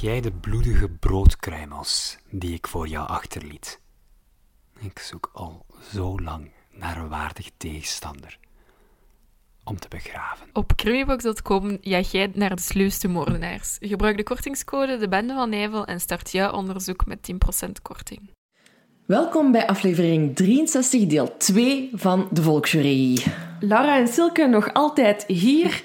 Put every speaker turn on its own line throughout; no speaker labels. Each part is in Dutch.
jij de bloedige broodkruimels die ik voor jou achterliet. Ik zoek al zo lang naar een waardig tegenstander om te begraven.
Op cruiebox.com jaag jij naar de sluwste moordenaars. Gebruik de kortingscode De Bende van Nijvel en start jouw onderzoek met 10% korting.
Welkom bij aflevering 63, deel 2 van de Volksjury.
Laura en Silke nog altijd hier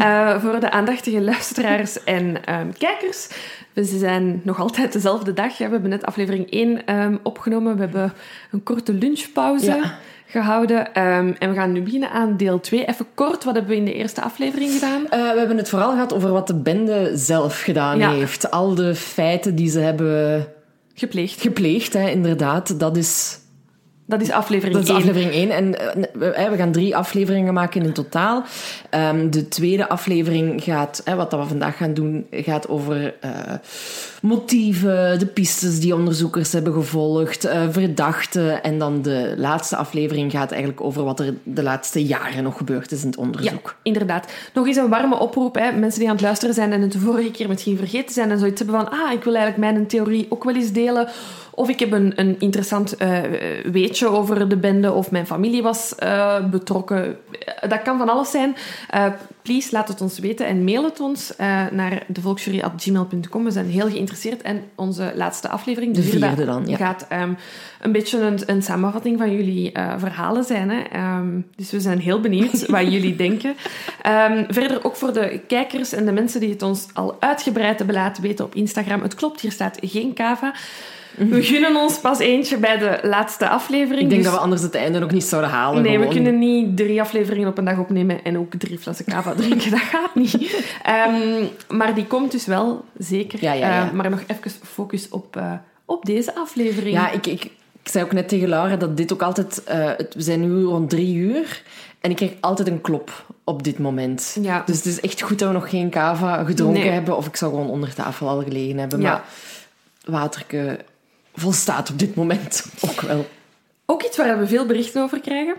uh, voor de aandachtige luisteraars en um, kijkers. Ze zijn nog altijd dezelfde dag. We hebben net aflevering 1 um, opgenomen. We hebben een korte lunchpauze. Ja gehouden. Um, en we gaan nu beginnen aan deel 2. Even kort, wat hebben we in de eerste aflevering gedaan?
Uh, we hebben het vooral gehad over wat de bende zelf gedaan ja. heeft. Al de feiten die ze hebben
Gepleegd.
Gepleegd, hè, inderdaad. Dat is...
Dat is aflevering 1.
Dat is aflevering 1. En uh, we gaan drie afleveringen maken in totaal. Um, de tweede aflevering gaat, wat we vandaag gaan doen, gaat over uh, motieven, de pistes die onderzoekers hebben gevolgd, verdachten. En dan de laatste aflevering gaat eigenlijk over wat er de laatste jaren nog gebeurd is in het onderzoek.
Ja, inderdaad. Nog eens een warme oproep. Hè. Mensen die aan het luisteren zijn en het de vorige keer misschien vergeten zijn en zoiets hebben van ah, ik wil eigenlijk mijn theorie ook wel eens delen of ik heb een, een interessant uh, weetje over de bende, of mijn familie was uh, betrokken. Dat kan van alles zijn. Uh, please, laat het ons weten en mail het ons naar devolksjury.gmail.com. We zijn heel geïnteresseerd. En onze laatste aflevering,
de, de vierde, dan, ja.
gaat um, een beetje een, een, samenvatting van jullie verhalen zijn. Hè. Um, dus we zijn heel benieuwd wat jullie denken. Um, verder ook voor de kijkers en de mensen die het ons al uitgebreid hebben laten weten op Instagram. Het klopt, hier staat geen kava. We gunnen ons pas eentje bij de laatste aflevering.
Ik denk
dus...
dat we anders het einde ook niet zouden halen.
Nee,
gewoon.
we kunnen niet drie afleveringen op een dag opnemen en ook drie flessen cava drinken. Dat gaat niet. Um, maar die komt dus wel, zeker.
Ja, ja, ja.
Uh, maar nog even focus op, uh, op deze aflevering.
Ja, ik, ik, ik zei ook net tegen Laura dat dit ook altijd... Uh, het, we zijn nu rond drie uur en ik krijg altijd een klop op dit moment.
Ja.
Dus het is echt goed dat we nog geen cava gedronken nee. hebben. Of ik zou gewoon onder tafel al gelegen hebben.
Ja.
Maar waterke volstaat op dit moment ook wel.
Ook iets waar we veel berichten over krijgen.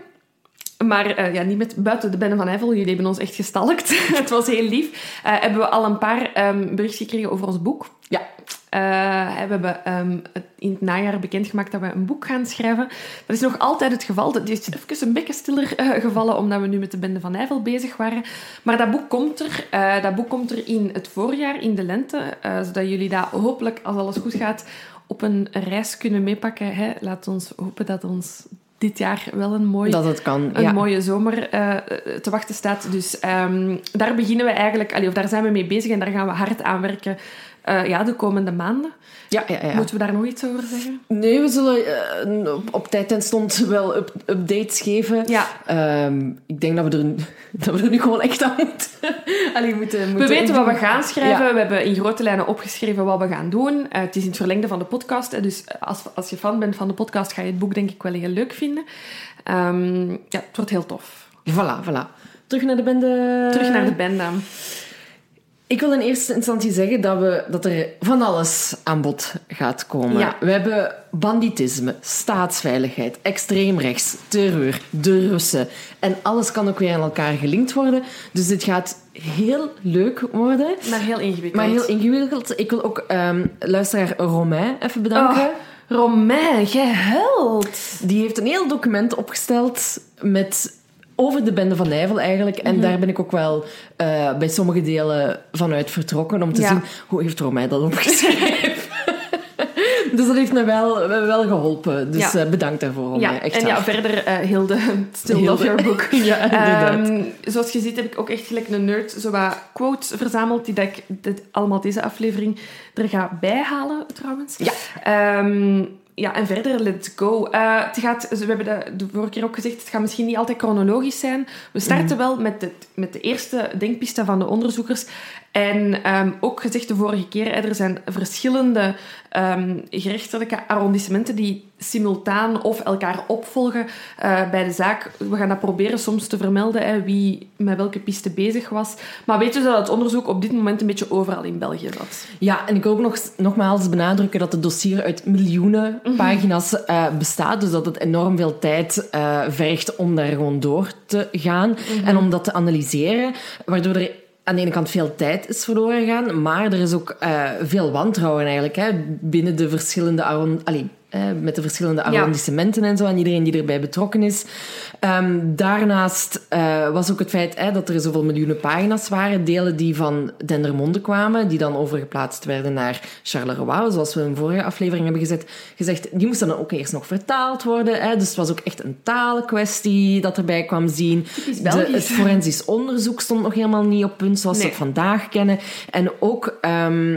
Maar uh, ja, niet met buiten de Bende van Eiffel. Jullie hebben ons echt gestalkt. het was heel lief. Uh, hebben we al een paar um, berichten gekregen over ons boek.
Ja.
Uh, we hebben um, in het najaar bekendgemaakt dat we een boek gaan schrijven. Dat is nog altijd het geval. Dat is even een beetje stiller gevallen, omdat we nu met de Bende van Eiffel bezig waren. Maar dat boek komt er. dat boek komt er in het voorjaar, in de lente. zodat jullie dat hopelijk, als alles goed gaat, op een reis kunnen meepakken. Hè. Laat ons hopen dat ons dit jaar wel een, mooi,
dat het kan,
een
ja.
mooie zomer uh, te wachten staat. Dus um, daar beginnen we eigenlijk, allee, of daar zijn we mee bezig en daar gaan we hard aan werken uh, ja, de komende maanden.
Ja, ja, ja.
Moeten we daar nog iets over zeggen?
Nee, we zullen uh, op, op, tijd en stond wel up, updates geven.
Ja.
Um, ik denk dat we, er, dat we er nu gewoon echt aan moeten. Allee, moeten, moeten
we weten wat we gaan schrijven. Ja. We hebben in grote lijnen opgeschreven wat we gaan doen. Uh, het is in het verlengde van de podcast. Dus als, als je fan bent van de podcast, ga je het boek denk ik wel heel leuk vinden. Um, ja, het wordt heel tof.
Voilà, voilà. Terug naar de bende.
Terug naar de bende.
Ik wil in eerste instantie zeggen dat, we, dat er van alles aan bod gaat komen.
Ja.
We hebben banditisme, staatsveiligheid, extreemrechts, terreur, de Russen. En alles kan ook weer aan elkaar gelinkt worden. Dus dit gaat heel leuk worden.
Maar heel ingewikkeld.
Maar heel ingewikkeld. Ik wil ook um, luisteraar Romain even bedanken.
Oh, Romain, jij held!
Die heeft een heel document opgesteld met over de Bende van Nijvel eigenlijk. En mm -hmm. daar ben ik ook wel uh, bij sommige delen vanuit vertrokken om te
Ja.
zien hoe heeft Romein dat opgeschreven. dus dat heeft me wel, wel geholpen. Dus
Ja.
uh, bedankt daarvoor.
Ja,
Echt
en ja, verder uh, Hilde, still
Hilde.
love your book.
Ja, inderdaad.
Ehm, zoals je ziet heb ik ook echt gelijk een nerd zo wat quotes verzameld die dat ik dit, allemaal deze aflevering er ga bijhalen, trouwens.
Ja.
Ehm, ja, en verder, let's go. Eh, het gaat, we hebben de, de vorige keer ook gezegd, het gaat misschien niet altijd chronologisch zijn. We starten
Mhm.
wel met de, met de eerste denkpiste van de onderzoekers. En ehm, ook gezegd de vorige keer, er zijn verschillende ehm, gerechtelijke arrondissementen die simultaan of elkaar opvolgen eh, bij de zaak. We gaan dat proberen soms te vermelden, hè, wie met welke piste bezig was. Maar weet je dat het onderzoek op dit moment een beetje overal in België zat?
Ja, en ik wil ook nog nogmaals benadrukken dat het dossier uit miljoenen
Mhm.
pagina's eh, bestaat. Dus dat het enorm veel tijd eh, vergt om daar gewoon door te gaan
Mhm.
en om dat te analyseren. Waardoor er aan de ene kant veel tijd is verloren gegaan, maar er is ook eh, veel wantrouwen eigenlijk hè, binnen de verschillende allee, eh, met de verschillende arrondissementen en zo, en iedereen die erbij betrokken is. Ehm, daarnaast eh, was ook het feit hè, dat er zoveel miljoenen pagina's waren, delen die van Dendermonde kwamen, die dan overgeplaatst werden naar Charleroi, zoals we in een vorige aflevering hebben gezet, gezegd. Die moesten dan ook eerst nog vertaald worden. Hè, dus het was ook echt een talenkwestie dat erbij kwam zien. De, het forensisch onderzoek stond nog helemaal niet op punt zoals we het vandaag kennen. En ook... ehm,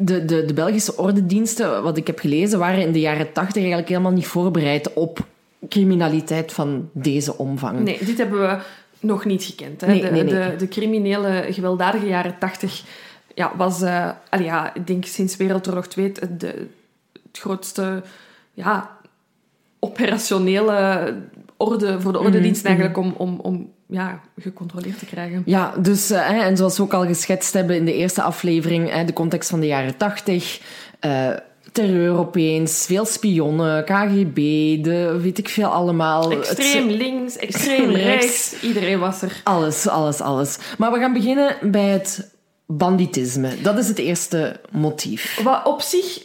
de, de, de Belgische ordendiensten, wat ik heb gelezen, waren in de jaren tachtig eigenlijk helemaal niet voorbereid op criminaliteit van deze omvang.
Nee, dit hebben we nog niet gekend. Hè.
Nee,
de,
nee, nee.
De, de criminele, gewelddadige jaren tachtig ja, was, allee, ja, ik denk sinds Wereldoorlog 2 het, de, het grootste ja, operationele orde voor de ordendienst eigenlijk om, om, om ja, gecontroleerd te krijgen.
Ja, dus, eh, hè, en zoals we ook al geschetst hebben in de eerste aflevering, hè, de context van de jaren tachtig, eh, terreur opeens, veel spionnen, KGB, de weet ik veel allemaal.
Extreem
Het-
links, extreem
rechts.
rechts, iedereen was er.
Alles, alles, alles. Maar we gaan beginnen bij het banditisme. Dat is het eerste motief.
Wat op zich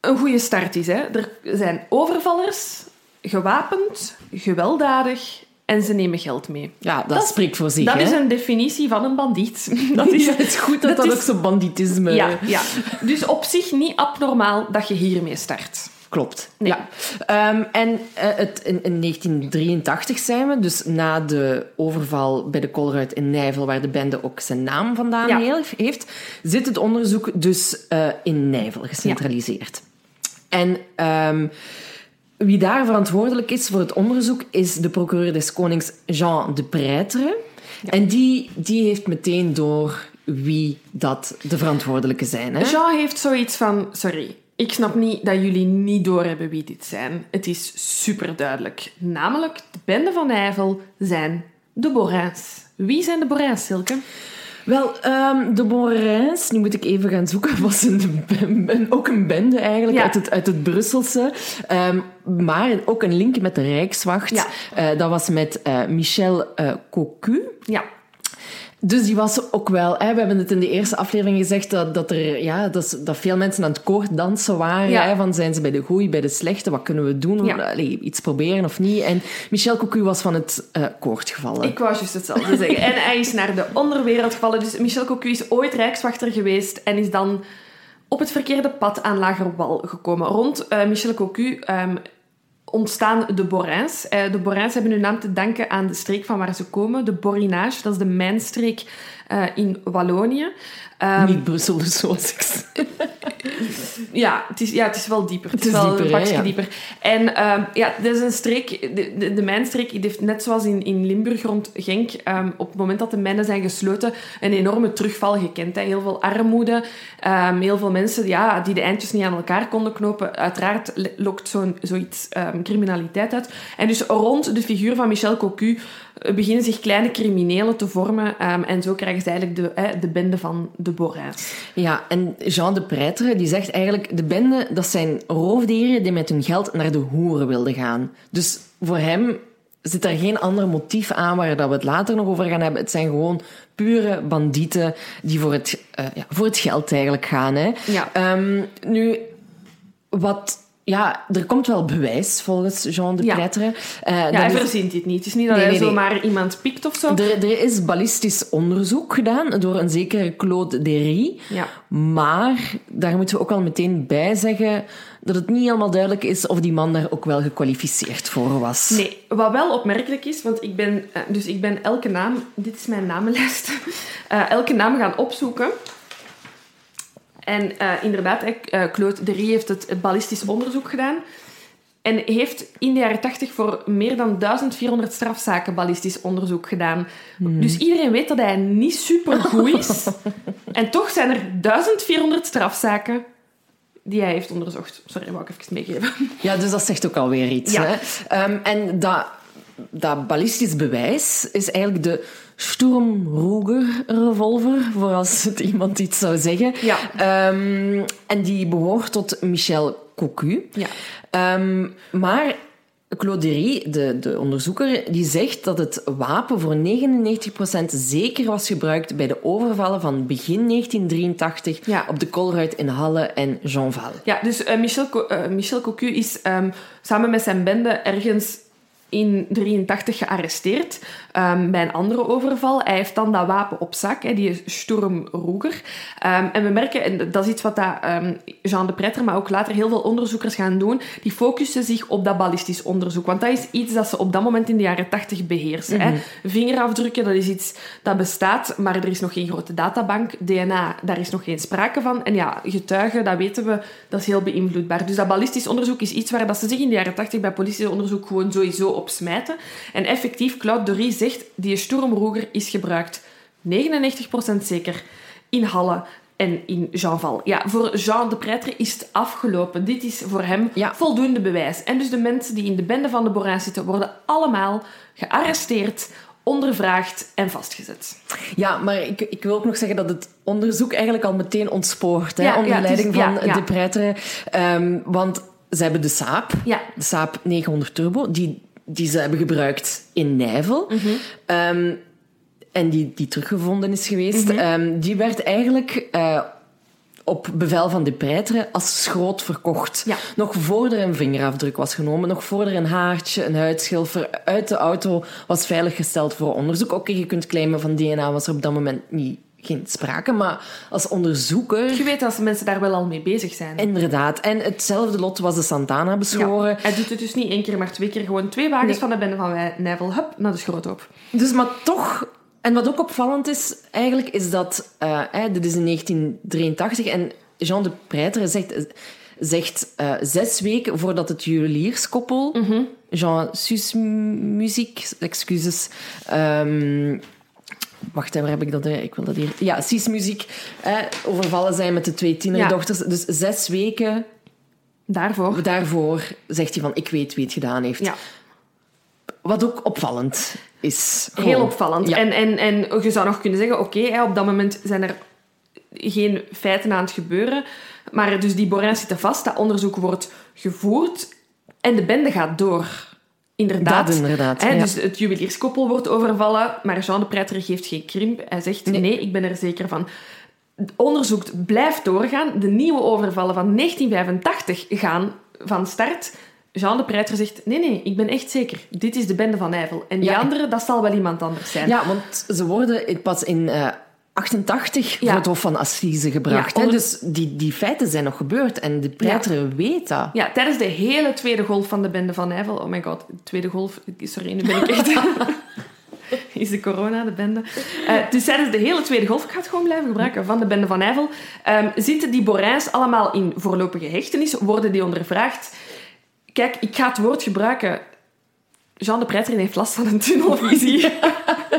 een goede start is. Hè. Er zijn overvallers, gewapend, gewelddadig en ze nemen geld mee.
Ja, dat, spreekt voor zich.
Dat
hè?
is een definitie van een bandiet. Dat is,
Ja, het is goed dat dat,
dat
ook
is-
zo banditisme...
ja, ja. Dus op zich niet abnormaal dat je hiermee start.
Klopt.
Nee.
Ja. Ehm, en eh, het, in, in 1983 zijn we, dus na de overval bij de Colruyt in Nijvel, waar de bende ook zijn naam vandaan
Ja.
heeft, zit het onderzoek dus eh, in Nijvel gecentraliseerd. En ehm, wie daar verantwoordelijk is voor het onderzoek is de procureur des Konings Jean de Preitre. En die, die heeft meteen door wie dat de verantwoordelijke zijn. Hè?
Jean heeft zoiets van... Sorry, ik snap niet dat jullie niet doorhebben wie dit zijn. Het is super duidelijk. Namelijk, de bende van Nijvel zijn de Borins. Wie zijn de Borins, Silke?
Wel, ehm, de Borins, nu moet ik even gaan zoeken, was een, een- ook een bende eigenlijk
Ja.
uit, het, uit het Brusselse. Ehm, maar ook een link met de Rijkswacht.
Ja.
Eh, dat was met eh, Michel eh, Cocu.
Ja,
Dus die was ook wel... Hè, we hebben het in de eerste aflevering gezegd dat, dat, er, ja, dat, dat veel mensen aan het koorddansen waren.
Ja.
Hè, van zijn ze bij de goeie, bij de slechte? Wat kunnen we doen?
Ja.
Allee, iets proberen of niet? En Michel Cocu was van het eh, koord gevallen.
ik wou juist hetzelfde zeggen. En hij is naar de onderwereld gevallen. Dus Michel Cocu is ooit rijkswachter geweest en is dan op het verkeerde pad aan Lagerwal gekomen. Rond eh, Michel Cocu ehm, ontstaan de Borins. Eh, de Borins hebben hun naam te danken aan de streek van waar ze komen, de Borinage. Dat is de mijnstreek eh, in Wallonië. Ehm,
niet Brussel, dus zoals ik zei.
ja, het is, ja, het is wel dieper. Het,
Het
is, wel
dieper,
een
ja.
dieper. En ehm, ja, dit is een streek, de, de, de mijnstreek, die heeft net zoals in, in Limburg rond Genk, ehm, op het moment dat de mijnen zijn gesloten, een enorme terugval gekend. Hè. Heel veel armoede, heel veel mensen ja, die de eindjes niet aan elkaar konden knopen. Uiteraard lokt zo'n, zoiets criminaliteit uit. En dus rond de figuur van Michel Cocu beginnen zich kleine criminelen te vormen. ehm, en zo krijgen ze eigenlijk de, de bende van de Borins.
Ja, en Jean de Preitre die zegt eigenlijk... De bende, dat zijn roofdieren die met hun geld naar de hoeren wilden gaan. Dus voor hem zit er geen ander motief aan waar dat we het later nog over gaan hebben. Het zijn gewoon pure bandieten die voor het, eh, ja, voor het geld eigenlijk gaan. Hè.
Ja.
Ehm, nu, wat... Ja, er komt wel bewijs volgens Jean de
Ja.
Preitre. Eh,
Ja, hij
is-
verzint dit niet. Het is niet dat
Nee,
hij
nee, nee.
zomaar iemand pikt of zo.
er, er is ballistisch onderzoek gedaan door een zekere Claude Derry.
Ja.
Maar daar moeten we ook wel meteen bij zeggen dat het niet helemaal duidelijk is of die man daar ook wel gekwalificeerd voor was.
Nee, wat wel opmerkelijk is, want ik ben, eh, dus ik ben elke naam, dit is mijn namenlijst, eh, elke naam gaan opzoeken. En eh, inderdaad, eh, Claude Dery heeft het ballistisch onderzoek gedaan. En heeft in de jaren 80 voor meer dan 1400 strafzaken ballistisch onderzoek gedaan. Dus iedereen weet dat hij niet super goed is. en toch zijn er 1400 strafzaken die hij heeft onderzocht. Sorry, wou ik even meegeven.
Ja, dus dat zegt ook alweer iets.
Ja.
Hè? Ehm, en dat, dat ballistisch bewijs is eigenlijk de Sturmruger revolver, voor als het iemand iets zou zeggen.
Ja.
Ehm, en die behoort tot Michel Cocu.
Ja.
Ehm, maar Claude Dery, de, de onderzoeker, die zegt dat het wapen voor 99% zeker was gebruikt bij de overvallen van begin 1983
Ja.
op de Colruyt in Halle en Jeanval.
Ja, dus eh, Michel, eh, Michel Cocu is ehm, samen met zijn bende ergens in 83 gearresteerd ehm, bij een andere overval. Hij heeft dan dat wapen op zak, hè, die Sturm Ruger. Ehm, en we merken, en dat is iets wat dat, ehm, Jean de Pretter, maar ook later heel veel onderzoekers gaan doen, die focussen zich op dat ballistisch onderzoek. Want dat is iets dat ze op dat moment in de jaren 80 beheersen. hè. Vingerafdrukken, dat is iets dat bestaat, maar er is nog geen grote databank. DNA, daar is nog geen sprake van. En ja, getuigen, dat weten we, dat is heel beïnvloedbaar. Dus dat ballistisch onderzoek is iets waar dat ze zich in de jaren 80 bij politieonderzoek gewoon sowieso op smijten. En effectief, Claude Dory zegt, die Sturmruger is gebruikt 99% zeker in Halle en in Jeanval. Ja, voor Jean de Pretre is het afgelopen. Dit is voor hem
Ja.
voldoende bewijs. En dus de mensen die in de bende van de Borain zitten, worden allemaal gearresteerd, ondervraagd en vastgezet.
Ja, maar ik, ik wil ook nog zeggen dat het onderzoek eigenlijk al meteen ontspoort. Hè,
Ja,
onder
ja, het is-
leiding van
ja,
de Pretre. Ehm, want ze hebben de Saab,
Ja.
de Saab 900 Turbo, die, die ze hebben gebruikt in Nijvel.
Mhm.
Ehm, en die, die teruggevonden is geweest.
Mhm.
Ehm, die werd eigenlijk eh, op bevel van de Pretre als schroot verkocht.
Ja.
Nog voor er een vingerafdruk was genomen, nog voor er een haartje, een huidschilfer uit de auto was veiliggesteld voor onderzoek. Oké, je kunt claimen van DNA was er op dat moment niet, geen sprake, maar als onderzoeker...
Je weet dat mensen daar wel al mee bezig zijn.
Inderdaad. En hetzelfde lot was de Santana beschoren.
Ja, hij doet het dus niet één keer, maar twee keer. Gewoon twee wagens
Nee.
van de bende van Nijvel, hup, naar de schroothoop.
Dus, maar toch... En wat ook opvallend is, eigenlijk, is dat... eh, hè, dit is in 1983 en Jean de Preiter zegt, zegt eh, zes weken voordat het juwelierskoppel... Jean Sus Muziek, excuses... ehm, Wacht, waar heb ik dat? Ik wil dat hier... Ja, Sis Muziek. eh, overvallen zijn met de twee tienerdochters. Dus zes weken
Daarvoor.
daarvoor zegt hij van... Ik weet wie het gedaan heeft.
Ja,
Wat ook opvallend is.
heel opvallend.
Ja.
En, en, en je zou nog kunnen zeggen, oké, op dat moment zijn er geen feiten aan het gebeuren. Maar dus die Borains zitten vast, dat onderzoek wordt gevoerd en de bende gaat door. Inderdaad.
Dat inderdaad,
Hè,
ja.
Dus het juwelierskoppel wordt overvallen, maar Jean de Preiter geeft geen krimp. Hij zegt, nee.
Nee.
ik ben er zeker van. Het onderzoek blijft doorgaan. De nieuwe overvallen van 1985 gaan van start. Jean de Preiter zegt, nee, nee, ik ben echt zeker. Dit is de bende van Nijvel. En die
Ja.
andere, dat zal wel iemand anders zijn.
Ja, want ze worden pas in eh 88
Ja.
voor het Hof van Assise gebracht.
Ja, onder-
Dus die, die feiten zijn nog gebeurd en de pleiter weet dat.
Ja, tijdens de hele tweede golf van de bende van Nijvel. Oh my god, de tweede golf. Sorry, nu ben ik echt... Is de corona, de bende. Eh, dus tijdens de hele tweede golf, ik ga het gewoon blijven gebruiken, van de bende van Nijvel, ehm, zitten die Borijns allemaal in voorlopige hechtenis, worden die ondervraagd. Kijk, ik ga het woord gebruiken. Jean de Preiter heeft last van een tunnelvisie.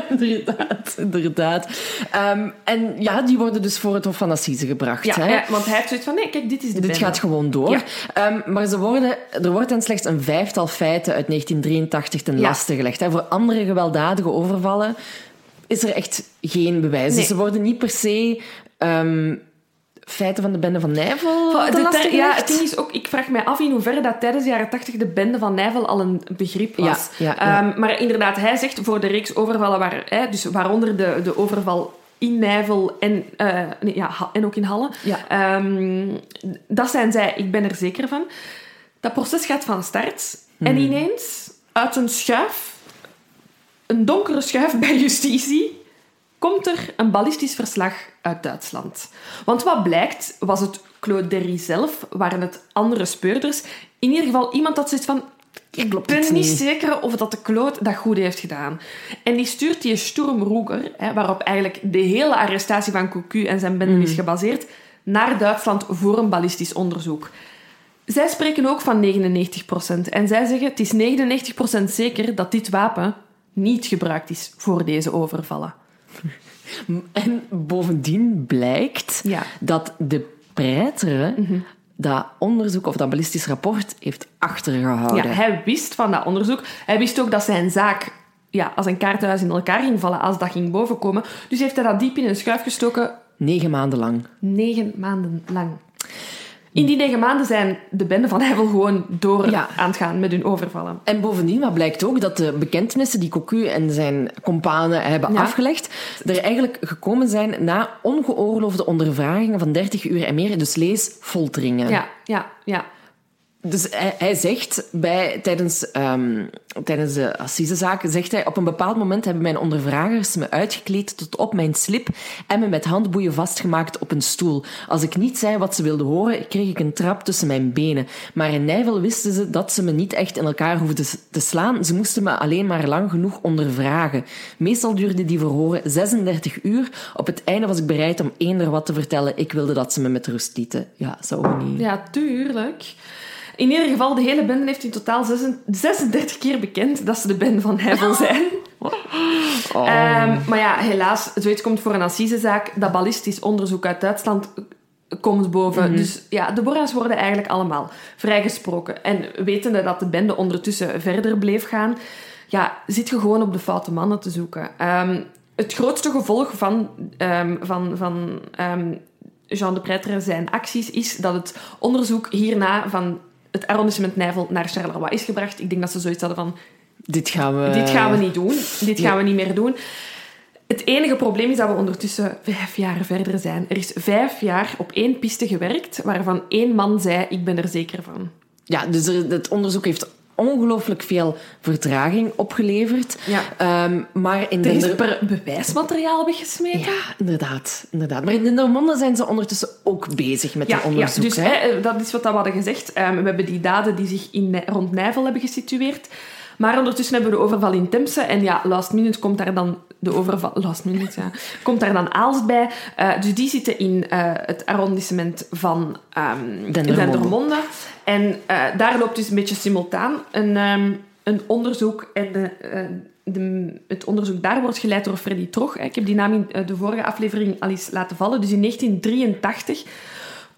inderdaad, inderdaad. Ehm, en ja, die worden dus voor het Hof van Assise gebracht.
ja,
hè?
ja, want hij heeft zoiets van, nee, kijk, dit is de
Dit
bende.
gaat gewoon door.
Ja.
Ehm, maar ze worden, er wordt hen slechts een vijftal feiten uit 1983 ten laste gelegd. Hè. Voor andere gewelddadige overvallen is er echt geen bewijs.
Nee.
Dus ze worden niet per se ehm, feiten van de bende van Nijvel
Van,
ten
de
laste
ter- ja, het ding is ook, ik vraag mij af in hoeverre dat tijdens de jaren tachtig de bende van Nijvel al een begrip was.
Ja.
Ehm, maar inderdaad, hij zegt voor de reeks overvallen, waar, hè, dus waaronder de, de overval in Nijvel en, eh, nee, ja, en ook in Halle,
Ja.
Ehm, dat zijn zij, ik ben er zeker van. Dat proces gaat van start en
Hmm.
ineens, uit een schuif, een donkere schuif bij justitie, komt er een ballistisch verslag uit Duitsland. Want wat blijkt, was het Claude Derry zelf, waren het andere speurders. In ieder geval iemand dat zegt van... Ik
Klopt
ben niet
niet.
zeker of dat de Claude dat goed heeft gedaan. En die stuurt die Sturm Ruger, hè, waarop eigenlijk de hele arrestatie van Cocu en zijn bende is gebaseerd, naar Duitsland voor een ballistisch onderzoek. Zij spreken ook van 99%. En zij zeggen, het is 99% zeker dat dit wapen niet gebruikt is voor deze overvallen.
En bovendien blijkt
Ja.
dat de preitere dat onderzoek of dat ballistisch rapport heeft achtergehouden.
Ja, hij wist van dat onderzoek. Hij wist ook dat zijn zaak ja, als een kaartenhuis in elkaar ging vallen als dat ging bovenkomen. Dus heeft hij dat diep in een schuif gestoken,
Negen maanden lang.
negen maanden lang. In die negen maanden zijn de bende van Hevel gewoon door
Ja.
aan het gaan met hun overvallen.
En bovendien, wat blijkt ook, dat de bekentenissen die Cocu en zijn companen hebben
Ja.
afgelegd, er eigenlijk gekomen zijn na ongeoorloofde ondervragingen van 30 uur en meer. Dus lees folteringen.
Ja, ja, ja.
Dus hij, hij zegt bij, tijdens, ehm, tijdens de assisezaak, zegt hij, op een bepaald moment hebben mijn ondervragers me uitgekleed tot op mijn slip en me met handboeien vastgemaakt op een stoel. Als ik niet zei wat ze wilden horen, kreeg ik een trap tussen mijn benen. Maar in Nijvel wisten ze dat ze me niet echt in elkaar hoefden te slaan. Ze moesten me alleen maar lang genoeg ondervragen. Meestal duurde die verhoren 36 uur. Op het einde was ik bereid om eender wat te vertellen. Ik wilde dat ze me met rust lieten. Ja, zou niet...
Ja, tuurlijk. In ieder geval, de hele bende heeft in totaal 36 keer bekend dat ze de bende van Hevel zijn. Ehm, maar ja, helaas, zoiets komt voor een assisezaak. Dat ballistisch onderzoek uit Duitsland komt boven. Dus ja, de Borra's worden eigenlijk allemaal vrijgesproken. En wetende dat de bende ondertussen verder bleef gaan, ja, zit je gewoon op de foute mannen te zoeken. Ehm, het grootste gevolg van, ehm, van, van Jean de Pretre zijn acties is dat het onderzoek hierna van het arrondissement Nijvel naar Charleroi is gebracht. Ik denk dat ze zoiets hadden van,
Dit gaan we...
dit gaan we niet doen. Dit gaan we niet meer doen. Het enige probleem is dat we ondertussen vijf jaar verder zijn. Er is vijf jaar op één piste gewerkt, waarvan één man zei, ik ben er zeker van.
Ja, dus het onderzoek heeft ongelooflijk veel vertraging opgeleverd.
Ja.
Ehm, maar in
Er is per bewijsmateriaal weggesmeten.
Ja, inderdaad, inderdaad. Maar in Dendermonde zijn ze ondertussen ook bezig met
Ja,
het onderzoek.
ja, dus
hè?
hè, dat is wat we hadden gezegd. Ehm, we hebben die daden die zich in, rond Nijvel hebben gesitueerd. Maar ondertussen hebben we de overval in Temse. En ja, last minute komt daar dan de overval... Last minute, ja. Komt daar dan Aalst bij. Eh, dus die zitten in eh, het arrondissement van ehm
Dendermonde.
Dendermonde. En eh, daar loopt dus een beetje simultaan een, ehm, een onderzoek. En de, de, het onderzoek daar wordt geleid door Freddy Trog. Ik heb die naam in de vorige aflevering al eens laten vallen. Dus in 1983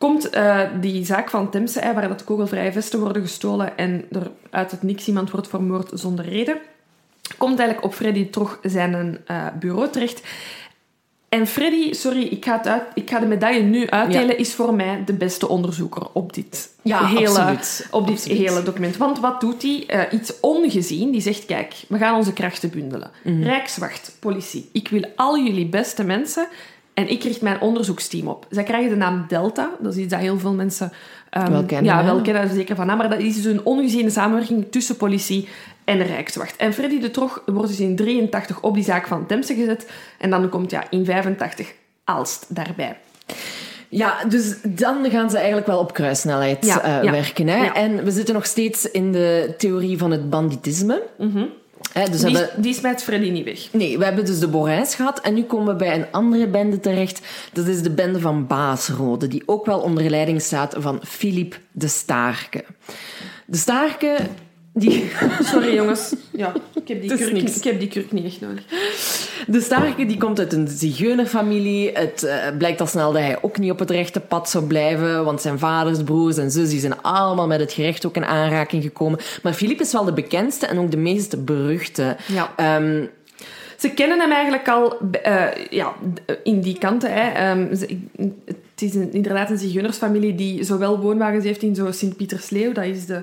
komt eh, die zaak van Temse, waar dat kogelvrije vesten worden gestolen en er uit het niks iemand wordt vermoord zonder reden, komt eigenlijk op Freddy Trog zijn eh, bureau terecht. En Freddy, sorry, ik ga, het uit, ik ga de medaille nu uitdelen,
Ja.
is voor mij de beste onderzoeker op dit,
Ja,
hele,
absoluut.
op dit
Absoluut.
hele document. Want wat doet hij? Eh, iets ongezien. Die zegt, kijk, we gaan onze krachten bundelen.
Mhm.
Rijkswacht, politie, ik wil al jullie beste mensen en ik richt mijn onderzoeksteam op. Zij krijgen de naam Delta. Dat is iets dat heel veel mensen ehm,
Wel kennen,
Ja, wel kennen, zeker van naam. Maar dat is dus een ongeziene samenwerking tussen politie en Rijkswacht. En Freddy de Trog wordt dus in 83 op die zaak van Temse gezet. En dan komt ja, in 85 Aalst daarbij.
Ja, dus dan gaan ze eigenlijk wel op kruissnelheid
Ja,
eh,
ja.
werken. Hè?
Ja.
En we zitten nog steeds in de theorie van het banditisme. Dus
Die,
hebben...
die smijt Freddy niet weg.
Nee, we hebben dus de Borijns gehad en nu komen we bij een andere bende terecht. Dat is de bende van Baasrode, die ook wel onder leiding staat van Philippe de Staarke. De Staarke, die...
Sorry jongens. Ja, ik heb die, kurk,
niks.
ik heb die kurk niet echt nodig.
De Staarke die komt uit een zigeunerfamilie. Het eh, blijkt al snel dat hij ook niet op het rechte pad zou blijven, want zijn vaders, broers en zus die zijn allemaal met het gerecht ook in aanraking gekomen. Maar Philippe is wel de bekendste en ook de meest beruchte.
Ja.
Ehm,
Ze kennen hem eigenlijk al eh, ja, in die kanten. Hè. Ehm, ze- het is een, inderdaad een zigeunersfamilie die zowel woonwagens heeft in zo Sint-Pietersleeuw, dat is de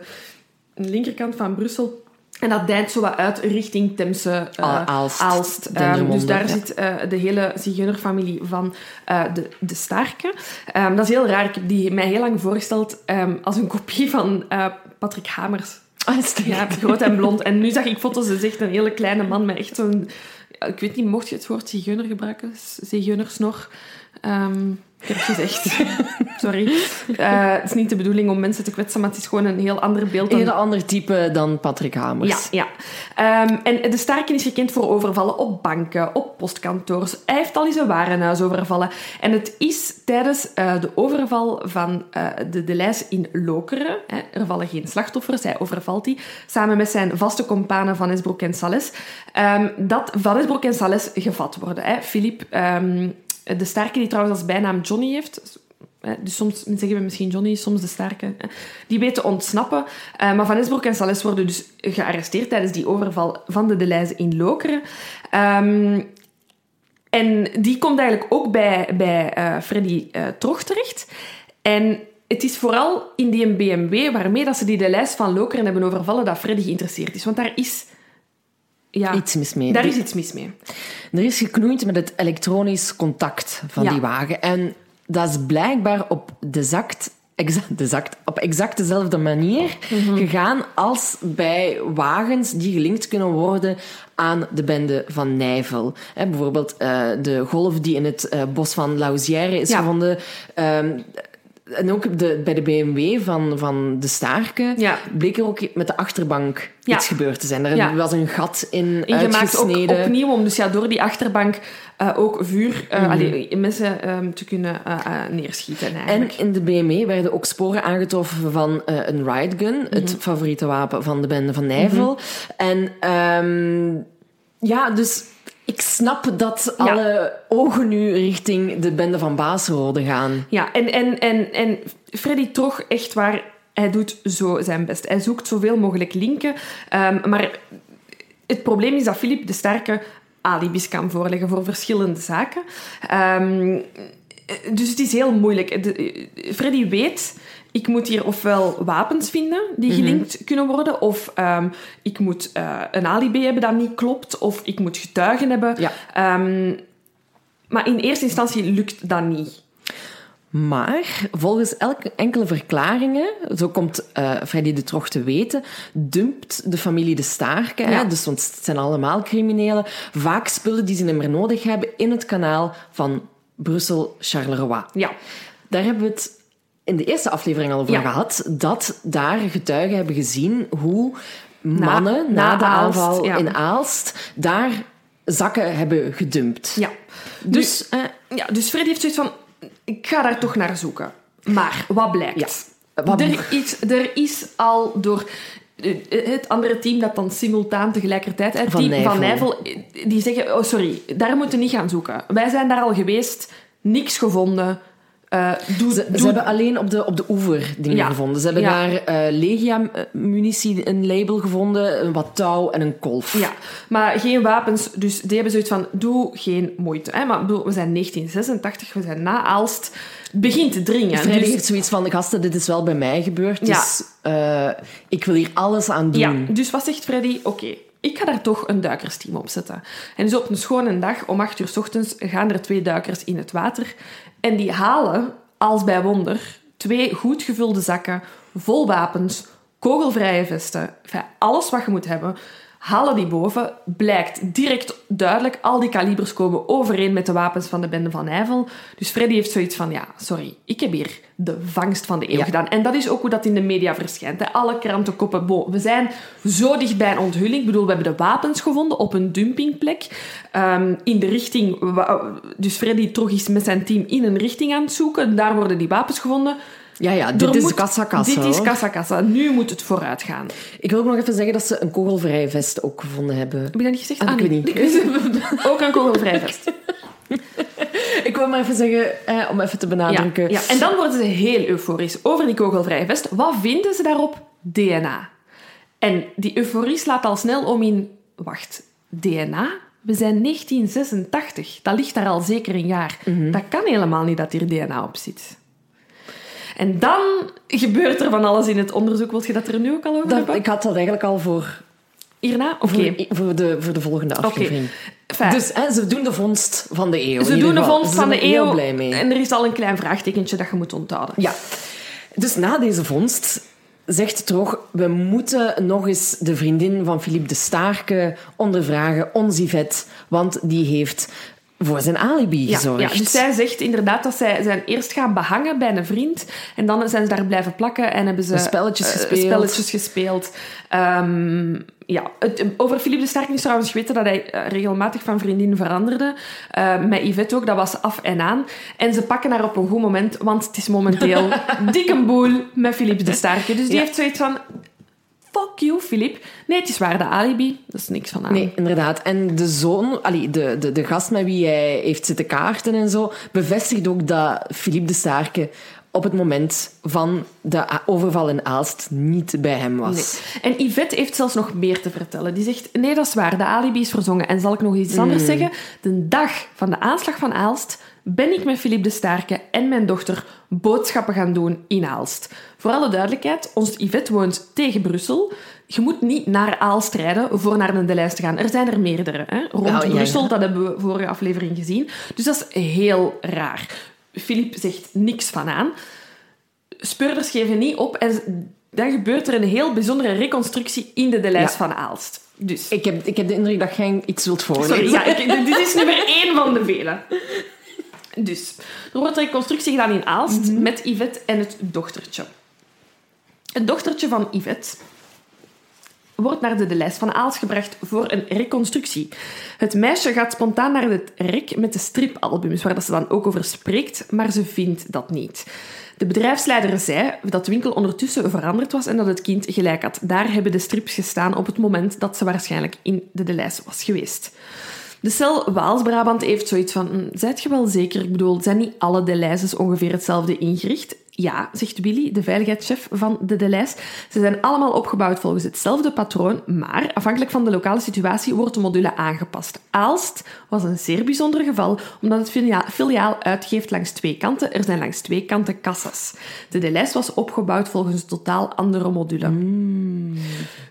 linkerkant van Brussel. En dat dijnt zo wat uit richting Temse, eh,
Al- Aalst,
Aalst. Ehm, dus daar
ja.
zit eh, de hele zigeunerfamilie van eh, de, de Starke. Ehm, dat is heel raar. Ik heb die mij heel lang voorgesteld ehm, als een kopie van eh, Patrick Hamers.
ah, is
Ja, groot en blond. En nu zag ik foto's, is echt een hele kleine man met echt zo'n... Ik weet niet, mocht je het woord zigeuner gebruiken? Zigeunersnor? Ehm ik heb het gezegd. Sorry. Eh, het is niet de bedoeling om mensen te kwetsen, maar het is gewoon een heel ander beeld.
Een
Dan...
heel ander type dan Patrick Hamers.
Ja, ja. Ehm, en de Starken is gekend voor overvallen op banken, op postkantoors. Hij heeft al eens een warenhuis overvallen. En het is tijdens eh, de overval van eh, de, de lijst in Lokeren, hè, er vallen geen slachtoffers, hij overvalt die, samen met zijn vaste companen Van Esbroek en Sales, ehm, dat Van Esbroek en Sales gevat worden. Hè. Ehm, de Starke, die trouwens als bijnaam Johnny heeft, Dus soms zeggen we misschien Johnny, soms de sterke. Die weten te ontsnappen. Eh, maar Van Esbroek en Sales worden dus gearresteerd tijdens die overval van de Deleuze in Lokeren. Ehm, en die komt eigenlijk ook bij, bij eh, Freddy eh Trog terecht. En het is vooral in die BMW waarmee dat ze die de lijst van Lokeren hebben overvallen dat Freddy geïnteresseerd is. Want daar is... Ja,
Iets mis mee.
daar is iets mis mee.
Er is geknoeid met het elektronisch contact van
Ja.
die wagen. En dat is blijkbaar op, exact, exact, exact, op exact dezelfde manier
Mhm.
gegaan als bij wagens die gelinkt kunnen worden aan de bende van Nijvel. Hè, bijvoorbeeld eh, de golf die in het eh, bos van Lausière is
Ja.
gevonden. Ehm, en ook de, bij de BMW van, van de Staarke
Ja.
bleek er ook met de achterbank
Ja.
iets gebeurd te zijn. Er
Ja.
was een gat in
ingemaakt, ook opnieuw om dus ja, door die achterbank eh, ook vuur, eh,
Mhm.
allee, mensen ehm, te kunnen eh, eh, neerschieten.
En
Eigenlijk.
in de BMW werden ook sporen aangetroffen van eh, een riot gun, het
Mhm.
favoriete wapen van de bende van Nijvel. En ehm, ja, dus ik snap dat
Ja.
alle ogen nu richting de bende van Baasrode gaan.
Ja, en, en, en, en Freddy Trog, echt waar, hij doet zo zijn best. Hij zoekt zoveel mogelijk linken. Ehm, maar het probleem is dat Filip de Sterke alibis kan voorleggen voor verschillende zaken. Ehm, dus het is heel moeilijk. De- Freddy weet, ik moet hier ofwel wapens vinden die gelinkt kunnen worden, of ehm, ik moet eh, een alibi hebben dat niet klopt, of ik moet getuigen hebben.
Ja.
Ehm, maar in eerste instantie lukt dat niet.
Maar volgens elke enkele verklaringen, zo komt eh, Freddy de Trog te weten, dumpt de familie de Staarke,
Ja.
dus, want het zijn allemaal criminelen, vaak spullen die ze niet meer nodig hebben in het kanaal van Brussel-Charleroi.
Ja.
Daar hebben we het in de eerste aflevering al over
Ja.
gehad, dat daar getuigen hebben gezien hoe mannen na,
na
de
Aalst,
aanval
ja.
in Aalst daar zakken hebben gedumpt.
Ja.
Dus, eh,
Ja, dus Freddy heeft zoiets van... Ik ga daar toch naar zoeken. Maar, wat blijkt?
Ja, wat-
Er, is, er is al door eh, het andere team dat dan simultaan tegelijkertijd... Het
Van
team
Nijvel.
van Nijvel, eh, die zeggen... Oh, sorry, daar moeten we niet gaan zoeken. Wij zijn daar al geweest, niks gevonden. Eh, doe,
Ze,
doe-
ze hebben alleen op de, op de oever dingen
Ja.
gevonden. Ze hebben
Ja.
daar Legia-munitie, een label gevonden, een wat touw en een kolf.
Ja, maar geen wapens. Dus die hebben zoiets van, doe geen moeite. Hè? Maar bedoel, we zijn 1986, we zijn na Aalst. Het begint te dringen.
Freddy
dus-
heeft zoiets van, gasten, dit is wel bij mij gebeurd,
Ja.
dus eh, ik wil hier alles aan doen.
Ja, dus wat zegt Freddy? Oké, ik ga daar toch een duikersteam op zetten. En dus op een schone dag, om acht uur s ochtends, gaan er twee duikers in het water. En die halen, als bij wonder, twee goed gevulde zakken vol wapens, kogelvrije vesten, alles wat je moet hebben. Halen die boven, blijkt direct duidelijk, al die kalibers komen overeen met de wapens van de bende van Nijvel. Dus Freddy heeft zoiets van, ja, sorry, ik heb hier de vangst van de eeuw
Ja.
gedaan. En dat is ook hoe dat in de media verschijnt. Hè. Alle krantenkoppen, bo, we zijn zo dicht bij een onthulling. Ik bedoel, we hebben de wapens gevonden op een dumpingplek. Ehm, in de richting, dus Freddy Trog is met zijn team in een richting aan het zoeken. Daar worden die wapens gevonden.
Ja, ja, dit
Er
is
moet-
kassa kassa.
Dit is kassa kassa. Nu moet het vooruit gaan.
Ik wil ook nog even zeggen dat ze een kogelvrije vest ook gevonden hebben.
Heb je dat niet gezegd?
Ah, ik weet niet.
ook een kogelvrij vest.
Ik wil maar even zeggen, eh, om even te benadrukken.
ja. En dan worden ze heel euforisch over die kogelvrije vest. Wat vinden ze daarop? DNA. En die euforie slaat al snel om in... Wacht, DNA? We zijn 1986. Dat ligt daar al zeker een jaar.
Mhm.
Dat kan helemaal niet dat hier DNA op zit. En dan gebeurt er van alles in het onderzoek. Wil je dat er nu ook al over
Dat,
hebben?
ik had dat eigenlijk al voor,
Hierna? Oké.
voor, voor, de, voor de volgende aflevering. Dus hè, ze doen de vondst van de eeuw.
Ze doen de vondst van de eeuw.
blij mee.
En er is al een klein vraagtekentje dat je moet onthouden.
Ja. Dus na deze vondst zegt Trog, we moeten nog eens de vriendin van Philippe de Staarke ondervragen, ons Yvette, want die heeft voor zijn alibi gezorgd.
ja, dus zij zegt inderdaad dat zij zijn eerst gaan behangen bij een vriend. En dan zijn ze daar blijven plakken en hebben ze...
Spelletjes
eh,
gespeeld.
spelletjes gespeeld. Ehm, ja, het, over Philippe de Sterk is trouwens geweten dat hij eh, regelmatig van vriendin veranderde. Eh, met Yvette ook, dat was af en aan. En ze pakken haar op een goed moment, want het is momenteel dikke boel met Philippe de Sterke. Dus die
Ja.
heeft zoiets van... Fuck you, Philippe. Nee, het is waar, de alibi. Dat is niks van aan.
Nee, inderdaad. En de zoon, allee, de, de, de gast met wie hij heeft zitten kaarten en zo, bevestigt ook dat Philippe de Staarke op het moment van de overval in Aalst niet bij hem was.
Nee. En Yvette heeft zelfs nog meer te vertellen. Die zegt, nee, dat is waar, de alibi is verzongen. En zal ik nog iets anders zeggen? De dag van de aanslag van Aalst ben ik met Philippe de Staarke en mijn dochter boodschappen gaan doen in Aalst. Voor alle duidelijkheid, ons Yvette woont tegen Brussel. Je moet niet naar Aalst rijden voor naar de lijst te gaan. Er zijn er meerdere hè? rond
ja, ja.
Brussel, dat hebben we vorige aflevering gezien. Dus dat is heel raar. Philippe zegt niks van aan. Speurders geven niet op en dan gebeurt er een heel bijzondere reconstructie in de, de lijst
Ja.
van Aalst. Dus,
Ik heb, ik heb de indruk dat jij iets wilt voorlezen.
sorry, ja, ik- dit is nummer één van de vele. Dus, er wordt een reconstructie gedaan in Aalst met Yvette en het dochtertje. Het dochtertje van Yvette wordt naar de, de lijst van Aalst gebracht voor een reconstructie. Het meisje gaat spontaan naar het rek met de stripalbums, waar dat ze dan ook over spreekt, maar ze vindt dat niet. De bedrijfsleider zei dat de winkel ondertussen veranderd was en dat het kind gelijk had. Daar hebben de strips gestaan op het moment dat ze waarschijnlijk in de, de lijst was geweest. De cel Waals-Brabant heeft zoiets van... "Hm, Zijt je wel zeker? Ik bedoel, zijn niet alle Delijzes ongeveer hetzelfde ingericht? Ja, zegt Willy, de veiligheidschef van de Delijs. Ze zijn allemaal opgebouwd volgens hetzelfde patroon, maar afhankelijk van de lokale situatie wordt de module aangepast. Aalst was een zeer bijzonder geval, omdat het filia- filiaal uitgeeft langs twee kanten. Er zijn langs twee kanten kassas. De Delijs was opgebouwd volgens een totaal andere module.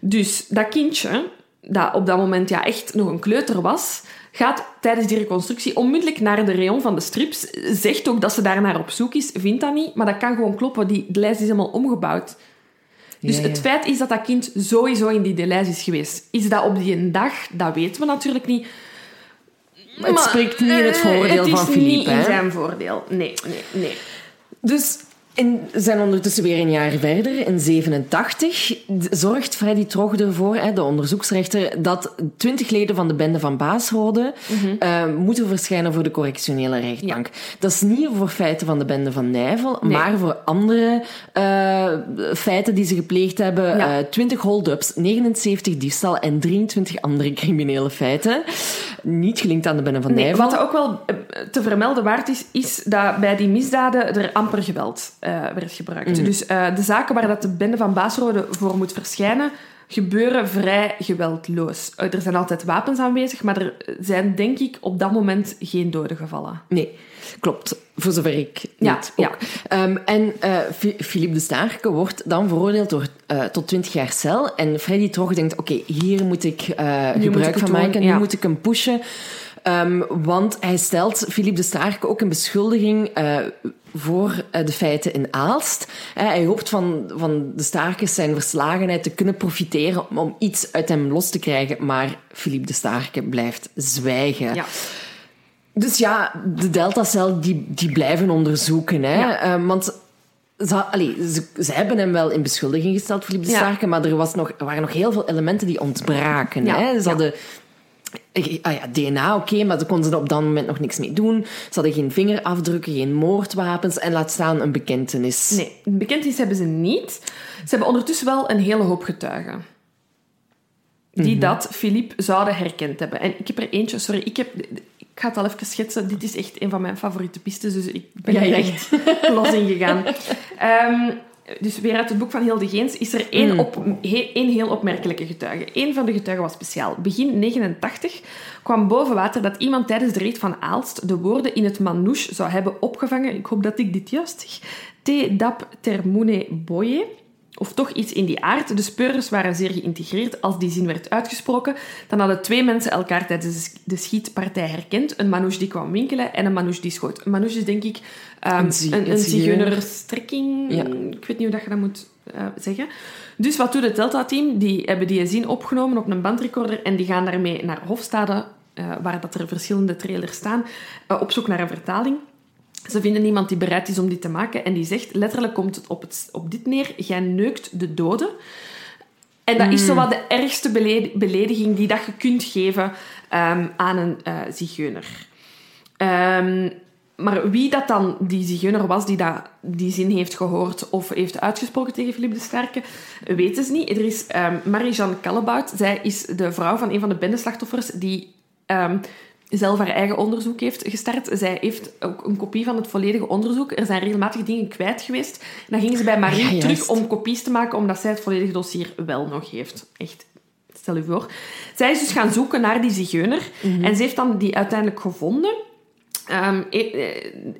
Dus dat kindje, dat op dat moment ja, echt nog een kleuter was, gaat tijdens die reconstructie onmiddellijk naar de rayon van de strips. Zegt ook dat ze daar naar op zoek is, vindt dat niet, maar dat kan gewoon kloppen. Die de lijst is helemaal omgebouwd. Dus
Ja, ja.
het feit is dat dat kind sowieso in die de lijst is geweest. Is dat op die dag? Dat weten we natuurlijk niet.
Maar het spreekt niet in het
eh,
voordeel
het is
van Philippe,
niet in zijn voordeel. Nee, nee, nee.
Dus in, zijn ondertussen weer een jaar verder, in 87, d- zorgt Freddy Trog ervoor, de onderzoeksrechter, dat twintig leden van de bende van Baasrode eh, moeten verschijnen voor de correctionele rechtbank. Dat is niet voor feiten van de bende van Nijvel,
Nee.
maar voor andere eh, feiten die ze gepleegd hebben.
Ja.
Eh, 20 hold-ups, 79 diefstal en 23 andere criminele feiten. Niet gelinkt aan de bende van
Nee,
Nijvel.
wat ook wel eh, te vermelden waard is, is dat bij die misdaden er amper geweld eh, werd gebruikt. Dus eh, de zaken waar dat de bende van Baasrode voor moet verschijnen, gebeuren vrij geweldloos. Eh, er zijn altijd wapens aanwezig, maar er zijn denk ik op dat moment geen doden gevallen.
Nee, klopt. Voor zover ik
Ja,
ook. Ehm, en Fi- Philippe de Staarke wordt dan veroordeeld door, tot 20 jaar cel. En Freddy Trog denkt, oké, hier moet ik
moet
gebruik
ik
van
doen,
maken.
ja.
Nu moet ik hem pushen. Ehm, want hij stelt Philippe de Staarke ook een beschuldiging eh, voor eh, de feiten in Aalst. Hij hoopt van, van de Staarkes zijn verslagenheid te kunnen profiteren om, iets uit hem los te krijgen. Maar Philippe de Staarke blijft zwijgen.
Ja.
Dus ja, de Deltacel die, die blijven onderzoeken. Hè?
Ja.
Eh, want ze, allee, ze, ze hebben hem wel in beschuldiging gesteld, Philippe de
Ja.
Starke, maar er, was nog, er waren nog heel veel elementen die ontbraken.
Ja,
Hè? Ze hadden ah ja, DNA, oké, maar daar konden ze op dat moment nog niks mee doen. Ze hadden geen vingerafdrukken, geen moordwapens en laat staan een bekentenis.
Nee, een bekentenis hebben ze niet. Ze hebben ondertussen wel een hele hoop getuigen. Die dat Philippe zouden herkend hebben. En ik heb er eentje, sorry, ik, heb, ik ga het al even schetsen. Dit is echt een van mijn favoriete pistes, dus ik ben
Ja,
er echt los in gegaan. Ehm, dus weer uit het boek van Hilde Geens is er één, op, he- één heel opmerkelijke getuige. Eén van de getuigen was speciaal. Begin 89 kwam boven water dat iemand tijdens de reet van Aalst de woorden in het manouche zou hebben opgevangen. Ik hoop dat ik dit juist zeg. Te dap termune boye. Of toch iets in die aard. De speurders waren zeer geïntegreerd. Als die zin werd uitgesproken, dan hadden twee mensen elkaar tijdens de schietpartij herkend. Een manouche die kwam winkelen en een manouche die schoot. Een manouche is denk ik ehm,
Een zi-
een,
een
een
zigeuner.
zigeunerstrekking.
Ja.
Ik weet niet hoe dat je dat moet eh, zeggen. Dus wat doet het Delta-team? Die hebben die zin opgenomen op een bandrecorder en die gaan daarmee naar Hofstade, eh, waar dat er verschillende trailers staan, eh, op zoek naar een vertaling. Ze vinden iemand die bereid is om die te maken en die zegt, letterlijk komt het op, het, op dit neer, jij neukt de doden. En dat is zo wat de ergste beled- belediging die dat je kunt geven ehm, aan een eh zigeuner. Ehm, maar wie dat dan die zigeuner was die dat, die zin heeft gehoord of heeft uitgesproken tegen Philippe de Sterke, weten ze niet. Er is ehm Marie-Jeanne Kallebout. Zij is de vrouw van een van de bendeslachtoffers die zelf haar eigen onderzoek heeft gestart. Zij heeft ook een kopie van het volledige onderzoek. Er zijn regelmatig dingen kwijt geweest. En dan ging ze bij Marie
Ja,
terug om kopies te maken, omdat zij het volledige dossier wel nog heeft. Echt Stel je voor. Zij is dus gaan zoeken naar die zigeuner. En ze heeft dan die uiteindelijk gevonden. Eh,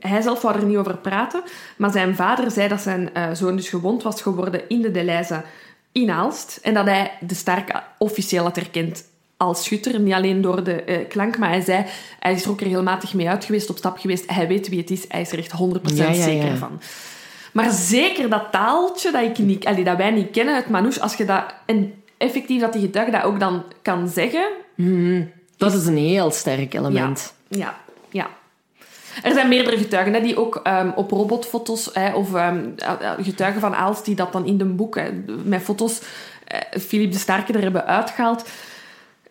hij zelf wou er niet over praten, maar zijn vader zei dat zijn eh, zoon dus gewond was geworden in de Deleuze in Aalst. En dat hij de Sterk officieel had erkend als schutter. Niet alleen door de eh, klank, maar hij zei... Hij is er ook regelmatig mee uit geweest, op stap geweest. Hij weet wie het is. Hij is er echt 100%
Ja, ja,
zeker van. Maar zeker dat taaltje dat, ik niet, allee, dat wij niet kennen uit Manouche, als je dat... En effectief dat die getuige dat ook dan kan zeggen...
Dat is een heel sterk element.
Ja, ja. Er zijn meerdere getuigen hè, die ook ehm, op robotfoto's, hè, of ehm, eh, eh, getuigen van Aalst, die dat dan in de boek hè, met foto's eh, Philippe de Sterke er hebben uitgehaald.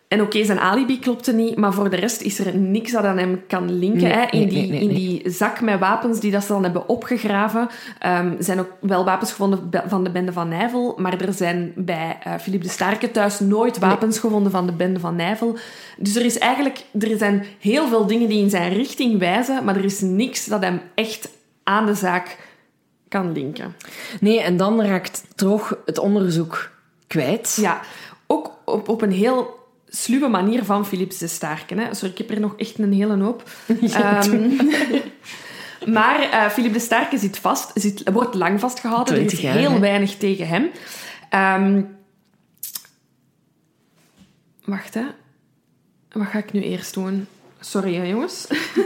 En oké, zijn alibi klopte niet, maar voor de rest is er niks dat aan hem kan linken.
Nee,
hè. In,
nee,
die,
nee,
in die zak met wapens die dat ze dan hebben opgegraven, ehm, zijn ook wel wapens gevonden van de bende van Nijvel, maar er zijn bij eh, Philippe de Sterke thuis nooit wapens gevonden van de bende van Nijvel. Dus er is eigenlijk, er zijn heel veel dingen die in zijn richting wijzen, maar er is niks dat hem echt aan de zaak kan linken.
Nee, en dan raakt toch het onderzoek kwijt.
Ja, ook op, op een heel sluwe manier van Philips de Starke. Hè. Sorry, ik heb er nog echt een hele hoop. Ehm, maar Philippe de Starke zit vast, zit, wordt lang vastgehouden. Er is
20 jaar,
heel
hè?
weinig tegen hem. Ehm, wacht, hè. Wat ga ik nu eerst doen? Sorry, hè, jongens.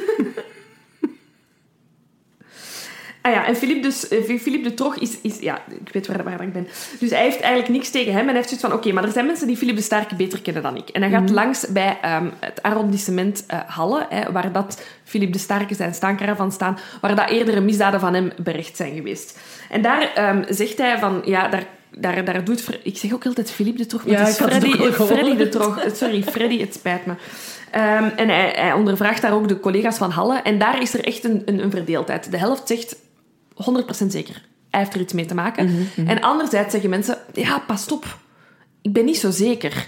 Ah ja, en Philippe, dus, eh, Philippe de Trog is, is... Ja, ik weet waar, waar ik ben. Dus hij heeft eigenlijk niks tegen hem. En hij heeft zoiets van... Oké, maar er zijn mensen die Philippe de Sterke beter kennen dan ik. En hij gaat langs bij ehm, het arrondissement eh, Halle, hè, waar dat Philippe de Sterke zijn staankaravan staan, waar dat eerdere misdaden van hem berecht zijn geweest. En daar ehm, zegt hij van... Ja, daar, daar, daar doet... Ik zeg ook altijd Philippe de Trog, maar
Ja,
het is
het
Freddy, Freddy de
gehoord.
Trog. Sorry, Freddy, het spijt me. Ehm, en hij, hij ondervraagt daar ook de collega's van Halle. En daar is er echt een, een, een verdeeldheid. De helft zegt 100% zeker. Hij heeft er iets mee te maken. En anderzijds zeggen mensen, ja, pas op. Ik ben niet zo zeker.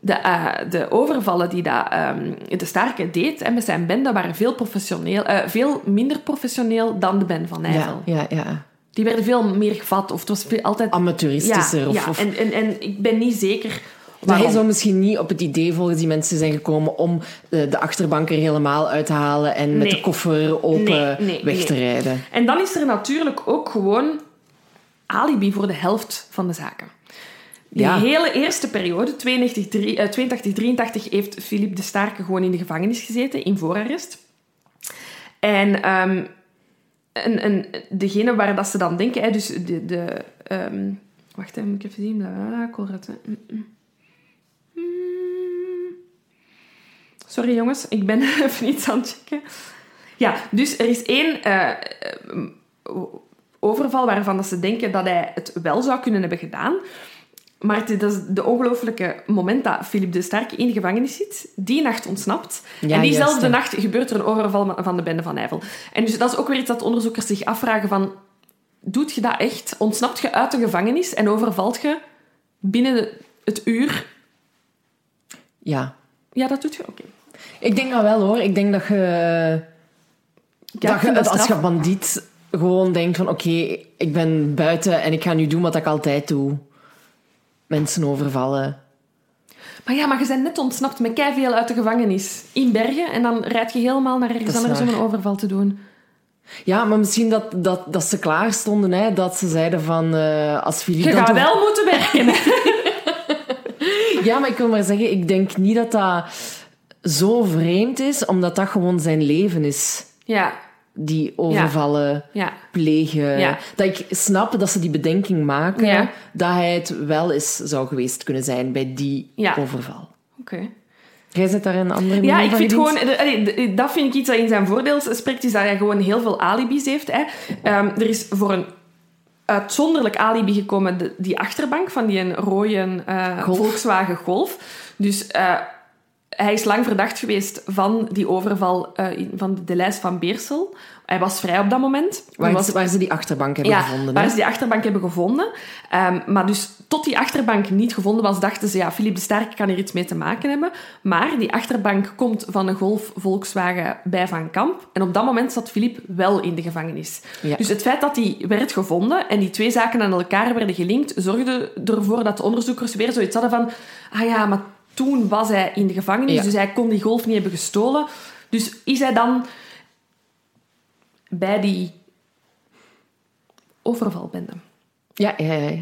De, eh, de overvallen die dat, ehm, de Starke deed hè, met zijn bende waren veel, professioneel, eh, veel minder professioneel dan de band van Nijvel.
Ja, ja, ja.
Die werden veel meer gevat. Of het was altijd...
Amateuristischer. of,
ja,
of-
En, en, en ik ben niet zeker
Maar hij zou misschien niet op het idee volgens die mensen zijn gekomen om eh, de achterbank er helemaal uit te halen en met de koffer open
Nee, nee,
weg
nee.
te rijden.
En dan is er natuurlijk ook gewoon alibi voor de helft van de zaken.
Ja.
hele eerste periode, 82, drie- eh, 82, 83, heeft Philippe de Starke gewoon in de gevangenis gezeten, in voorarrest. En, en, en degene waar dat ze dan denken, hè, dus de... de ehm, wacht, hè, moet ik even zien. Bla, bla, bla, Sorry jongens, ik ben even iets aan het checken. Ja, dus er is één eh, eh, overval waarvan dat ze denken dat hij het wel zou kunnen hebben gedaan. Maar het, dat is de ongelooflijke moment dat Philippe de Sterke in de gevangenis zit. Die nacht ontsnapt.
Ja,
en diezelfde nacht gebeurt er een overval van de bende van Nijvel. En dus dat is ook weer iets dat onderzoekers zich afvragen van... Doet je dat echt? Ontsnapt je uit de gevangenis en overvalt je binnen het uur?
Ja.
Ja, dat doet je? Oké.
Ik denk dat wel hoor. Ik denk dat je,
Ja,
dat je
dat
als je bandiet gewoon denkt van oké, ik ben buiten en ik ga nu doen wat ik altijd doe. Mensen overvallen.
Maar ja, maar je bent net ontsnapt met veel uit de gevangenis. In Bergen. En dan rijd je helemaal naar ergens anders om een overval te doen.
Ja, maar misschien dat, dat, dat ze klaar stonden, hè, dat ze zeiden van eh, als Philippe
Je gaat wel moeten werken.
Ja, maar ik wil maar zeggen, ik denk niet dat dat zo vreemd is, omdat dat gewoon zijn leven is.
ja,
Die overvallen
ja.
plegen.
Ja.
Dat ik snap dat ze die bedenking maken,
Ja.
dat hij het wel eens zou geweest kunnen zijn bij die
Ja.
overval.
Oké.
Jij zit daar een andere
Ja,
mening
ik vind gewoon... de- allee, de- Dat vind ik iets dat in zijn voordeel spreekt, is dat hij gewoon heel veel alibis heeft. Hè. Ehm, er is voor een uitzonderlijk alibi gekomen de- die achterbank van die een rode eh,
Golf.
Volkswagen Golf. Dus eh, hij is lang verdacht geweest van die overval eh, van de lijst van Beersel. Hij was vrij op dat moment.
Waar,
was,
waar ze die achterbank hebben
ja,
gevonden.
waar
hè?
ze die achterbank hebben gevonden. Ehm, maar dus tot die achterbank niet gevonden was, dachten ze, ja, Philippe de Sterke kan hier iets mee te maken hebben. Maar die achterbank komt van een Golf Volkswagen bij Van Kamp. En op dat moment zat Philippe wel in de gevangenis.
Ja.
Dus het feit dat die werd gevonden en die twee zaken aan elkaar werden gelinkt, zorgde ervoor dat de onderzoekers weer zoiets hadden van, ah ja, maar toen was hij in de gevangenis,
Ja.
dus hij kon die Golf niet hebben gestolen. Dus is hij dan... bij die overvalbende.
Ja, ja, ja. ja.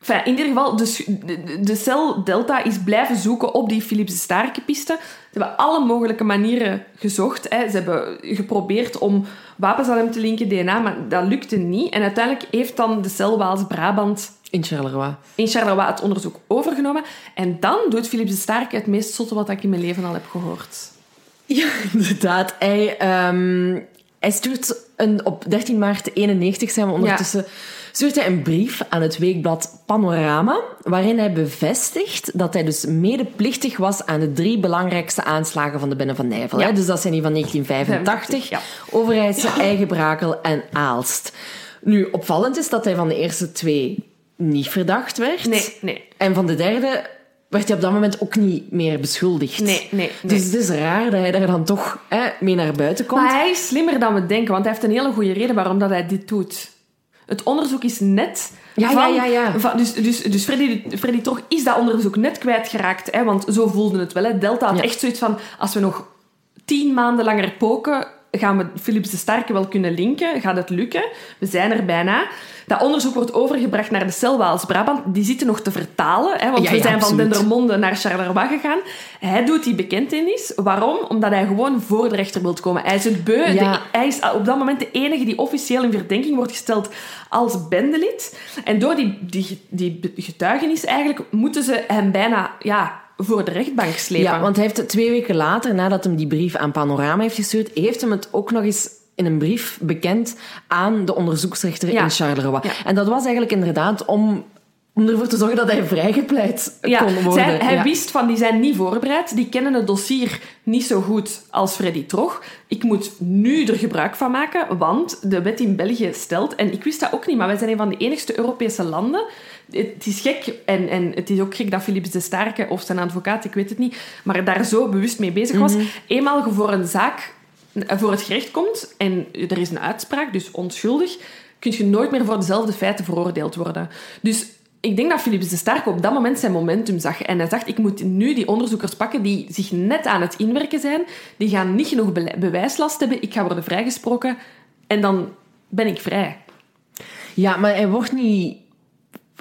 Enfin, in ieder geval, de, sch- de, de cel Delta is blijven zoeken op die Philips de Starke-piste. Ze hebben alle mogelijke manieren gezocht. Hè. Ze hebben geprobeerd om wapens aan hem te linken, DNA, maar dat lukte niet. En uiteindelijk heeft dan de cel Waals-Brabant
In Charleroi.
in Charleroi het onderzoek overgenomen. En dan doet Philips de Starke het meest zotte wat ik in mijn leven al heb gehoord.
Ja, inderdaad. Hij, ehm, hij stuurt een, op 13 maart 91 zijn we ondertussen. Stuurt hij een brief aan het weekblad Panorama, waarin hij bevestigt dat hij dus medeplichtig was aan de drie belangrijkste aanslagen van de Bende van Nijvel.
Ja.
Hè? Dus dat zijn die van 1985,
Ja.
Overijse, Eigenbrakel en Aalst. Nu, opvallend is dat hij van de eerste twee niet verdacht werd.
Nee, nee.
En van de derde werd hij op dat moment ook niet meer beschuldigd.
Nee, nee, nee.
Dus het is raar dat hij daar dan toch hè, mee naar buiten komt.
Maar hij is slimmer dan we denken, want hij heeft een hele goede reden waarom dat hij dit doet. Het onderzoek is net...
Ja,
van,
ja, ja, ja.
van- dus dus, dus Freddy, Freddy toch is dat onderzoek net kwijtgeraakt. Hè, want zo voelde het wel. Hè. Delta had
Ja.
echt zoiets van... Als we nog tien maanden langer poken, gaan we Philips de Starke wel kunnen linken. Gaat het lukken? We zijn er bijna. Dat onderzoek wordt overgebracht naar de cel Waals-Brabant. Die zitten nog te vertalen, hè, want
Ja,
we
ja,
zijn van. Dendermonde naar Charleroi gegaan. Hij doet die bekentenis. Waarom? Omdat hij gewoon voor de rechter wil komen. Hij is het beu.
Ja.
De- hij is op dat moment de enige die officieel in verdenking wordt gesteld als bendelid. En door die, die, die getuigenis eigenlijk moeten ze hem bijna ja, voor de rechtbank slepen.
Ja, want hij heeft het twee weken later, nadat hij die brief aan Panorama heeft gestuurd, heeft hem het ook nog eens in een brief bekend aan de onderzoeksrechter
Ja.
in Charleroi.
Ja.
En dat was eigenlijk inderdaad om, om ervoor te zorgen dat hij vrijgepleit
Ja,
kon worden.
zij- hij
Ja.
wist van, die zijn niet voorbereid. Die kennen het dossier niet zo goed als Freddy Trog. Ik moet nu er gebruik van maken, want de wet in België stelt... En ik wist dat ook niet, maar wij zijn een van de enigste Europese landen... Het is gek, en, en het is ook gek dat Philips de Starke, of zijn advocaat, ik weet het niet, maar daar zo bewust mee bezig was. Eenmaal je voor een zaak voor het gerecht komt en er is een uitspraak, dus onschuldig, kun je nooit meer voor dezelfde feiten veroordeeld worden. Dus ik denk dat Philips de Starke op dat moment zijn momentum zag. En hij dacht, ik moet nu die onderzoekers pakken die zich net aan het inwerken zijn. Die gaan niet genoeg bewijslast hebben. Ik ga worden vrijgesproken. En dan ben ik vrij.
Ja, maar hij wordt niet...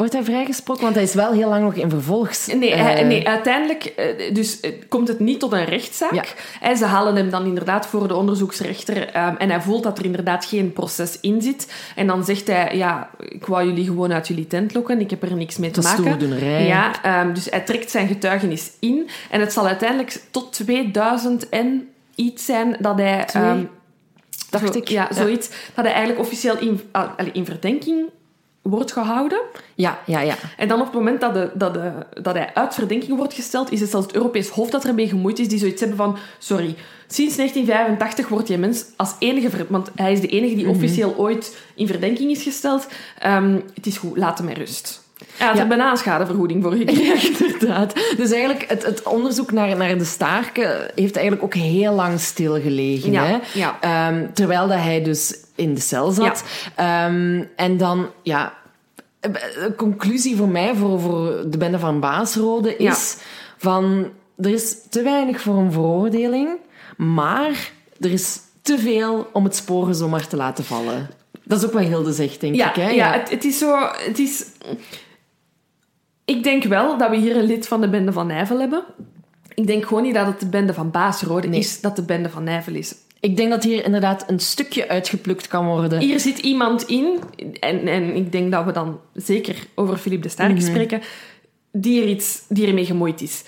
Wordt hij vrijgesproken? Want hij is wel heel lang nog in vervolgs...
Nee, hij-
eh,
nee uiteindelijk eh, dus, eh, komt het niet tot een rechtszaak.
Ja.
Eh, Ze halen hem dan inderdaad voor de onderzoeksrechter ehm, en hij voelt dat er inderdaad geen proces in zit. En dan zegt hij, ja, ik wou jullie gewoon uit jullie tent lokken, ik heb er niks mee te
Dat is
maken. Ja, ehm, dus hij trekt zijn getuigenis in en het zal uiteindelijk tot 2000 en iets zijn dat hij... Ehm,
dacht ik.
Ja,
Ja.
zoiets. Dat hij eigenlijk officieel in, ah, in verdenking wordt gehouden.
Ja, ja, ja.
En dan op het moment dat, de, dat, de, dat hij uit verdenking wordt gesteld, is het zelfs het Europees Hof dat ermee gemoeid is, die zoiets hebben van, sorry, sinds 1985 wordt die mens als enige, ver- want hij is de enige die officieel ooit in verdenking is gesteld. Ehm, het is goed, laat hem rust. Hij had
Ja.
er bijna een schadevergoeding voor gekregen.
Inderdaad. Dus eigenlijk, het, het onderzoek naar, naar de staarken heeft eigenlijk ook heel lang stilgelegen.
Ja,
hè?
ja.
Ehm, terwijl dat hij dus in de cel zat. Ehm, en dan, ja... De conclusie voor mij, voor, voor de bende van Baasrode, is van... Er is te weinig voor een veroordeling, maar er is te veel om het sporen zomaar te laten vallen. Dat is ook wat Hilde zegt, denk
Ja,
ik. Hè?
ja, Het, het is zo... Het is... Ik denk wel dat we hier een lid van de bende van Nijvel hebben. Ik denk gewoon niet dat het de bende van Baasrode
Nee.
is, dat de bende van Nijvel is.
Ik denk dat hier inderdaad een stukje uitgeplukt kan worden.
Hier zit iemand in, en, en ik denk dat we dan zeker over Philippe de Sterk spreken, die, er iets, die ermee gemoeid is.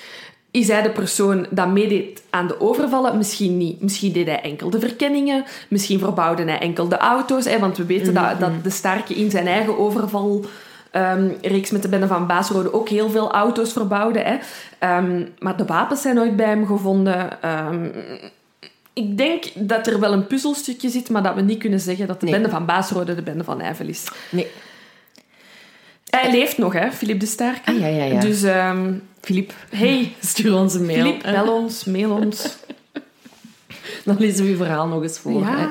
Is hij de persoon dat meedeed aan de overvallen? Misschien niet. Misschien deed hij enkel de verkenningen. Misschien verbouwde hij enkel de auto's. Hè, want we weten dat, dat de Sterke in zijn eigen overval... ehm, reeks met de bende van Baasrode ook heel veel auto's verbouwde. Hè. Ehm, maar de wapens zijn nooit bij hem gevonden. Ehm, ik denk dat er wel een puzzelstukje zit, maar dat we niet kunnen zeggen dat de
Nee.
bende van Baasrode de bende van Nijvel is.
Nee.
Hij leeft nog, hè, Philippe de Sterke.
Ah, ja, ja, ja.
Dus, ehm
Filip,
hey,
stuur ons een mail.
Philippe, bel ons, mail ons.
Dan lezen we je verhaal nog eens voor.
Ja.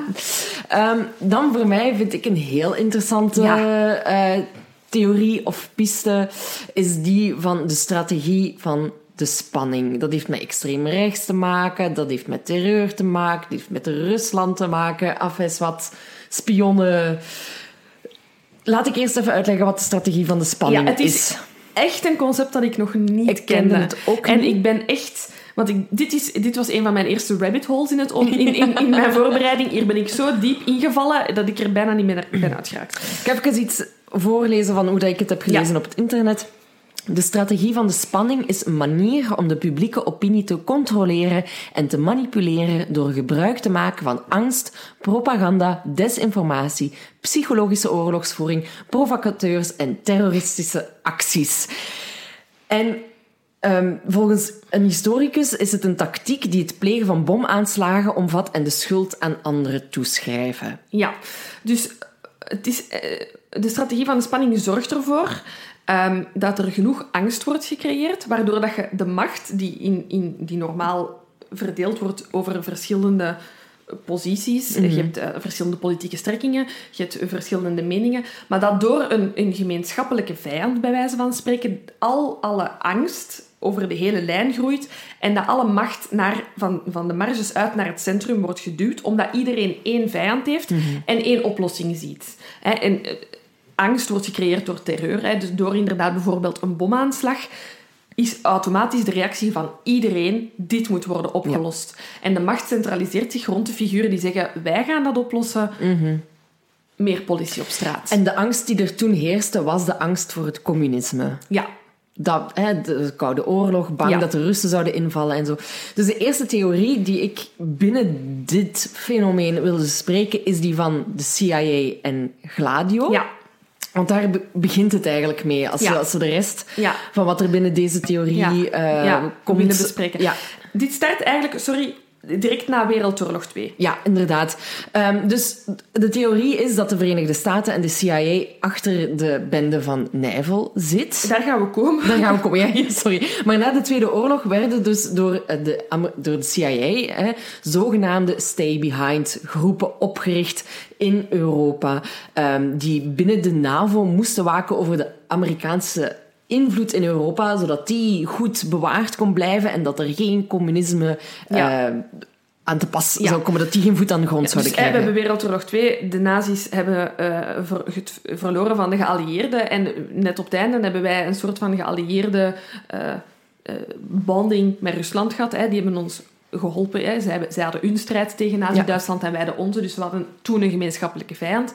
hè. Dan voor mij vind ik een heel interessante
Ja.
eh, theorie of piste is die van de strategie van de spanning. Dat heeft met extreem rechts te maken, dat heeft met terreur te maken, dat heeft met Rusland te maken, af is wat, spionnen. Laat ik eerst even uitleggen wat de strategie van de spanning
Ja, het is echt een concept dat ik nog niet
Ik kende
kende.
het ook
en
niet.
ik ben echt... Want ik, dit, is, dit was een van mijn eerste rabbit holes in, het, in, in, in mijn voorbereiding. Hier ben ik zo diep ingevallen dat ik er bijna niet meer ben uitgeraakt.
Ik heb even iets voorlezen van hoe dat ik het heb gelezen
Ja.
op het internet. De strategie van de spanning is een manier om de publieke opinie te controleren en te manipuleren door gebruik te maken van angst, propaganda, desinformatie, psychologische oorlogsvoering, provocateurs en terroristische acties. En ehm, volgens een historicus is het een tactiek die het plegen van bomaanslagen omvat en de schuld aan anderen toeschrijven.
Ja, dus het is, eh, de strategie van de spanning zorgt ervoor ehm, dat er genoeg angst wordt gecreëerd, waardoor dat je de macht die, in, in, die normaal verdeeld wordt over verschillende posities, je hebt eh, verschillende politieke strekkingen, je hebt verschillende meningen, maar dat door een, een gemeenschappelijke vijand, bij wijze van spreken, al alle angst over de hele lijn groeit en dat alle macht naar, van, van de marges uit naar het centrum wordt geduwd, omdat iedereen één vijand heeft en één oplossing ziet. Hè, en eh, angst wordt gecreëerd door terreur, hè, dus door inderdaad bijvoorbeeld een bomaanslag is automatisch de reactie van iedereen, dit moet worden opgelost. En de macht centraliseert zich rond de figuren die zeggen, wij gaan dat oplossen, meer politie op straat.
En de angst die er toen heerste, was de angst voor het communisme.
ja,
Dat, hè, de Koude Oorlog, bang
Ja.
dat de Russen zouden invallen en zo. Dus de eerste theorie die ik binnen dit fenomeen wilde spreken, is die van de CIA en Gladio.
ja,
Want daar be- begint het eigenlijk mee. Als,
Ja.
we, als we de rest
Ja.
van wat er binnen deze theorie
ja,
eh, komt...
bespreken. Dit start eigenlijk, sorry, direct na Wereldoorlog 2.
Ja, inderdaad. Ehm, dus de theorie is dat de Verenigde Staten en de CIA achter de bende van Nijvel zit.
Daar gaan we komen.
Daar gaan we komen. Ja, sorry. Maar na de Tweede Oorlog werden dus door eh, de, door de CIA hè, zogenaamde stay-behind groepen opgericht in Europa. ehm, die binnen de NAVO moesten waken over de Amerikaanse invloed in Europa, zodat die goed bewaard kon blijven en dat er geen communisme
Ja.
eh, aan te pas
Ja.
zou komen, dat die geen voet aan de grond
Dus
zouden
eh, we
krijgen.
hebben Wereldoorlog 2. De nazi's hebben eh, ver- het verloren van de geallieerden. En net op het einde hebben wij een soort van geallieerde eh, eh, bonding met Rusland gehad. Hè. Die hebben ons geholpen. Hè. Zij, hebben- zij hadden hun strijd tegen Nazi-Duitsland en wij de onze. Dus we hadden toen een gemeenschappelijke vijand.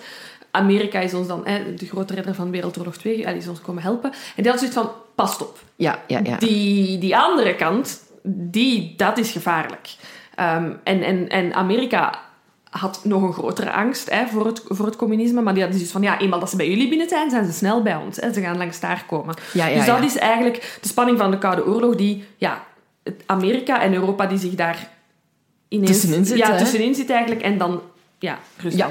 Amerika is ons dan, hè, de grote redder van Wereldoorlog 2, eh, die is ons komen helpen. En die had zoiets van, pas op.
Ja, ja, ja.
Die, die andere kant, die, dat is gevaarlijk. Ehm, en, en, en Amerika had nog een grotere angst hè, voor, het, voor het communisme. Maar die hadden dus van, ja, eenmaal dat ze bij jullie binnen zijn, zijn ze snel bij ons. Hè. Ze gaan langs daar komen.
Ja, ja,
dus dat
ja.
is eigenlijk de spanning van de Koude Oorlog, die, ja, Amerika en Europa die zich daar ineens...
Tussenin zitten,
Ja, tussenin zit eigenlijk. En dan, ja,
Ja,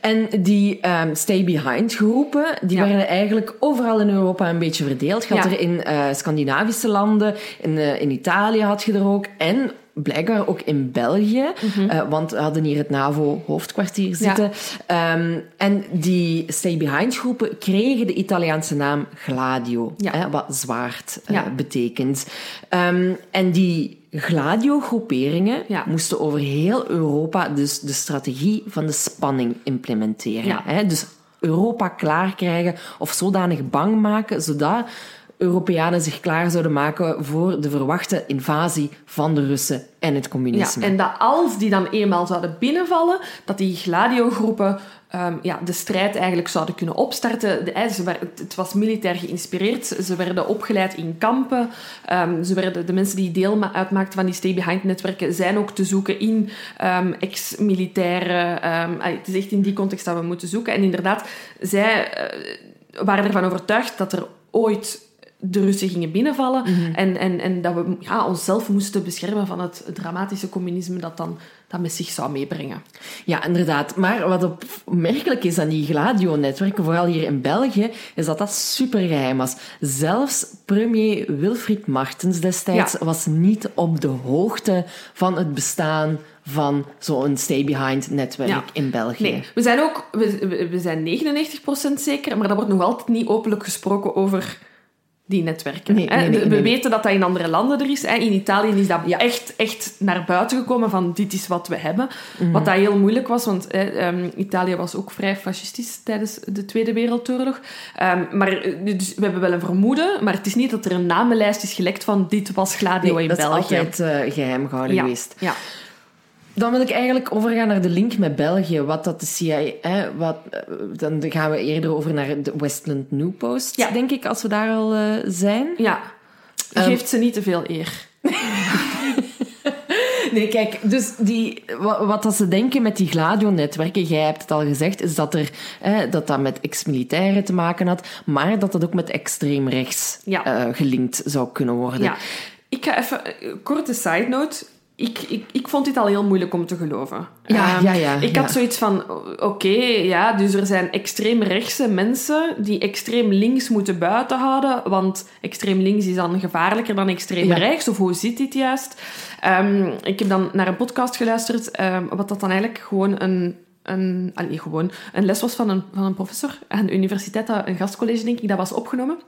en die ehm, stay-behind groepen, die
Ja.
werden eigenlijk overal in Europa een beetje verdeeld. Je had
Ja.
er in eh, Scandinavische landen, in, eh, in Italië had je er ook, en blijkbaar ook in België, eh, want we hadden hier het NAVO-hoofdkwartier zitten. Ehm, en die stay-behind groepen kregen de Italiaanse naam Gladio,
Ja.
hè, wat zwaard eh,
Ja.
betekent. Ehm, en die Gladio-groeperingen
Ja.
moesten over heel Europa dus de strategie van de spanning implementeren. Hè? Dus Europa klaar krijgen of zodanig bang maken, zodat Europeanen zich klaar zouden maken voor de verwachte invasie van de Russen en het
Ja,
communisme.
en dat als die dan eenmaal zouden binnenvallen, dat die gladiogroepen ehm ja, de strijd eigenlijk zouden kunnen opstarten. De, het- was militair geïnspireerd. Ze werden opgeleid in kampen. Ehm, ze werden, de mensen die deel ma- uitmaakten van die stay-behind-netwerken zijn ook te zoeken in ehm, ex-militaire... ehm, ah, het is echt in die context dat we moeten zoeken. En inderdaad, zij eh, waren ervan overtuigd dat er ooit de Russen gingen binnenvallen en, en, en dat we ja, onszelf moesten beschermen van het dramatische communisme dat dan dat met zich zou meebrengen.
Ja, inderdaad. Maar wat opmerkelijk is aan die Gladio-netwerken, vooral hier in België, is dat dat supergeheim was. Zelfs premier Wilfried Martens destijds
Ja.
was niet op de hoogte van het bestaan van zo'n stay-behind-netwerk
Ja.
in België.
Nee, we zijn ook we, we- zijn 99% zeker, maar er wordt nog altijd niet openlijk gesproken over die netwerken.
Nee,
hè.
nee, nee,
we weten dat dat in andere landen er is. Hè. In Italië is dat
Ja.
echt, echt naar buiten gekomen van dit is wat we hebben.
Mhm.
Wat dat heel moeilijk was, want hè, ehm, Italië was ook vrij fascistisch tijdens de Tweede Wereldoorlog. Ehm, maar eh, dus we hebben wel een vermoeden, maar het is niet dat er een namenlijst is gelekt van dit was Gladio in
dat is
België.
altijd eh, geheim gehouden
ja.
geweest.
Ja.
Dan wil ik eigenlijk overgaan naar de link met België. Wat dat de CIA... Hè, wat, eh, dan gaan we eerder over naar de Westland New Post,
Ja.
denk ik, als we daar al eh, zijn.
ja.
Ehm,
Geeft ze niet te veel eer.
Nee, kijk, dus die, wat, wat dat ze denken met die Gladio-netwerken, jij hebt het al gezegd, is dat er, hè, dat, dat met ex-militairen te maken had, maar dat dat ook met extreem rechts
Ja.
eh, gelinkt zou kunnen worden.
Ja. Ik ga even... Korte side note. Ik, ik, ik vond dit al heel moeilijk om te geloven.
Ja,
Ehm,
ja, ja,
Ik
ja.
had zoiets van... Oké, ja, dus er zijn extreem rechtse mensen die extreem links moeten buiten houden, want extreem links is dan gevaarlijker dan extreem
Ja.
rechts, of hoe zit dit juist? Ehm, ik heb dan naar een podcast geluisterd, ehm, wat dat dan eigenlijk gewoon een... Een, allee, gewoon een les was van een, van een professor aan de universiteit, een gastcollege denk ik, dat was opgenomen.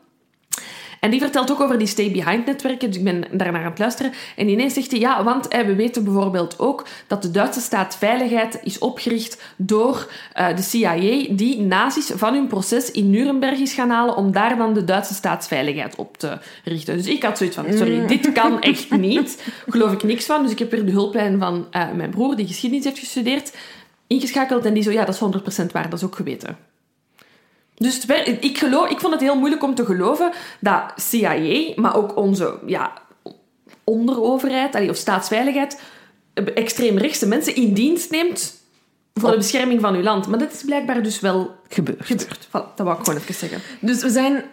En die vertelt ook over die stay-behind-netwerken. Dus ik ben daarnaar aan het luisteren. En ineens zegt hij, ja, want eh, we weten bijvoorbeeld ook dat de Duitse staat Veiligheid is opgericht door eh, de CIA, die nazi's van hun proces in Nuremberg is gaan halen om daar dan de Duitse staatsveiligheid op te richten. Dus ik had zoiets van, sorry, dit kan echt niet. Geloof ik niks van. Dus ik heb weer de hulplijn van eh, mijn broer, die geschiedenis heeft gestudeerd, ingeschakeld. En die zo, ja, dat is 100% waar, dat is ook geweten. Dus het ik, geloof, ik vond het heel moeilijk om te geloven dat CIA, maar ook onze ja, onderoverheid of staatsveiligheid, extreemrechtse mensen in dienst neemt voor de bescherming van uw land. Maar dat is blijkbaar dus wel
Gebeurd.
gebeurd. Voilà, dat wou ik gewoon even zeggen.
Dus we zijn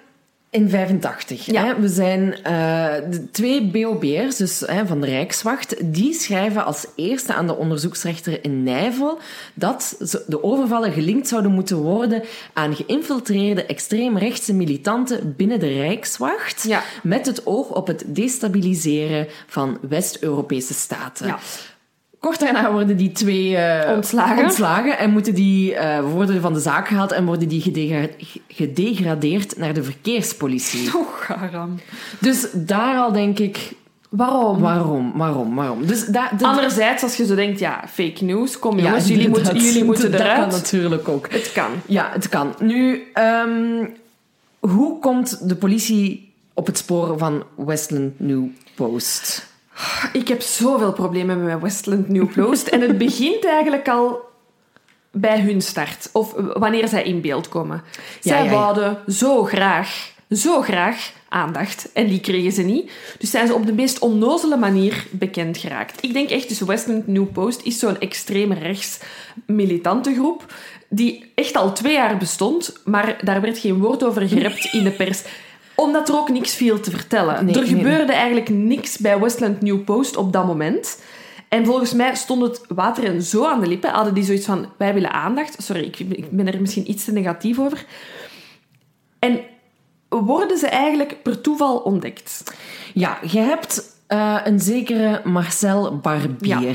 in 85.
Ja.
Hè? We zijn eh, de twee BOB'ers, dus hè, van de Rijkswacht, die schrijven als eerste aan de onderzoeksrechter in Nijvel dat de overvallen gelinkt zouden moeten worden aan geïnfiltreerde extreemrechtse militanten binnen de Rijkswacht,
Ja.
met het oog op het destabiliseren van West-Europese staten.
Ja.
Kort daarna worden die twee eh,
Ontslagen.
ontslagen en moeten die, worden van de zaak gehaald en worden die gedegra- gedegradeerd naar de verkeerspolitie.
Oh, garam.
Dus daar al denk ik,
Waarom?
waarom, waarom, waarom? Dus
Anderzijds, als je zo denkt, ja, fake news, kom
Ja,
jongens, jullie, moeten, jullie moeten
Dat kan natuurlijk ook.
Het kan.
Ja, het kan. Nu, ehm, hoe komt de politie op het spoor van Westland New Post?
Ik heb zoveel problemen met mijn Westland New Post. en het begint eigenlijk al bij hun start. Of wanneer zij in beeld komen.
Ja,
zij
ja, ja.
wouden zo graag, zo graag aandacht. En die kregen ze niet. Dus zijn ze op de meest onnozele manier bekend geraakt. Ik denk echt, dus Westland New Post is zo'n extreem rechts militante groep die echt al twee jaar bestond, maar daar werd geen woord over gerept in de pers omdat er ook niks viel te vertellen.
Nee,
er
nee.
gebeurde eigenlijk niks bij Westland New Post op dat moment. En volgens mij stond het water hen zo aan de lippen. Hadden die zoiets van, wij willen aandacht. Sorry, ik, ik ben er misschien iets te negatief over. En worden ze eigenlijk per toeval ontdekt.
Ja, je hebt eh, een zekere Marcel Barbier.
Ja.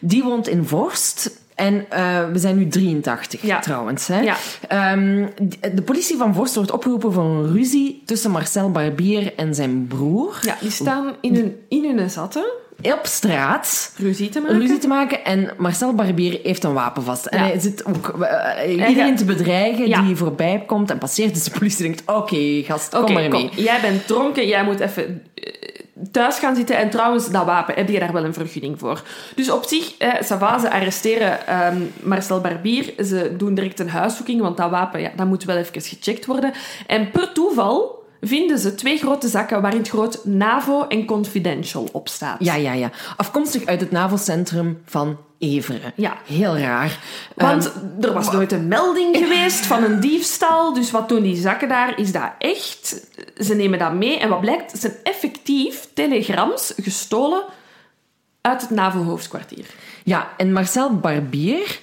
Die woont in Vorst. En eh, we zijn nu 83
Ja.
trouwens. Hè?
Ja.
Ehm, de politie van Vorst wordt opgeroepen voor een ruzie tussen Marcel Barbier en zijn broer.
Ja, die staan in hun, in hun zatten
Op straat.
ruzie te maken.
Ruzie te maken en Marcel Barbier heeft een wapen vast. En
Ja.
hij zit ook eh, iedereen te bedreigen
Ja.
die voorbij komt en passeert. Dus de politie denkt: oké, gast, kom maar mee.
kom. Jij bent dronken, jij moet even eh, thuis gaan zitten. En trouwens, dat wapen, heb je daar wel een vergunning voor? Dus op zich, eh, ze arresteren ehm, Marcel Barbier. Ze doen direct een huiszoeking, want dat wapen, ja, dat moet wel even gecheckt worden. En per toeval vinden ze twee grote zakken waarin het groot NAVO en Confidential op staat.
Ja, ja, ja. Afkomstig uit het NAVO-centrum van Everen.
Ja.
Heel raar.
Want
Ehm,
er was nooit een melding geweest van een diefstal. Dus wat doen die zakken daar? Is dat echt? Ze nemen dat mee. En wat blijkt? Het zijn effectief telegrams gestolen uit het NAVO-hoofdkwartier.
ja, en Marcel Barbier,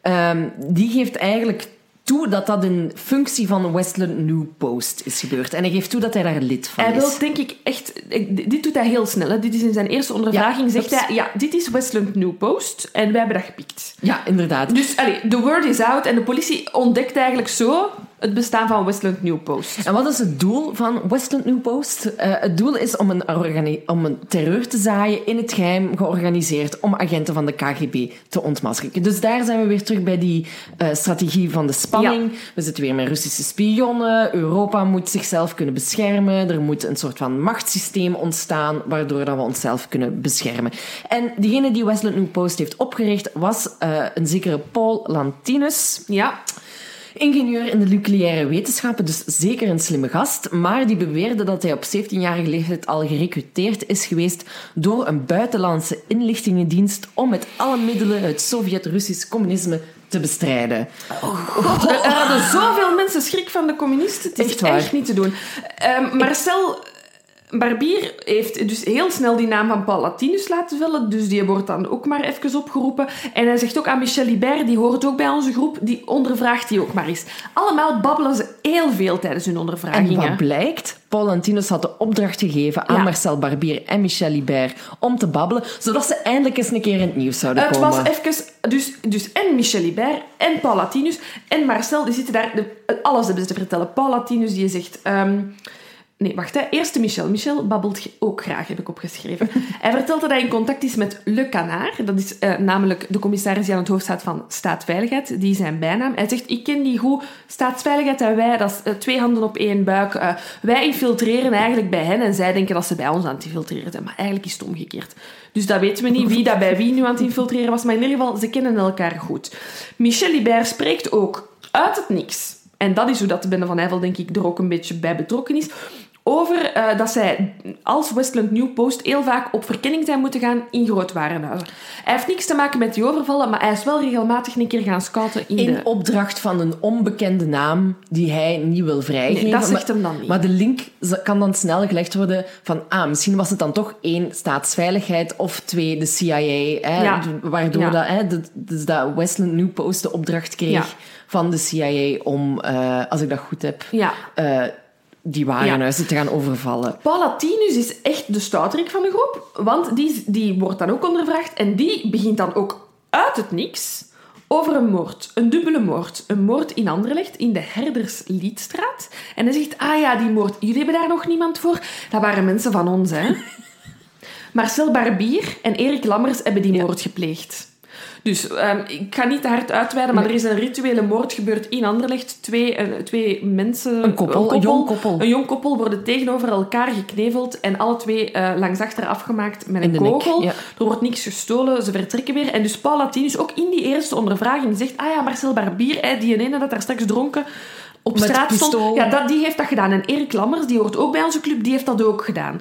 ehm, die geeft eigenlijk toe dat dat een functie van Westland New Post is gebeurd. En hij geeft toe dat hij daar lid van
Hij
is.
wil, denk ik, echt... Dit doet hij heel snel. Hè. Dit is in zijn eerste ondervraging.
Ja,
zegt hij, ja, dit is Westland New Post. En wij hebben dat gepikt.
Ja, inderdaad.
Dus allee, the word is out. En de politie ontdekt eigenlijk zo het bestaan van Westland New Post.
En wat is het doel van Westland New Post? Eh, het doel is om een, om een terreur te zaaien in het geheim, georganiseerd om agenten van de KGB te ontmaskeren. Dus daar zijn we weer terug bij die eh, strategie van de spanning. We zitten weer met Russische spionnen. Europa moet zichzelf kunnen beschermen. Er moet een soort van machtssysteem ontstaan waardoor dat we onszelf kunnen beschermen. En diegene die Westland New Post heeft opgericht was eh, een zekere Paul Lantinus.
Ja,
Ingenieur in de nucleaire wetenschappen, dus zeker een slimme gast, maar die beweerde dat hij op 17-jarige leeftijd al gerecruiteerd is geweest door een buitenlandse inlichtingendienst om met alle middelen het Sovjet-Russisch communisme te bestrijden.
God, er, er hadden zoveel mensen schrik van de communisten. Het is
Echt
niet te doen. Ehm, Marcel Barbier heeft dus heel snel die naam van Paul Latinus laten vullen. Dus die wordt dan ook maar even opgeroepen. En hij zegt ook aan Michel Libert, die hoort ook bij onze groep, die ondervraagt die ook maar eens. Allemaal babbelen ze heel veel tijdens hun
En
ondervragingen.
wat blijkt? Paul Lantinus had de opdracht gegeven aan
Ja.
Marcel Barbier en Michel Libert om te babbelen, zodat ze eindelijk eens een keer in het nieuws zouden
Het
komen.
was even... Dus, dus en Michel Libert en Paul Latinus en Marcel, die zitten daar de, alles hebben ze te vertellen. Paul Latinus die zegt... ehm, nee, wacht. Hè. Eerste Michel. Michel babbelt ook graag, heb ik opgeschreven. hij vertelt dat hij in contact is met Le Canard. Dat is eh, namelijk de commissaris die aan het hoofd staat van Staatsveiligheid. Die is zijn bijnaam. Hij zegt, ik ken die goed. Staatsveiligheid en wij, dat is eh, twee handen op één buik. Eh, wij infiltreren eigenlijk bij hen en zij denken dat ze bij ons aan het infiltreren zijn. Maar eigenlijk is het omgekeerd. Dus dat weten we niet wie dat bij wie nu aan het infiltreren was. Maar in ieder geval, ze kennen elkaar goed. Michel Libert spreekt ook uit het niks. En dat is hoe dat de Bende van Eyvel, denk ik, er ook een beetje bij betrokken is. Over eh, dat zij als Westland New Post heel vaak op verkenning zijn moeten gaan in grootwarenhuizen. Hij heeft niks te maken met die overvallen, maar hij is wel regelmatig een keer gaan scouten in,
in
de...
opdracht van een onbekende naam die hij niet wil vrijgeven.
Nee, dat zegt
Maar-
hem dan niet.
Maar de link kan dan snel gelegd worden van, ah, misschien was het dan toch één, staatsveiligheid, of twee, de CIA, hè,
Ja.
waardoor
Ja.
dat, hè, dat, dus dat Westland New Post de opdracht kreeg
Ja.
van de CIA om, eh, als ik dat goed heb,
Ja.
eh, die warenhuizen te gaan overvallen.
Paul Latinus is echt de stouterik van de groep, want die, die wordt dan ook ondervraagd en die begint dan ook uit het niks over een moord. Een dubbele moord. Een moord in Anderlecht, in de Herdersliedstraat. En hij zegt, ah ja, die moord, jullie hebben daar nog niemand voor? Dat waren mensen van ons, hè. Marcel Barbier en Erik Lammers hebben die moord gepleegd. Dus ehm, ik ga niet te hard uitweiden, maar er is een rituele moord gebeurd in Anderlecht. Twee, eh, twee mensen...
Een koppel, een jong koppel.
Een jong koppel worden tegenover elkaar gekneveld en alle twee eh, langs achter afgemaakt met
In
een kogel.
ja.
Er wordt niks gestolen, ze vertrekken weer. En dus Paul Latinus, ook in die eerste ondervraging, zegt... Ah ja, Marcel Barbier, hè, die ene dat daar straks dronken op
Met
straat stond. Ja, dat, die heeft dat gedaan. En Erik Lammers, die hoort ook bij onze club, die heeft dat ook gedaan.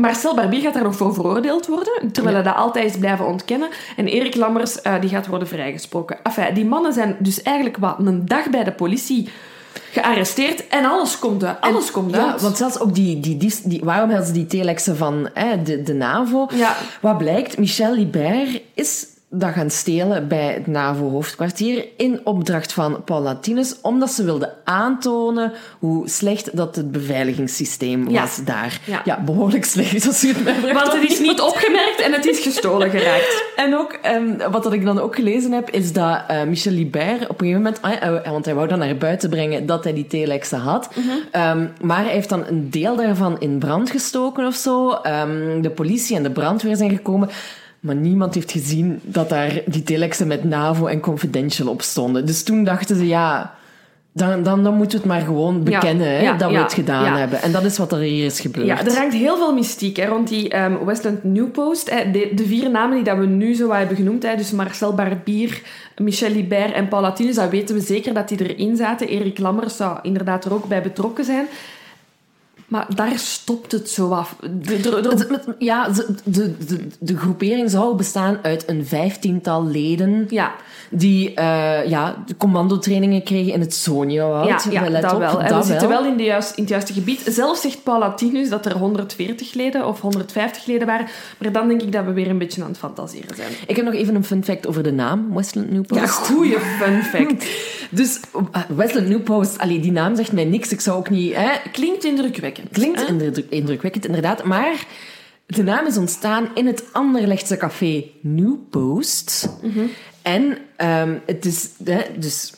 Marcel Barbier gaat daar nog voor veroordeeld worden, terwijl hij dat altijd is blijven ontkennen. En Erik Lammers, eh, die gaat worden vrijgesproken. Enfin, die mannen zijn dus eigenlijk wat een dag bij de politie gearresteerd en alles komt uit. Alles komt
Ja,
uit.
want zelfs ook die, die, die, die- waarom hadden ze die telexen van hè, de, de NAVO?
Ja.
Wat blijkt, Michel Libert is dat gaan stelen bij het NAVO-hoofdkwartier in opdracht van Paul Latinus, omdat ze wilden aantonen hoe slecht dat het beveiligingssysteem
Ja.
was daar.
Ja.
Ja, behoorlijk slecht, als u het mij vraagt.
Want het is niet opgemerkt en het is gestolen geraakt.
En ook, ehm, wat dat ik dan ook gelezen heb, is dat eh, Michel Libert op een gegeven moment, ah, eh, want hij wou dan naar buiten brengen dat hij die telexen had, Ehm, maar hij heeft dan een deel daarvan in brand gestoken of zo. Ehm, de politie en de brandweer zijn gekomen. Maar niemand heeft gezien dat daar die telexen met NAVO en Confidential op stonden. Dus toen dachten ze, ja, dan, dan, dan moeten we het maar gewoon bekennen hè,
ja,
dat we
ja,
het gedaan hebben. En dat is wat er hier is gebeurd.
Ja, er hangt heel veel mystiek hè, rond die ehm, Westland New Post. Hè. De, de vier namen die dat we nu zo hebben genoemd, hè, dus Marcel Barbier, Michel Libert en Paul Latinus, dat weten we zeker dat die erin zaten. Erik Lammers zou inderdaad er ook bij betrokken zijn. Maar daar stopt het zo af. De- de-
Ja, de, de, de, de groepering zou bestaan uit een vijftiental leden
ja,
die eh, ja, de commandotrainingen kregen in het Sonia-woud.
ja, ja dat
op,
wel. En
dat
we zitten wel in, de juist, in het juiste gebied. Zelf zegt Paul Latinus dat er 140 leden of 150 leden waren. Maar dan denk ik dat we weer een beetje aan het fantaseren zijn.
Ik heb nog even een fun fact over de naam Westland New Post.
Ja, goeie fun fact.
Dus uh, Westland New Post, allee, die naam zegt mij niks. Ik zou ook niet... Hè,
Klinkt indrukwekkend.
Klinkt
hè?
indruk- indrukwekkend, inderdaad. Maar de naam is ontstaan in het Anderlechtse café New Post.
Mhm.
En ehm, het is... Hè, dus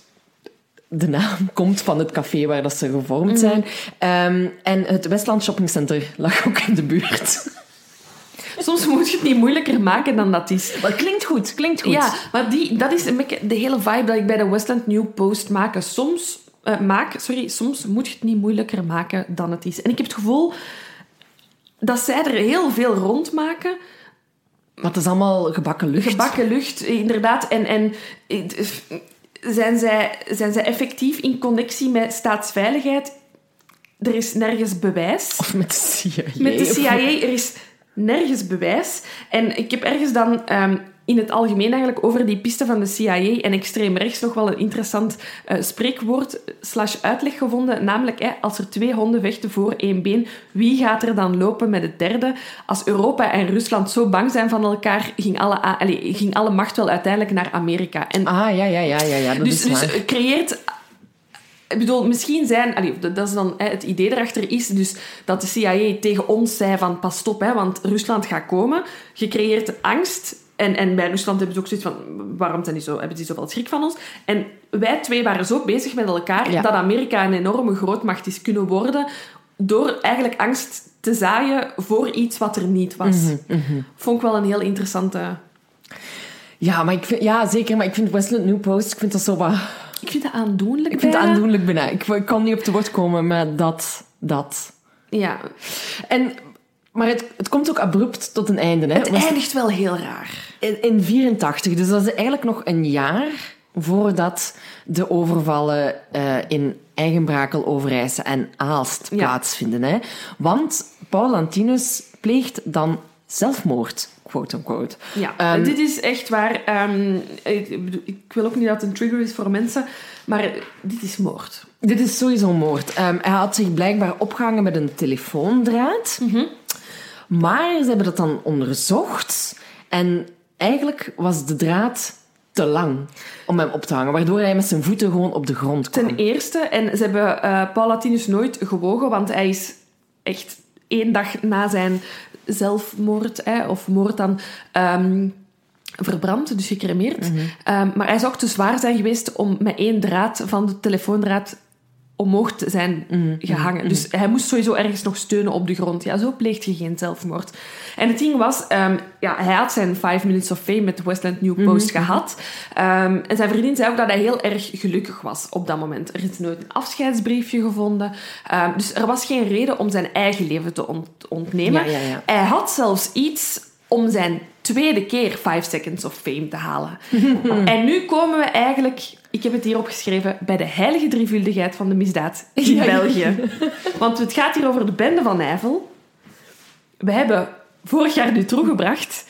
de naam komt van het café waar dat ze gevormd zijn. Ehm, en het Westland Shopping Center lag ook in de buurt.
Soms moet je het niet moeilijker maken dan dat is.
Maar het klinkt goed, klinkt goed.
Ja, maar die, dat is de hele vibe dat ik bij de Westland New Post maak. Soms, eh, maak. Sorry, soms moet je het niet moeilijker maken dan het is. En ik heb het gevoel dat zij er heel veel rondmaken.
Maar het is allemaal gebakken lucht.
Gebakken lucht, inderdaad. En, en zijn, zij, zijn zij effectief in connectie met staatsveiligheid? Er is nergens bewijs.
Of met de CIA.
Met de CIA, er is nergens bewijs. En ik heb ergens dan ehm, in het algemeen eigenlijk over die piste van de CIA en extreem rechts nog wel een interessant uh, spreekwoord slash uitleg gevonden. Namelijk, hè, als er twee honden vechten voor één been, wie gaat er dan lopen met het derde? Als Europa en Rusland zo bang zijn van elkaar, ging alle, allez, ging alle macht wel uiteindelijk naar Amerika.
En, ah, ja, ja, ja. ja, ja dat
dus,
is
dus creëert ik bedoel, misschien zijn... Allee, dat is dan hè, het idee erachter is dus dat de CIA tegen ons zei van pas op, hè, want Rusland gaat komen. Gecreëerd angst. En, en bij Rusland hebben ze ook zoiets van waarom zijn die zo, hebben die zoveel schrik van ons? En wij twee waren zo bezig met elkaar dat Amerika een enorme grootmacht is kunnen worden door eigenlijk angst te zaaien voor iets wat er niet was. Mm -hmm, Vond ik wel een heel interessante...
Ja, maar ik vind, ja, zeker. Maar ik vind Westland New Post, ik vind dat zo wat
ik vind het aandoenlijk
Ik vind het aandoenlijk bijna. Ik, ik kan niet op de woord komen met dat, dat.
Ja.
En, maar het, het komt ook abrupt tot een einde. Hè?
Het eindigt wel heel raar.
In, in 84, dus dat is eigenlijk nog een jaar voordat de overvallen uh, in Eigenbrakel, Overijse en Aalst plaatsvinden. Hè? Want Paul Lantinus pleegt dan zelfmoord quote-unquote.
Ja, um, dit is echt waar. Um, ik, ik, wil ook niet dat het een trigger is voor mensen, maar dit is moord.
Dit is sowieso moord. Um, hij had zich blijkbaar opgehangen met een telefoondraad.
Mm -hmm.
Maar ze hebben dat dan onderzocht. En eigenlijk was de draad te lang om hem op te hangen, waardoor hij met zijn voeten gewoon op de grond kwam.
Ten eerste, en ze hebben uh, Paul Latinus nooit gewogen, want hij is echt één dag na zijn zelfmoord hè, of moord dan um, verbrand, dus gecremeerd.
Mhm.
um, maar hij zou ook te zwaar zijn geweest om met één draad van de telefoondraad omhoog te zijn
Mhm,
gehangen.
mhm,
Dus hij moest sowieso ergens nog steunen op de grond. Ja, zo pleegt je geen zelfmoord. En het ding was, ehm, ja, hij had zijn Five Minutes of Fame met de Westland New Post
Mhm,
gehad. Ehm, en zijn vriendin zei ook dat hij heel erg gelukkig was op dat moment. Er is nooit een afscheidsbriefje gevonden. Ehm, dus er was geen reden om zijn eigen leven te ont- ontnemen.
Ja, ja, ja.
Hij had zelfs iets om zijn tweede keer Five Seconds of Fame te halen. en nu komen we eigenlijk, ik heb het hier opgeschreven, bij de heilige drievuldigheid van de misdaad in
Ja.
België. Want het gaat hier over de bende van Nijvel. We hebben vorig jaar nu teruggebracht.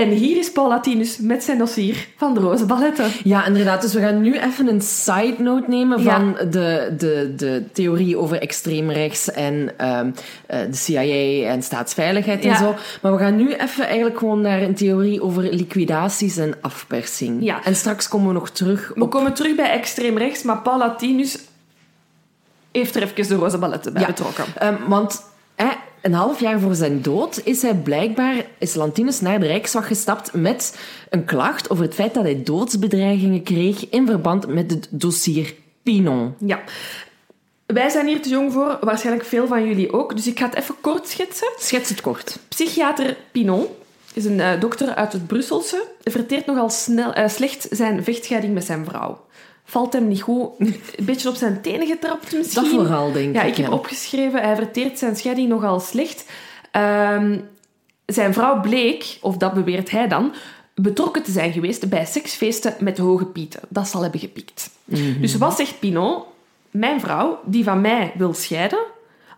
En hier is Paul Latinus met zijn dossier van de Roze Balletten.
Ja, inderdaad. Dus we gaan nu even een side note nemen
Ja.
van de, de, de theorie over extreem rechts en ehm, eh, de CIA en staatsveiligheid en zo. Maar we gaan nu even eigenlijk gewoon naar een theorie over liquidaties en afpersing.
Ja.
En straks komen we nog terug
We komen terug bij extreem rechts, maar Paul Latinus heeft er even de Roze Balletten bij
Ja.
betrokken.
Ehm, want hè, een half jaar voor zijn dood is hij blijkbaar, is Lantinus naar de Rijkswacht gestapt met een klacht over het feit dat hij doodsbedreigingen kreeg in verband met het dossier Pinon.
Ja. Wij zijn hier te jong voor, waarschijnlijk veel van jullie ook. Dus ik ga het even kort schetsen.
Schets het kort.
Psychiater Pinon is een eh, dokter uit het Brusselse. Verteert nogal snel, eh, slecht zijn vechtscheiding met zijn vrouw. Valt hem niet goed. Een beetje op zijn tenen getrapt misschien.
Dat vooral, denk
Ja,
ik.
ik heb
ja.
opgeschreven, hij verteert zijn scheiding nogal slecht. Ehm, zijn vrouw bleek, of dat beweert hij dan, betrokken te zijn geweest bij seksfeesten met hoge pieten. Dat zal hebben gepikt.
Mhm.
Dus wat zegt Pinot? Mijn vrouw, die van mij wil scheiden,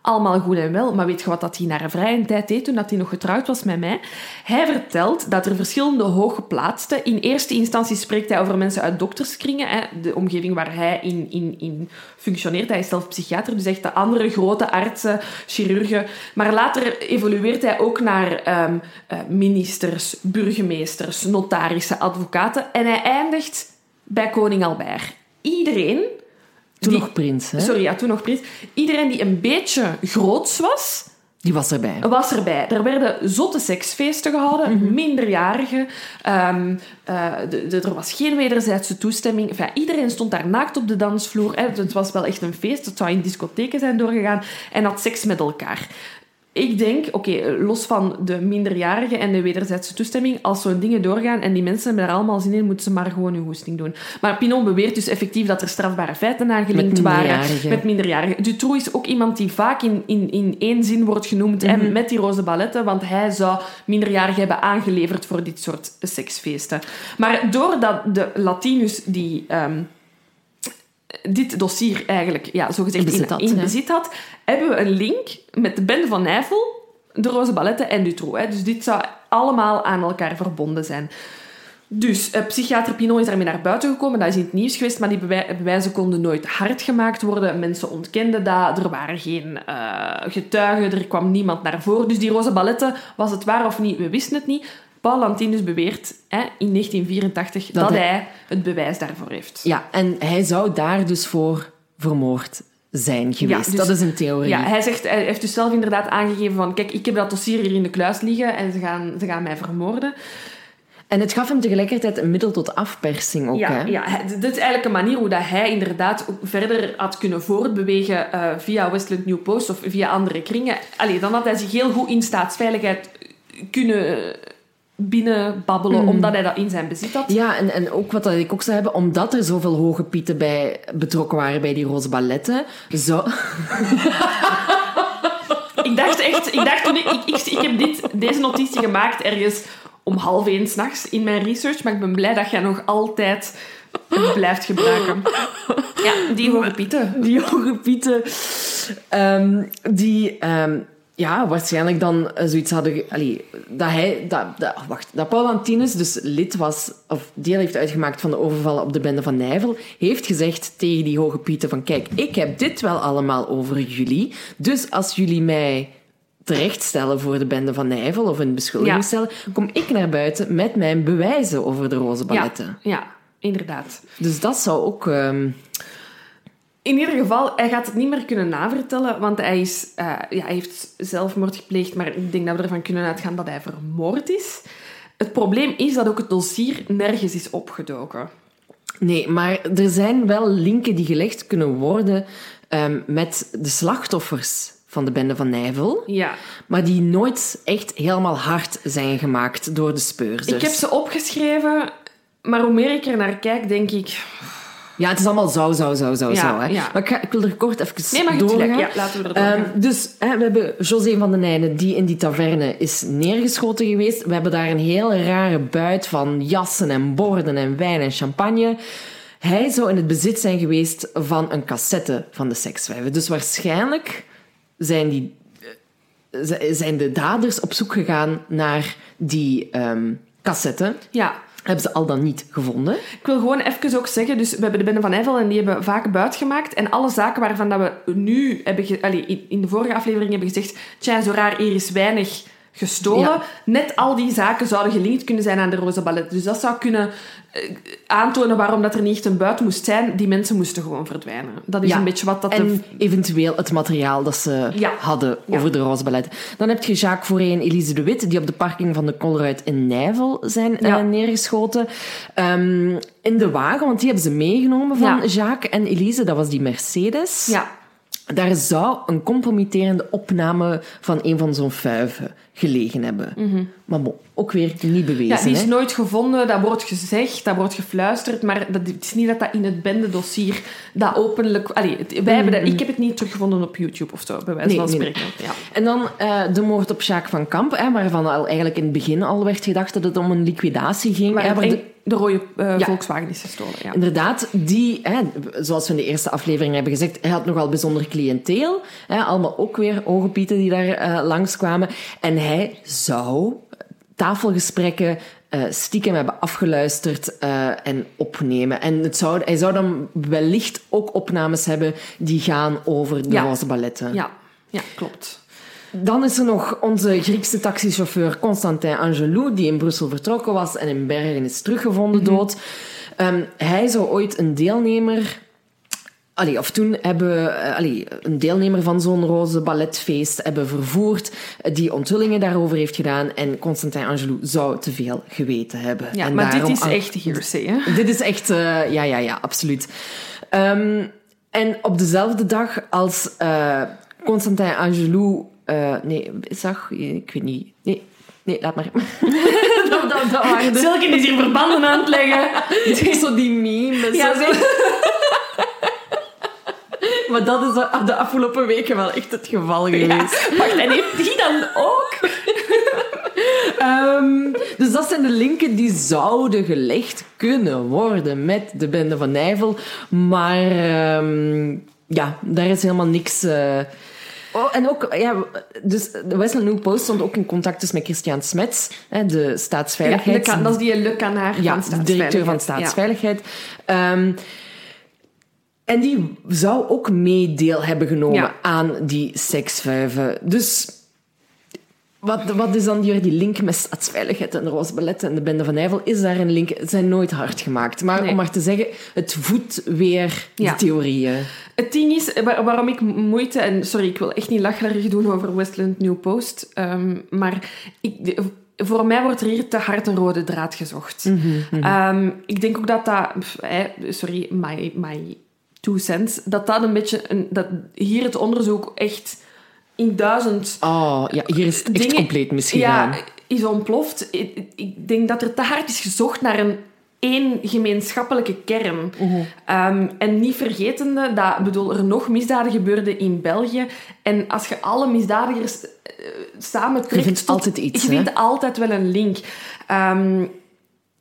allemaal goed en wel, maar weet je wat dat hij naar een vrije tijd deed toen dat hij nog getrouwd was met mij? Hij vertelt dat er verschillende hooggeplaatsten... In eerste instantie spreekt hij over mensen uit dokterskringen, hè, de omgeving waar hij in, in, in functioneert. Hij is zelf psychiater, dus echt de andere grote artsen, chirurgen. Maar later evolueert hij ook naar ehm, eh, ministers, burgemeesters, notarissen, advocaten. En hij eindigt bij koning Albert. Iedereen...
Toen
die-
nog prins, hè?
Sorry, ja, toen nog prins. Iedereen die een beetje groots was,
Die was erbij.
was erbij. Er werden zotte seksfeesten gehouden, minderjarigen. Ehm, eh, de- de- er was geen wederzijdse toestemming. Enfin, iedereen stond daar naakt op de dansvloer. Hè. Het was wel echt een feest. Het zou in discotheken zijn doorgegaan. En had seks met elkaar. Ik denk, oké, los van de minderjarigen en de wederzijdse toestemming, als zo'n dingen doorgaan en die mensen hebben er allemaal zin in, moeten ze maar gewoon hun hoesting doen. Maar Pinon beweert dus effectief dat er strafbare feiten aangelinkt
Met
waren met minderjarigen. Dutroux is ook iemand die vaak in, in, in één zin wordt genoemd hè, met die roze balletten, want hij zou minderjarigen hebben aangeleverd voor dit soort seksfeesten. Maar doordat de Latinus die... ehm, dit dossier eigenlijk ja, zogezegd
In bezit had,
in bezit had, hebben we een link met de bende van Nijvel, de Roze Balletten en Dutroux. Dus dit zou allemaal aan elkaar verbonden zijn. Dus eh, psychiater Pinon is daarmee naar buiten gekomen. Dat is in het nieuws geweest, maar die bewij- bewijzen konden nooit hard gemaakt worden. Mensen ontkenden dat. Er waren geen eh, getuigen. Er kwam niemand naar voren. Dus die roze balletten, was het waar of niet? We wisten het niet. Paul Lantinus beweert hè, in 1984 dat,
Dat hij-
hij het bewijs daarvoor heeft.
Ja, en hij zou daar dus voor vermoord zijn geweest.
dus-
dat is een theorie.
Ja, hij, zegt, hij heeft dus zelf inderdaad aangegeven van... Kijk, ik heb dat dossier hier in de kluis liggen en ze gaan, ze gaan mij vermoorden.
En het gaf hem tegelijkertijd een middel tot afpersing ook.
ja,
hè?
ja, dit is eigenlijk een manier hoe dat hij inderdaad ook verder had kunnen voortbewegen eh, via Westland New Post of via andere kringen. Allee, dan had hij zich heel goed in staatsveiligheid kunnen binnenbabbelen, omdat hij dat in zijn bezit had.
Ja, en, en ook wat dat ik ook zou hebben, omdat er zoveel hoge pieten bij betrokken waren bij die roze balletten, zou...
Ik dacht echt, ik dacht toen ik, ik, ik, ik heb dit, deze notitie gemaakt ergens om half één s'nachts in mijn research, maar ik ben blij dat jij nog altijd het blijft gebruiken. Ja, die hoge pieten.
Die hoge pieten, ehm, die ehm, ja, waarschijnlijk dan eh, zoiets hadden... Allee, dat hij... Dat, dat, wacht, dat Paul Antinus dus lid was, of deel heeft uitgemaakt van de overvallen op de bende van Nijvel, heeft gezegd tegen die hoge pieten van kijk, ik heb dit wel allemaal over jullie, dus als jullie mij terechtstellen voor de bende van Nijvel of een beschuldiging
Ja.
stellen, kom ik naar buiten met mijn bewijzen over de roze balletten.
ja, inderdaad.
Dus dat zou ook... ehm,
In ieder geval, hij gaat het niet meer kunnen navertellen, want hij, is, eh, ja, hij heeft zelfmoord gepleegd, maar ik denk dat we ervan kunnen uitgaan dat hij vermoord is. Het probleem is dat ook het dossier nergens is opgedoken.
Nee, maar er zijn wel linken die gelegd kunnen worden ehm, met de slachtoffers van de bende van Nijvel,
Ja.
maar die nooit echt helemaal hard zijn gemaakt door de speurzers.
Ik heb ze opgeschreven, maar hoe meer ik er naar kijk, denk ik...
Ja, het is allemaal zo, zo, zo, zo,
Ja,
zo. Hè. Maar ik, ga, ik wil er kort even
Nee, maar
doorgaan.
Ja, laten we er doorgaan.
Ehm, dus hè, we hebben José van den Nijnen, die in die taverne is neergeschoten geweest. We hebben daar een hele rare buit van jassen en borden en wijn en champagne. Hij zou in het bezit zijn geweest van een cassette van de sekswijven. Dus waarschijnlijk zijn, die, eh, zijn de daders op zoek gegaan naar die ehm cassette.
Ja,
Hebben ze al dan niet gevonden.
ik wil gewoon even ook zeggen, dus we hebben de Bende van Nijvel en die hebben vaak buit gemaakt. En alle zaken waarvan dat we nu hebben... Ge, in de vorige aflevering hebben gezegd, tja, zo raar, hier is weinig gestolen.
Ja.
Net al die zaken zouden gelinkt kunnen zijn aan de roze ballet. Dus dat zou kunnen eh, aantonen waarom dat er niet echt een buit moest zijn. Die mensen moesten gewoon verdwijnen. Dat is
Ja.
een beetje wat dat... de-
En eventueel het materiaal dat ze
Ja.
hadden over de roze ballet. Dan heb je Jacques Fauré en Elise de Wit, die op de parking van de Colruyt in Nijvel zijn eh, neergeschoten. Ehm, in de wagen, want die hebben ze meegenomen van
Ja.
Jacques en Elise. Dat was die Mercedes.
Ja,
Daar zou een compromitterende opname van een van zo'n vuiven gelegen hebben. Maar bon, ook weer niet bewezen.
Ja, die is
hè.
nooit gevonden, dat wordt gezegd, dat wordt gefluisterd, maar dat, het is niet dat dat in het bendedossier dat openlijk... Allee, het- wij hebben dat, ik heb het niet teruggevonden op YouTube of zo, bij wijze
Nee,
van
nee, nee.
spreken. Ja.
En dan eh, de moord op Jacques van Kamp, hè, waarvan al eigenlijk in het begin al werd gedacht dat het om een liquidatie ging.
Maar
hè, waar
en
de-
de rode eh,
Ja.
Volkswagen is gestolen, ja.
Inderdaad, die, hè, zoals we in de eerste aflevering hebben gezegd, hij had nogal bijzonder cliënteel. Hè, allemaal ook weer ogenpieten die daar eh, langskwamen. En hij zou tafelgesprekken eh, stiekem hebben afgeluisterd eh, en opnemen. En het zou, hij zou dan wellicht ook opnames hebben die gaan over de
Ja.
roze balletten.
Ja, ja klopt.
Dan is er nog onze Griekse taxichauffeur Constantin Angelou, die in Brussel vertrokken was en in Bergen is teruggevonden dood. Ehm, hij zou ooit een deelnemer Allee, of toen hebben eh, allee, een deelnemer van zo'n roze balletfeest hebben vervoerd, eh, die onthullingen daarover heeft gedaan. En Constantin Angelou zou te veel geweten hebben.
Ja,
en
maar dit is echt hearsay, hè?
Dit is echt, eh, ja, ja, ja, absoluut. Ehm, en op dezelfde dag als eh, Constantin Angelou, eh, nee, zag, ik weet niet, nee, nee, laat maar. dat, dat, dat waren de-
Silke is hier verbanden aan het leggen.
Het is zo die memes.
Ja,
zo. Maar dat is de- de afgelopen weken wel echt het geval geweest.
Wacht, en heeft die dan ook?
Ehm, dus dat zijn de linken die zouden gelegd kunnen worden met de bende van Nijvel. Maar ehm, ja, daar is helemaal niks... eh, Oh, en ook, ja, dus de Westland New Post stond ook in contact dus met Christian Smets, hè, de
Ja,
staatsveiligheid.
kan, dat is die Le Canard
ja,
van
de directeur van
Staatsveiligheid.
Staatsveiligheid. Ehm, en die zou ook mee deel hebben genomen
Ja.
aan die seksvuiven. Dus wat, wat is dan die, die link met staatsveiligheid en de Roze Ballet en de Bende van Nijvel? Is daar een link? Het zijn nooit hard gemaakt. Maar
Nee.
om maar te zeggen, het voedt weer
Ja.
de theorieën.
Het ding is, waar- waarom ik moeite... En sorry, ik wil echt niet lacherig doen over Westland New Post. ehm, maar ik, de- voor mij wordt er hier te hard een rode draad gezocht. Ehm, ik denk ook dat dat... sorry, my, my two cents. Dat dat een beetje... Een, dat hier het onderzoek echt in duizend...
Oh, ja, hier is het echt
Dingen-
compleet misgegaan.
Ja, is ontploft. Ik, ik denk dat er te hard is gezocht naar een één gemeenschappelijke kern. Ehm, en niet vergetende dat bedoel, er nog misdaden gebeurden in België. En als je alle misdadigers eh, samen trekt...
Je vindt
tot-
altijd iets,
Je
hè?
vindt altijd wel een link. Ehm,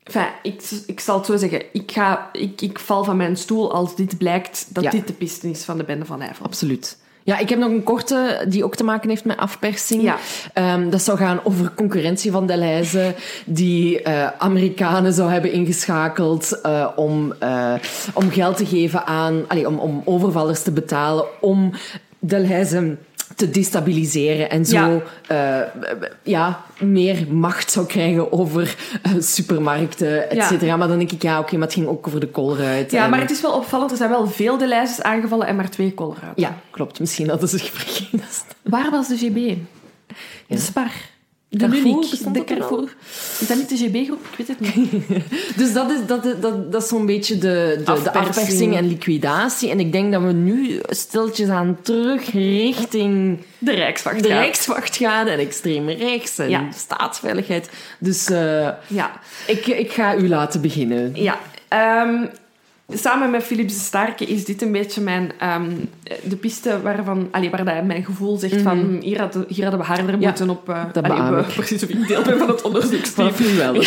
enfin, ik, ik zal het zo zeggen. Ik, ga, ik, ik val van mijn stoel als dit blijkt dat
Ja.
dit de piste is van de bende van Eiffel.
Absoluut. Ja, ik heb nog een korte die ook te maken heeft met afpersing.
Ja.
Ehm, dat zou gaan over concurrentie van Delhaize, die eh, Amerikanen zou hebben ingeschakeld eh, om, eh, om geld te geven aan, allee, om, om overvallers te betalen, om Delhaize te destabiliseren en zo
Ja.
ja. ja, meer macht zou krijgen over eh, supermarkten, et
Ja.
cetera. Maar dan denk ik, ja, oké, maar het ging ook over de koolruit.
Ja,
en-
maar het is wel opvallend. Er zijn wel veel de lijstjes aangevallen en maar twee koolruiten.
Ja, klopt. Misschien hadden ze zich vergeten.
Waar was de GB? De Spar. De
bestond
De? Carrefour. Is dat niet de GB-groep? Ik weet het niet.
Dus dat is, dat, is- dat, dat is zo'n beetje de, de, de
Afpersing.
afpersing en liquidatie. En ik denk dat we nu stiltjes aan terug richting
De Rijkswacht.
de. Rijkswacht gaan en extreem rechts en
Ja.
staatsveiligheid. Dus eh,
Ja.
ik, ik ga u laten beginnen.
ja. Ehm, samen met Philips de Starke is dit een beetje mijn, ehm, de piste waarvan, allee, waar dat mijn gevoel zegt van hm, hier, hadden, hier hadden we harder
Ja,
moeten op... eh,
dat
allee, we-. Precies of ik deel ben van het onderzoeksteam.
Nu wel.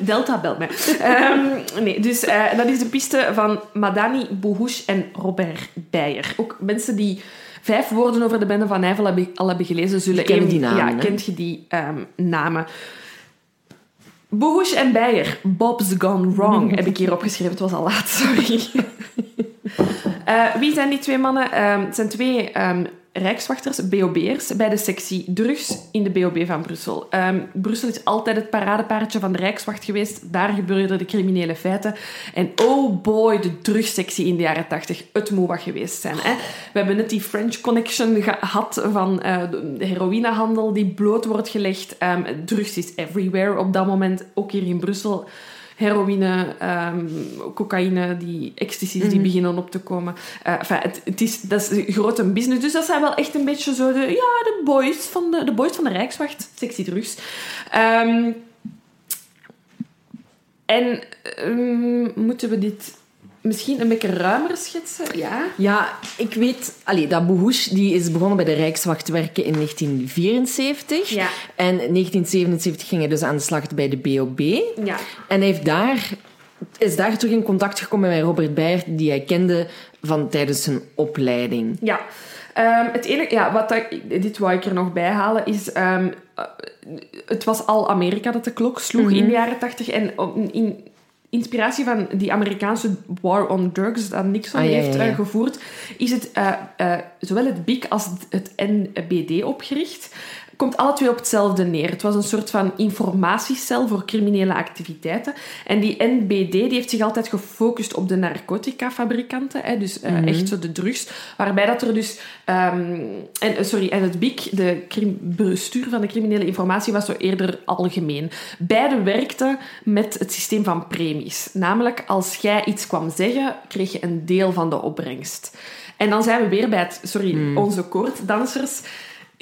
Delta belt mij. Ehm, nee, dus eh, dat is de piste van Madani Bouhouche en Robert Beyer. Ook mensen die vijf woorden over de bende van Nijvel al hebben gelezen, zullen...
Kennen
even-
die namen,
Ja,
hè?
kent je die ehm, namen. Bouhouche en Beyer. Bob's Gone Wrong heb ik hier opgeschreven. Het was al laat, sorry. Eh, wie zijn die twee mannen? Ehm, het zijn twee ehm, rijkswachters, BOB'ers, bij de sectie drugs in de BOB van Brussel. Ehm, Brussel is altijd het paradepaardje van de rijkswacht geweest. Daar gebeurden de criminele feiten. En oh boy, de drugssectie in de jaren tachtig. Het moet wat geweest zijn. Hè? We hebben net die French Connection gehad van eh, de heroïnehandel die bloot wordt gelegd. Ehm, drugs is everywhere op dat moment, ook hier in Brussel heroïne, ehm, cocaïne, die ecstasies die beginnen op te komen. Eh, enfin, het, het is, dat is een grote business. Dus dat zijn wel echt een beetje zo de, ja, de boys van de, de, boys van de Rijkswacht. Sexy drugs. Ehm, en ehm, moeten we dit misschien een beetje ruimer schetsen? Ja.
Ja, ik weet... Allee, dat Bouhouche die is begonnen bij de Rijkswacht werken in 1974.
Ja.
En in 1977 ging hij dus aan de slag bij de BOB.
Ja.
En hij heeft daar, is daar terug in contact gekomen met Robert Beyer, die hij kende van tijdens zijn opleiding.
Ja. Ehm, het enige, ja, wat dat, dit wou ik er nog bij halen, is... ehm, eh, het was al Amerika dat de klok sloeg in de jaren tachtig. En in inspiratie van die Amerikaanse war on drugs dat Nixon
Ah, ja,
heeft
ja,
eh, gevoerd, is het eh, eh, zowel het BIC als het NBD opgericht. Komt alle twee op hetzelfde neer. Het was een soort van informatiecel voor criminele activiteiten. En die NBD die heeft zich altijd gefocust op de narcotica-fabrikanten, hè, dus eh, echt zo de drugs, waarbij dat er dus... ehm, en, eh, sorry, en het BIC, de bestuur van de criminele informatie, was zo eerder algemeen. Beide werkten met het systeem van premies. Namelijk, als jij iets kwam zeggen, kreeg je een deel van de opbrengst. En dan zijn we weer bij het, sorry, onze koorddansers.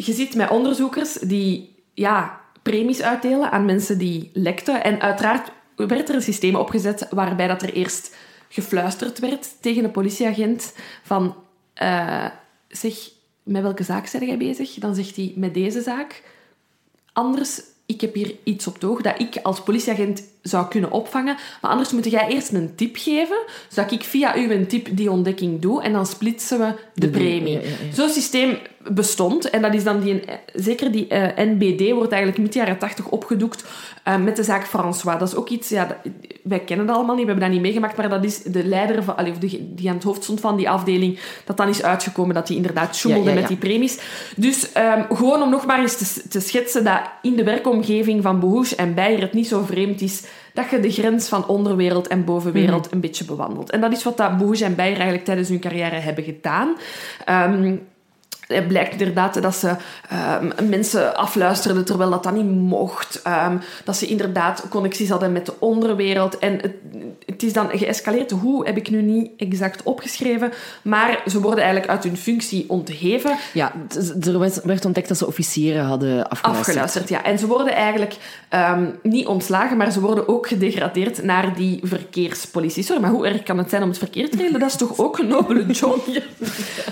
Je ziet met onderzoekers die ja, premies uitdelen aan mensen die lekten. En uiteraard werd er een systeem opgezet waarbij dat er eerst gefluisterd werd tegen een politieagent van... eh, zeg, met welke zaak zijn jij bezig? Dan zegt hij, met deze zaak. Anders, ik heb hier iets op het oog dat ik als politieagent zou kunnen opvangen. Maar anders moet jij eerst een tip geven, zodat ik via u een tip die ontdekking doe en dan splitsen we de,
De-
premie.
ja, ja, ja.
Zo'n systeem bestond en dat is dan die, zeker die eh, NBD wordt eigenlijk mid jaren 80 opgedoekt eh, met de zaak François. Dat is ook iets, ja, dat- wij kennen dat allemaal niet, we hebben dat niet meegemaakt, maar dat is de leider van, allee, of de, die aan het hoofd stond van die afdeling, dat dan is uitgekomen dat hij inderdaad
ja,
met die premies. Dus ehm, gewoon om nog maar eens te, te schetsen dat in de werkomgeving van Behoes en Beyer het niet zo vreemd is dat je de grens van onderwereld en bovenwereld
Mhm.
een beetje bewandelt. En dat is wat dat en Beyer eigenlijk tijdens hun carrière hebben gedaan. Ehm, het blijkt inderdaad dat ze ehm, mensen afluisterden terwijl dat dan niet mocht. Ehm, dat ze inderdaad connecties hadden met de onderwereld. En het, het is dan geëscaleerd. Hoe heb ik nu niet exact opgeschreven. Maar ze worden eigenlijk uit hun functie ontheven.
Ja, er werd, ontdekt dat ze officieren hadden afgeluisterd.
Afgeluisterd, ja. En ze worden eigenlijk ehm, niet ontslagen, maar ze worden ook gedegradeerd naar die verkeerspolitie. Sorry, maar hoe erg kan het zijn om het verkeer te regelen? Dat is toch ook een nobele job?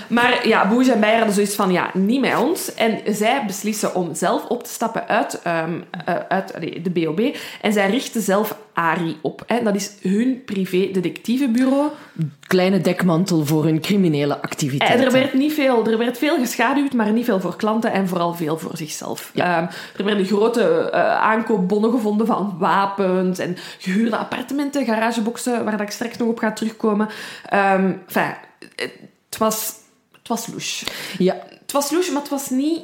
Maar ja, Boes en Beyer hadden zoiets van, ja, niet met ons. En zij beslissen om zelf op te stappen uit, ehm, eh, uit allee, de BOB. En zij richten zelf ARI op. Hè. Dat is hun privé-detectivebureau.
Kleine dekmantel voor hun criminele
En
activiteiten.
er werd niet veel, er werd veel geschaduwd, maar niet veel voor klanten en vooral veel voor zichzelf.
Ja.
Ehm, er werden grote eh, aankoopbonnen gevonden van wapens en gehuurde appartementen, garageboxen, waar dat ik straks nog op ga terugkomen. Enfin, het was, was louche.
Ja,
Het was louche, maar het was niet...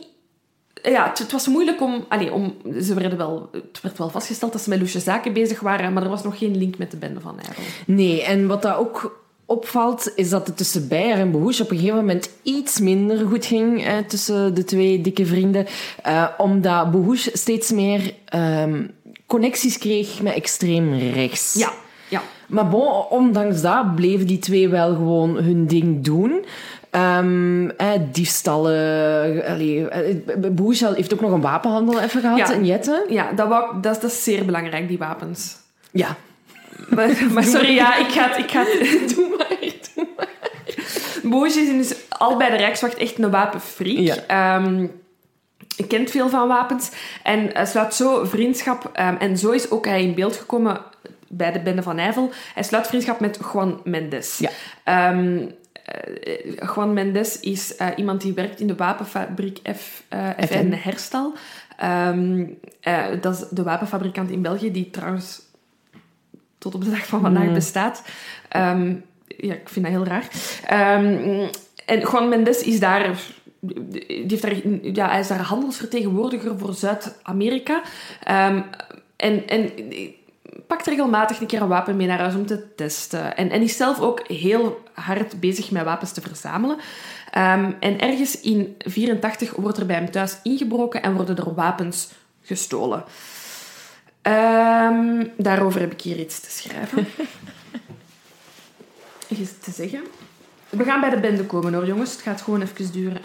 Ja, het, het was moeilijk om... Allee, om ze werden wel, het werd wel vastgesteld dat ze met louche zaken bezig waren, maar er was nog geen link met de bende van Nijvel.
nee. En wat dat ook opvalt, is dat het tussen Beyer en Behoes op een gegeven moment iets minder goed ging eh, tussen de twee dikke vrienden. eh, omdat Behoes steeds meer ehm, connecties kreeg met extreem rechts.
Ja, ja.
Maar bon, ondanks dat bleven die twee wel gewoon hun ding doen. Ehm eh, diefstallen. Allee, eh, heeft ook nog een wapenhandel even gehad
Ja.
in Jetten.
Ja, dat, wou, dat, is- dat is zeer belangrijk, die wapens.
Ja.
Maar, maar sorry, ja, ik ga het... Ik ga het
Doe maar, doe maar.
Boos is dus al bij de Rijkswacht echt een wapenfreak.
Ja.
Ehm, hij kent veel van wapens en eh, sluit zo vriendschap. ehm, en zo is ook hij in beeld gekomen bij de bende van Nijvel. Hij sluit vriendschap met Juan Mendes.
Ja.
Eh, Juan Mendes is eh, iemand die werkt in de wapenfabriek F, eh, FN. Herstal. Ehm, eh, dat is de wapenfabrikant in België, die trouwens tot op de dag van vandaag bestaat. Ehm, ja, ik vind dat heel raar. Ehm, en Juan Mendes is daar... Die heeft daar, ja, hij is daar handelsvertegenwoordiger voor Zuid-Amerika. En, en pakt regelmatig een keer een wapen mee naar huis om te testen. En, en is zelf ook heel hard bezig met wapens te verzamelen. Ehm, en ergens in 84 wordt er bij hem thuis ingebroken en worden er wapens gestolen. Ehm, daarover heb ik hier iets te schrijven. Iets te zeggen. We gaan bij de bende komen hoor, jongens. Het gaat gewoon even duren.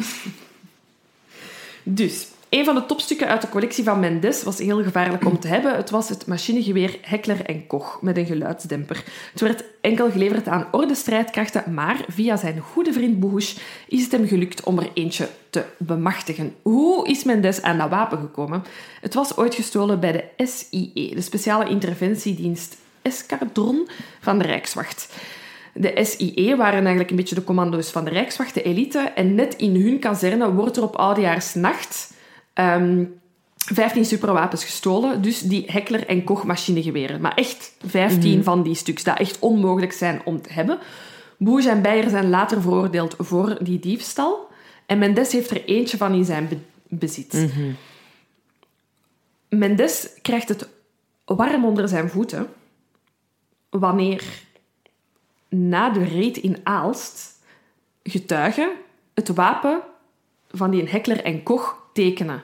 Dus, een van de topstukken uit de collectie van Mendes was heel gevaarlijk om te hebben. Het was het machinegeweer Heckler en Koch met een geluidsdemper. Het werd enkel geleverd aan orde-strijdkrachten, maar via zijn goede vriend Boehoes is het hem gelukt om er eentje te bemachtigen. Hoe is Mendes aan dat wapen gekomen? Het was ooit gestolen bij de SIE, de Speciale Interventiedienst Escadron van de Rijkswacht. De SIE waren eigenlijk een beetje de commando's van de Rijkswacht, de elite. En net in hun kazerne wordt er op oudejaarsnacht ehm 15 superwapens gestolen. Dus die Heckler en Koch machinegeweren. Maar echt 15 van die stuks, dat echt onmogelijk zijn om te hebben. Boes en Beyer zijn later veroordeeld voor die diefstal. En Mendes heeft er eentje van in zijn be- bezit. Mendes krijgt het warm onder zijn voeten wanneer na de raid in Aalst getuigen het wapen van die Heckler en Koch tekenen.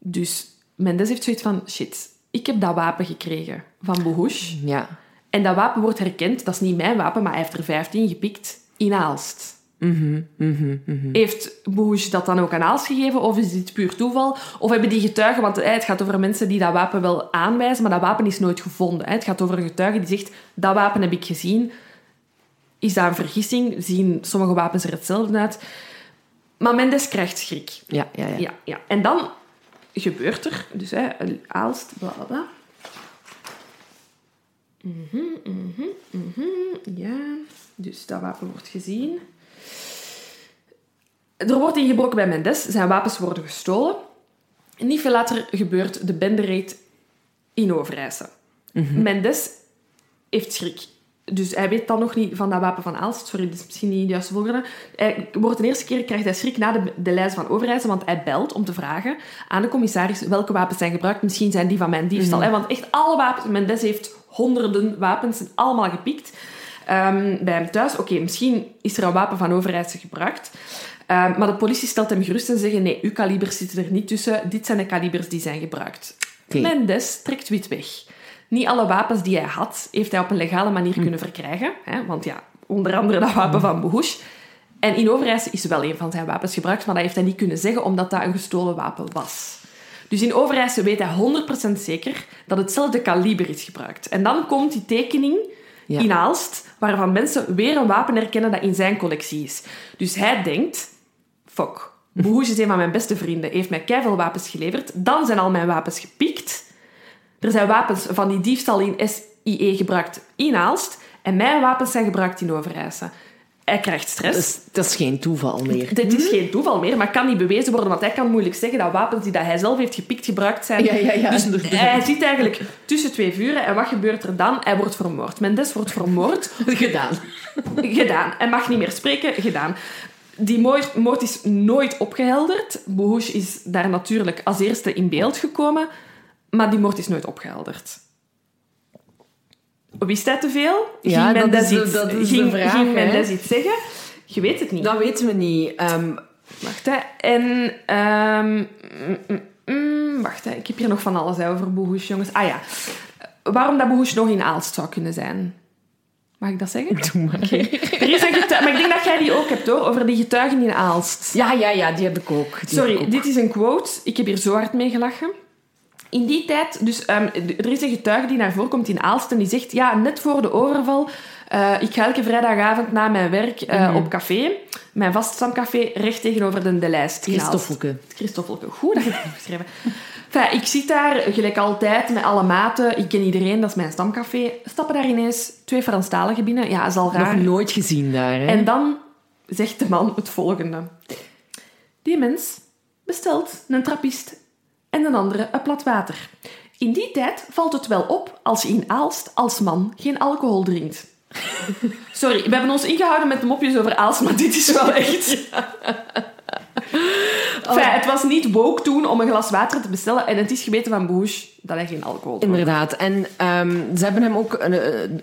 Dus Mendes heeft zoiets van, shit, ik heb dat wapen gekregen van Bohush.
Ja.
En dat wapen wordt herkend, dat is niet mijn wapen, maar hij heeft er 15 gepikt in Aalst. Heeft Bohush dat dan ook aan Aalst gegeven, of is dit puur toeval? Of hebben die getuigen, want eh, het gaat over mensen die dat wapen wel aanwijzen, maar dat wapen is nooit gevonden. Het gaat over een getuige die zegt, dat wapen heb ik gezien. Is dat een vergissing? Zien sommige wapens er hetzelfde uit? Maar Mendes krijgt schrik.
Ja, ja, ja.
Ja, ja. En dan gebeurt er, dus hè, Aalst, bla bla bla. Mhm, mhm, mhm, ja, dus dat wapen wordt gezien. Er wordt ingebroken bij Mendes, zijn wapens worden gestolen. Niet veel later gebeurt de bendereed in Overijse. Mendes heeft schrik. Dus hij weet dan nog niet van dat wapen van Aalst. Sorry, dat is misschien niet de juiste volgorde. Hij wordt de eerste keer krijgt hij schrik na de, de lijst van Overijse, want hij belt om te vragen aan de commissaris welke wapens zijn gebruikt. Misschien zijn die van mijn diefstal. hè, Want echt alle wapens... Mendes heeft honderden wapens, zijn allemaal gepikt. Ehm, bij hem thuis. Oké, misschien is er een wapen van Overijse gebruikt. Ehm, maar de politie stelt hem gerust en zeggen nee, uw kalibers zitten er niet tussen. Dit zijn de kalibers die zijn gebruikt.
Oké.
Mendes trekt wit weg. Niet alle wapens die hij had, heeft hij op een legale manier kunnen verkrijgen. Hè? Want ja, onder andere dat wapen van Bohush. En in Overijse is wel een van zijn wapens gebruikt, maar dat heeft hij niet kunnen zeggen omdat dat een gestolen wapen was. Dus in Overijse weet hij 100% zeker dat hetzelfde kaliber is gebruikt. En dan komt die tekening
Ja.
in Aalst, waarvan mensen weer een wapen herkennen dat in zijn collectie is. Dus hij denkt, fuck, Bohush is een van mijn beste vrienden, heeft mij keiveel wapens geleverd, dan zijn al mijn wapens gepikt. Er zijn wapens van die diefstal in SIE gebruikt in Aalst en mijn wapens zijn gebruikt in Overijse. Hij krijgt stress.
Dat is, dat is geen toeval meer.
Dit is geen toeval meer, maar kan niet bewezen worden, want hij kan moeilijk zeggen dat wapens die dat hij zelf heeft gepikt gebruikt zijn.
Ja, ja, ja,
dus hij zit eigenlijk tussen twee vuren. En wat gebeurt er dan? Hij wordt vermoord. Mendes wordt vermoord.
Gedaan.
gedaan. Hij mag niet meer spreken. Gedaan. Die moord, moord is nooit opgehelderd. Bohush is daar natuurlijk als eerste in beeld gekomen, maar die moord is nooit opgehelderd. Wist hij te veel?
Ja,
ging
dat is
iets,
dat is de
ging,
vraag,
ging
hè?
Mendes iets zeggen? Je weet het niet.
Dat weten we niet. Ehm,
Wacht, hè. En... ehm, mm, mm, mm, wacht, hè. Ik heb hier nog van alles hè, over Bohush, jongens. Ah ja. Waarom dat Bohush nog in Aalst zou kunnen zijn. Mag ik dat zeggen?
doe maar.
Er is een getuige... Maar ik denk dat jij die ook hebt, hoor. Over die getuigen in Aalst.
Ja, ja, ja, die heb ik ook. Die heb ik
Sorry,
ook.
dit is een quote. Ik heb hier zo hard mee gelachen. In die tijd, dus ehm, er is een getuige die naar voren komt in Aalst en die zegt, ja, net voor de overval, eh, ik ga elke vrijdagavond na mijn werk eh,
Mhm.
op café, mijn vaststamcafé, recht tegenover de De Lijst in Aalst.
Christoffelke.
Christoffelke. Goed dat je het hebt geschreven. Enfin, ik zit daar, gelijk altijd, met alle maten. Ik ken iedereen, dat is mijn stamcafé. Stappen daar ineens twee Franstaligen binnen. Ja, dat is al raar.
Nog nooit gezien daar, hè?
En dan zegt de man het volgende. Die mens bestelt een trappist en een andere een plat water. In die tijd valt het wel op als je in Aalst als man geen alcohol drinkt. Sorry, we hebben ons ingehouden met de mopjes over Aalst, maar dit is wel echt... Enfin, het was niet woke toen om een glas water te bestellen en het is geweten van Boes dat hij geen alcohol dronk.
Inderdaad. En ehm, ze hebben hem ook een,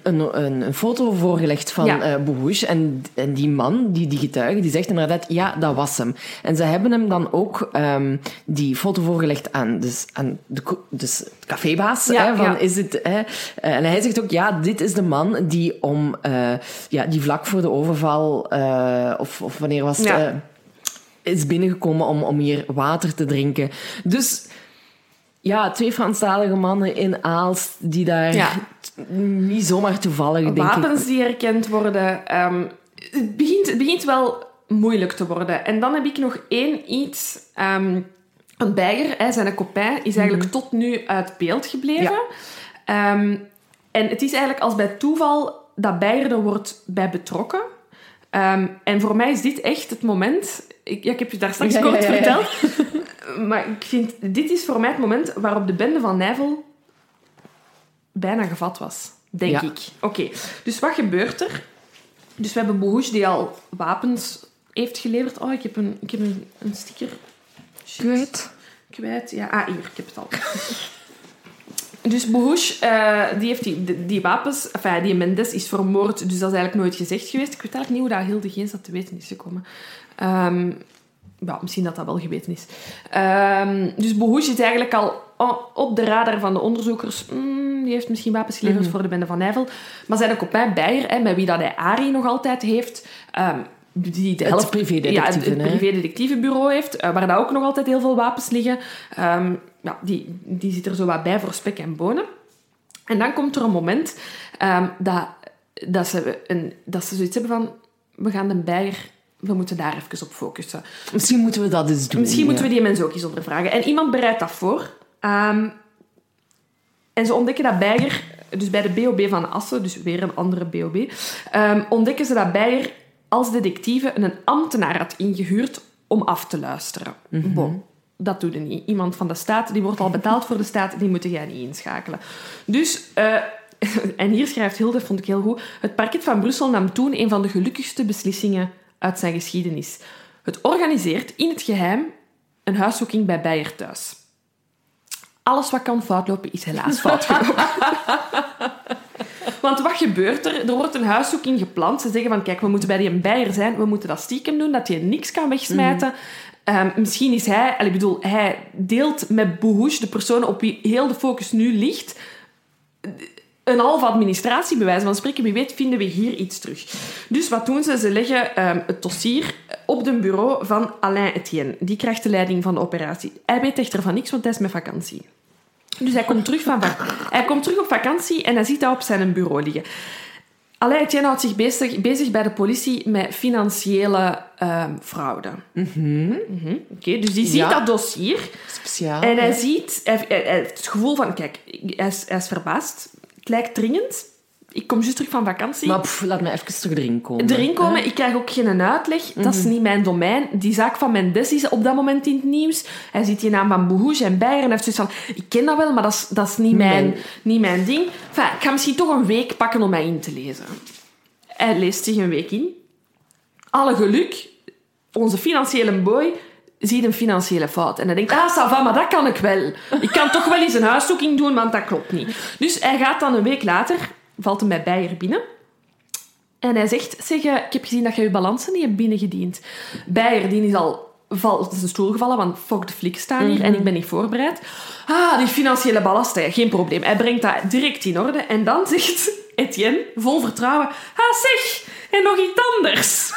een, een, een foto voorgelegd van
Ja.
eh. En, en die man, die, die getuige, die zegt inderdaad, ja, dat was hem. En ze hebben hem dan ook ehm, die foto voorgelegd aan, dus, aan de, dus cafébaas.
Ja,
hè, van,
ja.
is het, hè? En hij zegt ook, ja, dit is de man die om, eh, ja, die vlak voor de overval, eh, of, of wanneer was het...
Ja.
Is binnengekomen om, om hier water te drinken. Dus ja, twee Franstalige mannen in Aalst die daar
Ja.
niet zomaar toevallig, denk ik.
Wapens die herkend worden. ehm, het, begint, het begint wel moeilijk te worden. En dan heb ik nog één iets. ehm een Beiger, hè, zijn copain, is eigenlijk tot nu uit beeld gebleven. Ehm, en het is eigenlijk als bij toeval dat Beiger er wordt bij betrokken. En voor mij is dit echt het moment... Ik, ja, ik heb je daar straks
Ja,
kort
ja,
verteld. Maar ik vind, dit is voor mij het moment waarop de bende van Nijvel bijna gevat was. Denk ik. Oké, dus wat gebeurt er? Dus we hebben Bohush die al wapens heeft geleverd. Oh, ik heb een, ik heb een, een sticker. Shit.
Kut.
kwijt. Ja, ah, hier, ik heb het al. Dus Bohush, eh, die heeft die, die, die wapens... Enfin, die Mendes is vermoord, dus dat is eigenlijk nooit gezegd geweest. Ik weet eigenlijk niet hoe dat Hilde Geens dat te weten is gekomen. Ehm, ja, misschien dat dat wel geweten is. Ehm, dus Bohush is eigenlijk al op de radar van de onderzoekers. Mm, die heeft misschien wapens geleverd voor de bende van Nijvel. Maar zijn copain Beyer, hè, met wie dat hij Ari nog altijd heeft... ehm, die de helft, ja, het, privédetectivebureau heeft, eh, waar daar ook nog altijd heel veel wapens liggen. Ja, die, die zit er zo wat bij voor spek en bonen. En dan komt er een moment dat, dat, ze een, dat ze zoiets hebben van... We gaan de bijer... We moeten daar even op focussen.
Misschien moeten we dat eens doen.
Misschien moeten we die mensen ook eens ondervragen. En iemand bereidt dat voor. Ehm, en ze ontdekken dat Beijer, dus bij de BOB van Assen, dus weer een andere BOB, ehm, ontdekken ze dat Beijer als detectieve een ambtenaar had ingehuurd om af te luisteren. Bon, dat doet hij niet. Iemand van de staat, die wordt al betaald voor de staat, die moet jij niet inschakelen. Dus... eh, en hier schrijft Hilde, vond ik heel goed. Het parket van Brussel nam toen een van de gelukkigste beslissingen uit zijn geschiedenis. Het organiseert in het geheim een huiszoeking bij Beijer thuis. Alles wat kan foutlopen, is helaas fout gelopen. Want wat gebeurt er? Er wordt een huiszoeking gepland. Ze zeggen van, kijk, we moeten bij die Beijer zijn. We moeten dat stiekem doen, dat hij niks kan wegsmijten. Ehm, misschien is hij... Ik bedoel, hij deelt met Bohush, de persoon op wie heel de focus nu ligt, een half administratie, bij wijze van spreken. Wie weet vinden we hier iets terug. Dus wat doen ze? Ze leggen ehm, het dossier op het bureau van Alain Etienne. Die krijgt de leiding van de operatie. Hij weet echter van niks, want hij is met vakantie. Dus hij komt terug, van va- hij komt terug op vakantie en hij ziet dat op zijn bureau liggen. Alain Etienne houdt zich bezig, bezig bij de politie met financiële ehm, fraude. Mhm, Oké, dus die ziet
Ja.
dat dossier
Speciaal.
en hij
ja.
ziet, hij, hij- hij heeft het gevoel van, kijk, hij is, hij is verbaasd. Het lijkt dringend. Ik kom juist terug van vakantie.
Maar pff, laat me even terug erin komen.
Erin komen, ik krijg ook geen uitleg. Dat is niet mijn domein. Die zaak van Mendes is op dat moment in het nieuws. Hij ziet die naam van Bohuge en Beyer en heeft zoiets van... Ik ken dat wel, maar dat is, dat is niet, mijn,
Nee.
niet mijn ding. Enfin, ik ga misschien toch een week pakken om mij in te lezen. Hij leest zich een week in. Alle geluk, onze financiële boy ziet een financiële fout. En hij denkt, ah, ça va, maar dat kan ik wel. Ik kan toch wel eens een huiszoeking doen, want dat klopt niet. Dus hij gaat dan een week later, valt hem bij Beyer binnen. En hij zegt, zeg, eh, ik heb gezien dat je je balansen niet hebt binnengediend. Beyer, die is al val, op zijn stoel gevallen, want fuck, de flikken staan hier en ik ben niet voorbereid. Ah, die financiële ballast, geen probleem. Hij brengt dat direct in orde. En dan zegt Etienne, vol vertrouwen, ah zeg, en nog iets anders.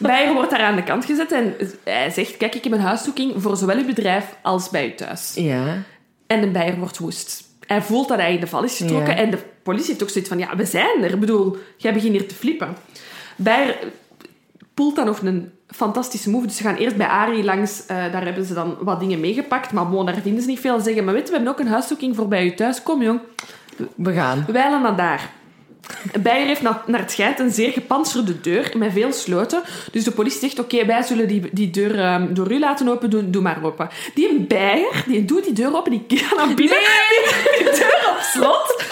Beyer wordt daar aan de kant gezet en hij zegt, kijk, ik heb een huiszoeking voor zowel uw bedrijf als bij u thuis.
Ja.
En de Beyer wordt woest. Hij voelt dat hij in de val is getrokken.
Ja.
En de politie heeft ook zoiets van... Ja, we zijn er. Ik bedoel, jij begint hier te flippen. Beyer poelt dan nog een fantastische move. Dus ze gaan eerst bij Arie langs. eh, daar hebben ze dan wat dingen meegepakt. Maar bon, daar vinden ze niet veel. Ze zeggen, maar weet je, we hebben ook een huiszoeking voor bij u thuis. Kom, jong.
We gaan.
Wijlen naar daar. Beyer heeft na- naar het schijnt een zeer gepantserde deur met veel sloten. Dus de politie zegt, oké, wij zullen die, die deur ehm, door u laten open doen. Doe maar open. Die Beyer, die doet die deur open, die gaat naar binnen. Die, die deur op slot.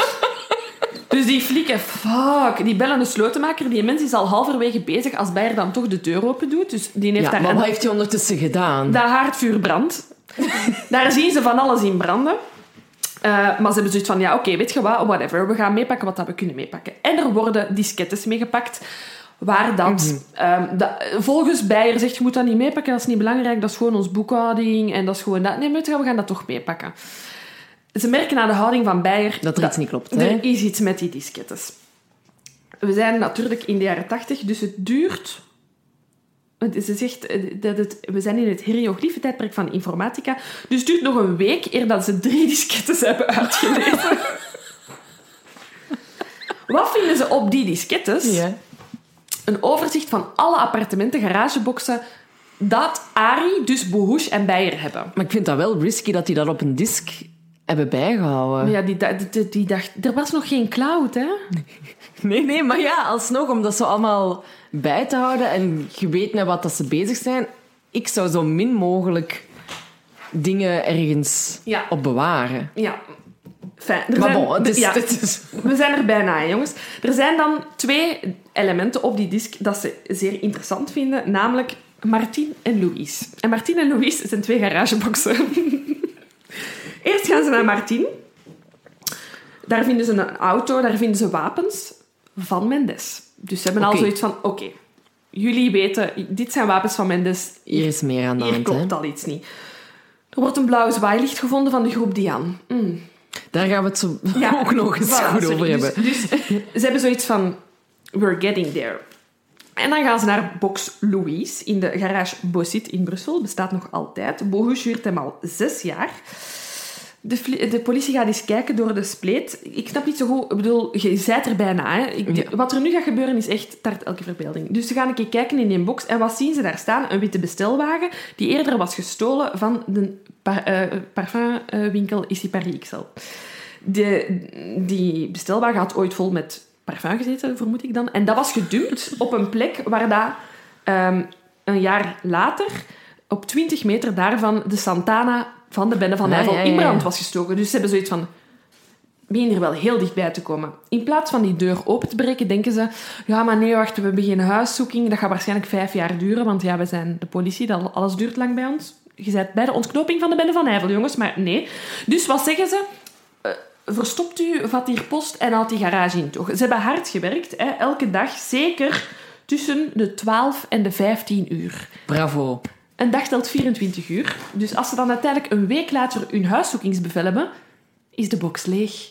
Dus die flikken, fuck. Die bellen de slotenmaker. Die mens is al halverwege bezig als Beyer dan toch de deur open doet. Dus die heeft
Ja,
daar...
maar wat heeft hij ondertussen gedaan?
dat haardvuur brandt. Daar zien ze van alles in branden. Eh, maar ze hebben zoiets van, ja, oké, weet je wat, whatever. We gaan meepakken wat dat we kunnen meepakken. En er worden diskettes meegepakt. Waar dat, ehm, dat... Volgens Beyer zegt, je moet dat niet meepakken, dat is niet belangrijk. Dat is gewoon ons boekhouding en dat is gewoon dat. Nee, wat, we gaan dat toch meepakken. Ze merken aan de houding van Beyer...
Dat er iets niet klopt, hè?
Er is iets met die diskettes. We zijn natuurlijk in de jaren tachtig, dus het duurt... Ze zegt eh, dat het, we zijn in het hieroglyphen-tijdperk van informatica. Dus het duurt nog een week eer dat ze drie diskettes hebben uitgelezen. Wat vinden ze op die diskettes?
Ja.
Een overzicht van alle appartementen, garageboxen dat Ari, dus Bohush en Beyer hebben.
Maar ik vind dat wel risky dat die dat op een disk hebben bijgehouden.
Maar ja, die, die, die dacht... Er was nog geen cloud, hè?
Nee, nee, maar ja, alsnog, om dat zo allemaal bij te houden en je weet met wat dat ze bezig zijn, ik zou zo min mogelijk dingen ergens
Ja.
op bewaren.
Ja. Fijn. Er
Maar
zijn-
bon, het is,
ja.
het is...
We zijn er bijna, jongens. Er zijn dan twee elementen op die disk dat ze zeer interessant vinden. Namelijk Martin en Louise. En Martin en Louise zijn twee garageboxen. Eerst gaan ze naar Martin. Daar vinden ze een auto, daar vinden ze wapens van Mendes. Dus ze hebben al zoiets van, oké, jullie weten, dit zijn wapens van Mendes.
Hier is meer aan de
Hier
hand, hè.
klopt al iets niet. Er wordt een blauw zwaailicht gevonden van de groep Dian. Mm.
Daar gaan we het zo
Ja,
ook nog eens
voilà,
goed
sorry.
over
Dus-
hebben.
Dus, ze hebben zoiets van, we're getting there. En dan gaan ze naar Box Louise in de garage Bossit in Brussel. Bestaat nog altijd. Bogus huurt hem al zes jaar. De, de politie gaat eens kijken door de spleet. Ik snap niet zo goed... Ik bedoel, je zijt er bijna. Hè? Ik-
Ja.
Wat er nu gaat gebeuren is echt tart elke verbeelding. Dus ze gaan een keer kijken in die box. En wat zien ze daar staan? Een witte bestelwagen die eerder was gestolen van de pa- eh, parfumwinkel Issy Paris XL. De, die bestelwagen had ooit vol met parfum gezeten, vermoed ik dan. En dat was gedumpt op een plek waar dat, ehm, een jaar later, op 20 meter daarvan, de Santana van de Bende van Nijvel
ja, ja,
in brand was gestoken. Dus ze hebben zoiets van... Begin hier wel heel dichtbij te komen. In plaats van die deur open te breken, denken ze... Ja, maar nee, wacht, we beginnen huiszoeking. Dat gaat waarschijnlijk vijf jaar duren, want ja, we zijn de politie. Dat, alles duurt lang bij ons. Je bent bij de ontknoping van de Bende van Nijvel, jongens. Maar nee. Dus wat zeggen ze? Eh, verstopt u, vat hier post en haalt die garage in. Toch? Ze hebben hard gewerkt, hè? elke dag. Zeker tussen de 12 en de 15 uur.
Bravo.
Een dag telt 24 uur. Dus als ze dan uiteindelijk een week later hun huiszoekingsbevel hebben, is de box leeg.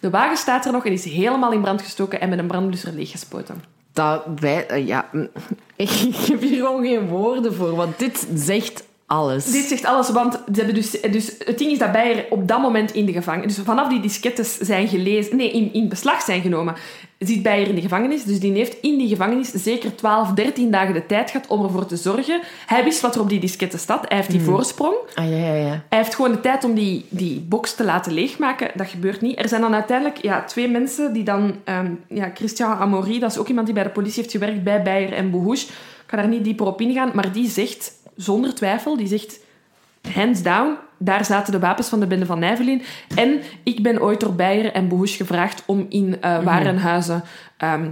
De wagen staat er nog en is helemaal in brand gestoken en met een brandblusser leeggespoten.
Dat wij... eh, ja, ik heb hier gewoon geen woorden voor, want dit zegt alles.
Dit zegt alles, want ze hebben dus, dus het ding is dat Beyer op dat moment in de gevangenis... Dus vanaf die diskettes zijn gelezen... Nee, in, in beslag zijn genomen, zit Beyer in de gevangenis. Dus die heeft in die gevangenis zeker 12, 13 dagen de tijd gehad om ervoor te zorgen. Hij wist wat er op die disketten staat. Hij heeft die voorsprong.
Ah, ja, ja, ja.
Hij heeft gewoon de tijd om die, die box te laten leegmaken. Dat gebeurt niet. Er zijn dan uiteindelijk ja, twee mensen die dan... ehm, ja, Christian Amaury, dat is ook iemand die bij de politie heeft gewerkt, bij Beyer en Bohouche. Ik ga daar niet dieper op ingaan, maar die zegt, zonder twijfel, die zegt... Hands down, daar zaten de wapens van de bende van Nijvel in. En ik ben ooit door Beyer en Bohouche gevraagd om in eh, warenhuizen... ehm,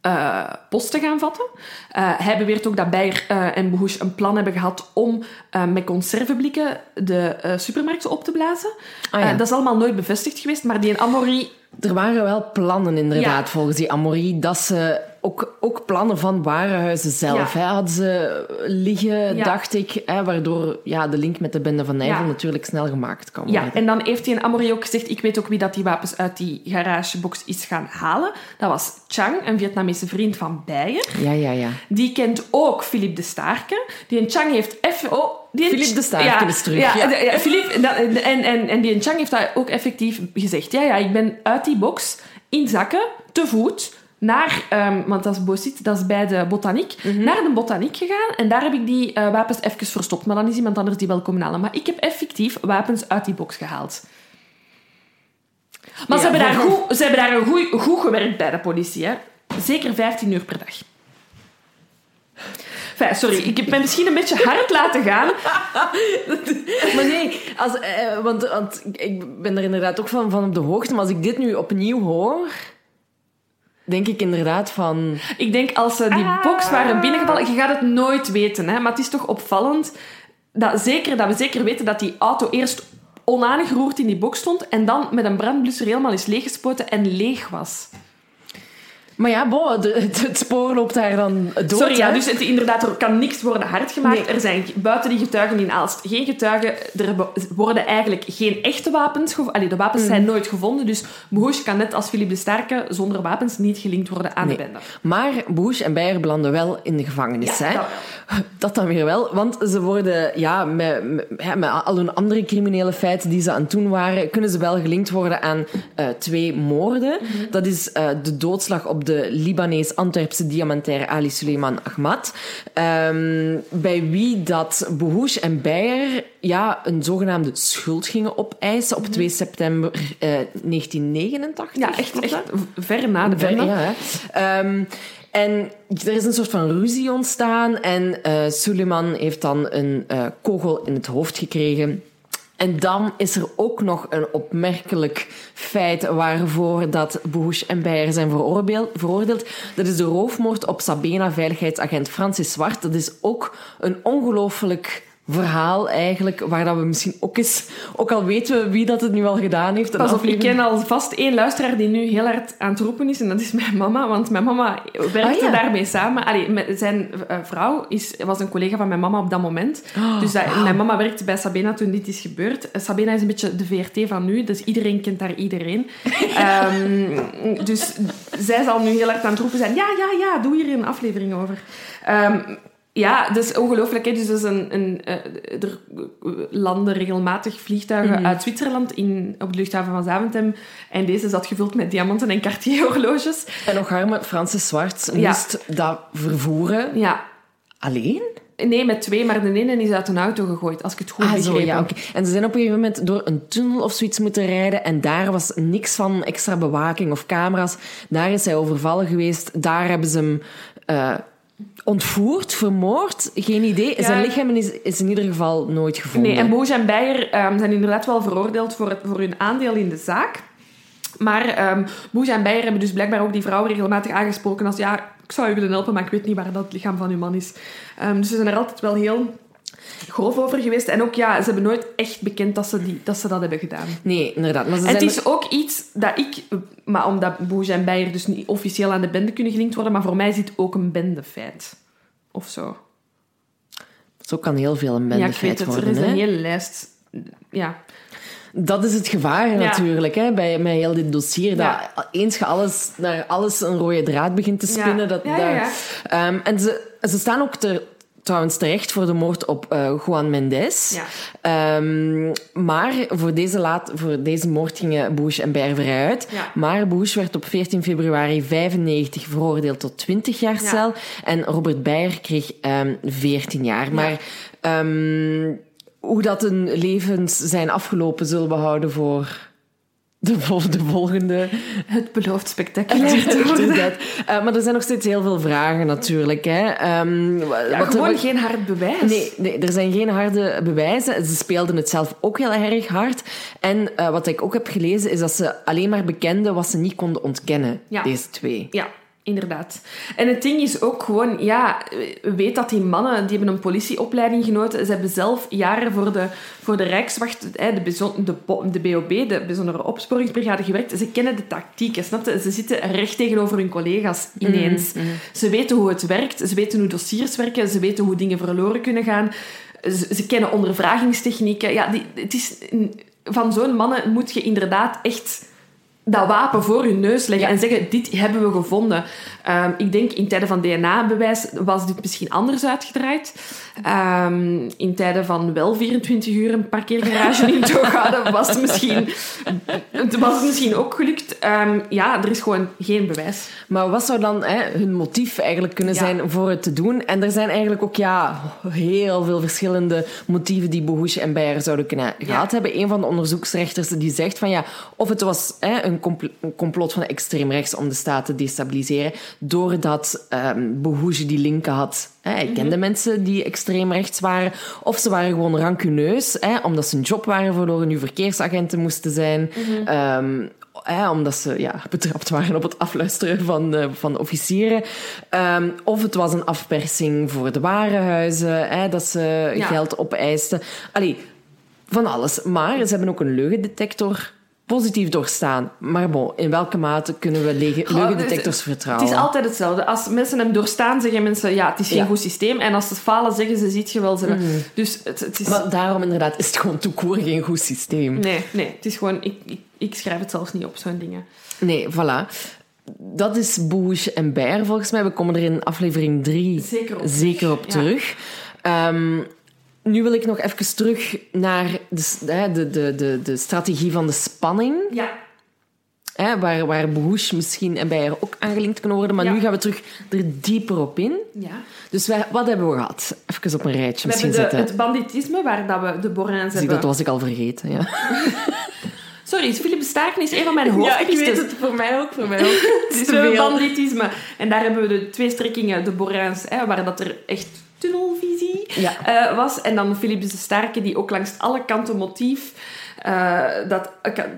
eh, post te gaan vatten. Eh, hij beweert ook dat Beyer en Bohouche een plan hebben gehad om met conserveblikken de supermarkten op te blazen.
Ah, ja.
Dat is allemaal nooit bevestigd geweest, maar die Amory...
Er waren wel plannen inderdaad
Ja.
volgens die Amory dat ze ook, ook plannen van warenhuizen zelf
Ja.
hè, hadden ze liggen,
Ja.
dacht ik, hè, waardoor ja, de link met de bende van Nijvel
Ja.
natuurlijk snel gemaakt kan worden.
Ja, en dan heeft hij in Amory ook gezegd, ik weet ook wie dat die wapens uit die garagebox is gaan halen. Dat was Chang, een Vietnamese vriend van Beyer.
ja, ja. ja.
Die kent ook Philippe de Starke. Die en Chang heeft even... Oh, die
Philippe de Starke is terug,
Ja,
ja.
Philippe, en, en, en die en Chang heeft dat ook effectief gezegd. Ja, ja, ik ben uit die box in zakken, te voet, naar... ehm, want dat is Bossit, dat is bij de botaniek.
Mhm.
Naar de botaniek gegaan en daar heb ik die eh, wapens even verstopt. Maar dan is iemand anders die wel komen halen. Maar ik heb effectief wapens uit die box gehaald. Maar ze, hebben daar goed, ze hebben daar een goed, goed gewerkt bij de politie. Hè. Zeker 15 uur per dag. Enfin, sorry, ik heb mij misschien een beetje hard laten gaan.
Maar nee, als, eh, want, want ik ben er inderdaad ook van, van op de hoogte, maar als ik dit nu opnieuw hoor, denk ik inderdaad van...
Ik denk als ze die box waren binnengevallen, je gaat het nooit weten, hè, maar het is toch opvallend dat, zeker, dat we zeker weten dat die auto eerst onaangeroerd in die box stond en dan met een brandblusser helemaal is leeggespoten en leeg was.
Maar ja, bo, het, het spoor loopt daar dan door.
Sorry, ja, dus het, inderdaad, er kan niks worden hard gemaakt.
Nee.
Er zijn buiten die getuigen in Aalst geen getuigen. Er worden eigenlijk geen echte wapens gevonden. Allee, de wapens
Mm.
zijn nooit gevonden. Dus Bohoes kan net als Philippe de Sterke zonder wapens niet gelinkt worden aan
Nee.
de bende.
Maar Bush en Beyer belanden wel in de gevangenis.
Ja,
hè?
dat
Dat dan weer wel, want ze worden ja, met, met, ja, met al hun andere criminele feiten die ze aan het doen waren, kunnen ze wel gelinkt worden aan eh, twee moorden.
Mhm.
Dat is eh, de doodslag op de Libanees-Antwerpse diamantair Ali Suleiman Ahmad, ehm, bij wie dat en Beyer ja, een zogenaamde schuld gingen opeisen op 2 september eh, 1989.
Mhm. Ja, echt, ver na de
Ver- ja. Ehm, en er is een soort van ruzie ontstaan en eh Suleiman heeft dan een eh, kogel in het hoofd gekregen. En dan is er ook nog een opmerkelijk feit waarvoor dat Bush en Beyer zijn veroordeeld. veroordeeld. Dat is de roofmoord op Sabena veiligheidsagent Francis Zwart. Dat is ook een ongelooflijk verhaal eigenlijk, waar dat we misschien ook eens, ook al weten we wie dat het nu al gedaan heeft.
Pas op, ik ken al vast één luisteraar die nu heel hard aan het roepen is. En dat is mijn mama. Want mijn mama werkte
Ah, ja.
daarmee samen. Allee, met- zijn eh, vrouw is, was een collega van mijn mama op dat moment.
Oh,
dus dat, mijn mama werkte bij Sabena toen dit is gebeurd. Eh, Sabena is een beetje de VRT van nu. Dus iedereen kent daar iedereen. Ehm, dus zij zal nu heel hard aan het roepen zijn. Ja, ja, ja, doe hier een aflevering over. Ehm, ja, dat is ongelooflijk. Hè? Dus dat is een, een, eh, er landen regelmatig vliegtuigen
Mhm.
uit Zwitserland in, op de luchthaven van Zaventem. En deze zat gevuld met diamanten en Cartier-horloges.
En nog arme Francis Zwart
Ja.
moest dat vervoeren
Ja,
alleen?
nee, met twee, maar de ene is uit een auto gegooid, als ik het goed
Ah,
begrepen
zo, ja. En ze zijn op een gegeven moment door een tunnel of zoiets moeten rijden en daar was niks van extra bewaking of camera's. Daar is hij overvallen geweest. Daar hebben ze hem eh, ontvoerd, vermoord. Geen idee. Zijn lichaam is, is in ieder geval nooit gevonden.
Nee, en Boos en Beyer ehm, zijn inderdaad wel veroordeeld voor, het, voor hun aandeel in de zaak. Maar ehm Boes en Beyer hebben dus blijkbaar ook die vrouw regelmatig aangesproken als ja, ik zou u willen helpen, maar ik weet niet waar dat lichaam van uw man is. Ehm, dus ze zijn er altijd wel heel grof over geweest. En ook, ja, ze hebben nooit echt bekend dat ze, die, dat, ze dat hebben gedaan.
Nee, inderdaad. Maar ze
En het
zijn
is ook iets dat ik... Maar omdat Boes en Beyer dus niet officieel aan de bende kunnen gelinkt worden, maar voor mij is dit ook een bendefeit. Of zo.
Zo kan heel veel een
Ja, ik weet
bendefeit
het.
worden.
Er is
hè?
een hele lijst... Ja.
Dat is het gevaar natuurlijk, hè, bij, bij heel dit dossier.
Ja.
Dat eens je alles, naar alles een rode draad begint te spinnen.
Ja.
Dat,
Ja, ja,
daar-
ja.
Ehm, en ze, ze staan ook ter, trouwens terecht voor de moord op eh, Juan Mendes.
Ja.
Ehm, maar voor deze, laat, voor deze moord gingen Bush en Beyer vrij uit.
Ja.
Maar Bush werd op 14 februari 95 veroordeeld tot 20 jaar
Ja.
cel. En Robert Beyer kreeg ehm 14 jaar. Maar ehm, hoe dat hun levens zijn afgelopen, zullen we houden voor de, vol- de volgende.
Het belooft spectaculair te worden.
Eh, maar er zijn nog steeds heel veel vragen natuurlijk. Hè.
Ja,
wat-
gewoon
wat-
geen hard bewijs.
Nee, nee, er zijn geen harde bewijzen. Ze speelden het zelf ook heel erg hard. En eh, wat ik ook heb gelezen, is dat ze alleen maar bekenden wat ze niet konden ontkennen,
Ja.
deze twee.
Ja, inderdaad. En het ding is ook gewoon, ja, weet dat die mannen, die hebben een politieopleiding genoten. Ze hebben zelf jaren voor de, voor de Rijkswacht, de, de, de BOB, de Bijzondere Opsporingsbrigade, gewerkt. Ze kennen de tactieken, snap je? Ze zitten recht tegenover hun collega's ineens. Ze weten hoe het werkt, ze weten hoe dossiers werken, ze weten hoe dingen verloren kunnen gaan. Ze, ze kennen ondervragingstechnieken. Ja, die, het is, van zo'n mannen moet je inderdaad echt dat wapen voor hun neus leggen en zeggen, dit hebben we gevonden. Ehm, ik denk, in tijden van DNA-bewijs was dit misschien anders uitgedraaid. Ehm, in tijden van wel 24 uur een parkeergarage in houden, was het misschien, het was het misschien ook gelukt. Ehm, ja, er is gewoon geen bewijs.
Maar wat zou dan hè, hun motief eigenlijk kunnen
Ja.
zijn voor het te doen? En er zijn eigenlijk ook ja, heel veel verschillende motieven die Bohush en Beyer zouden kunnen gehad hebben. Een van de onderzoeksrechters die zegt van ja, of het was hè, een, compl- een complot van extreem rechts om de staat te destabiliseren, doordat ehm Bohush die linken had. Hè, hij kende mensen die extreem rechts waren. Of ze waren gewoon rancuneus, hè, omdat ze een job waren verloren, nu verkeersagenten moesten zijn. Ehm, hè, omdat ze ja, betrapt waren op het afluisteren van, eh, van officieren. Ehm, of het was een afpersing voor de warenhuizen, dat ze
Ja.
geld opeisten. Allee, van alles. Maar ze hebben ook een leugendetector positief doorstaan. Maar bon, in welke mate kunnen we
Goh,
leugendetectors vertrouwen?
Het is altijd hetzelfde. Als mensen hem doorstaan, zeggen mensen, ja, het is geen
Ja.
goed systeem. En als ze falen, zeggen ze, ziet je wel. Ze hebben- Dus het, het is...
Maar daarom inderdaad is het gewoon toekoor geen goed systeem.
Nee, nee, het is gewoon... Ik, ik, ik schrijf het zelfs niet op, zo'n dingen.
Nee, voilà. Dat is Bush en Bear volgens mij. We komen er in aflevering 3
Zeker op
zeker op
Ja.
terug. Nu wil ik nog even terug naar de, de, de, de, de strategie van de spanning.
Ja.
Hè, waar, waar misschien en Beyer ook aangelinkt kunnen worden. Maar
Ja.
nu gaan we terug er dieper op in.
ja.
Dus wij, wat hebben we gehad? Even op een rijtje
We
misschien
de,
zetten.
het banditisme, waar dat we de Borraans
Zie,
hebben...
dat was ik al vergeten. Ja.
Sorry, Philip Staken is een van mijn hoofdpistes.
Voor mij ook. Voor mij ook.
Het is banditisme. En daar hebben we de twee strekkingen, de Borraans, hè, waar dat er echt tunnelvisie
Ja.
eh, was. En dan Philips de Sterke, die ook langs alle kanten motief... eh, dat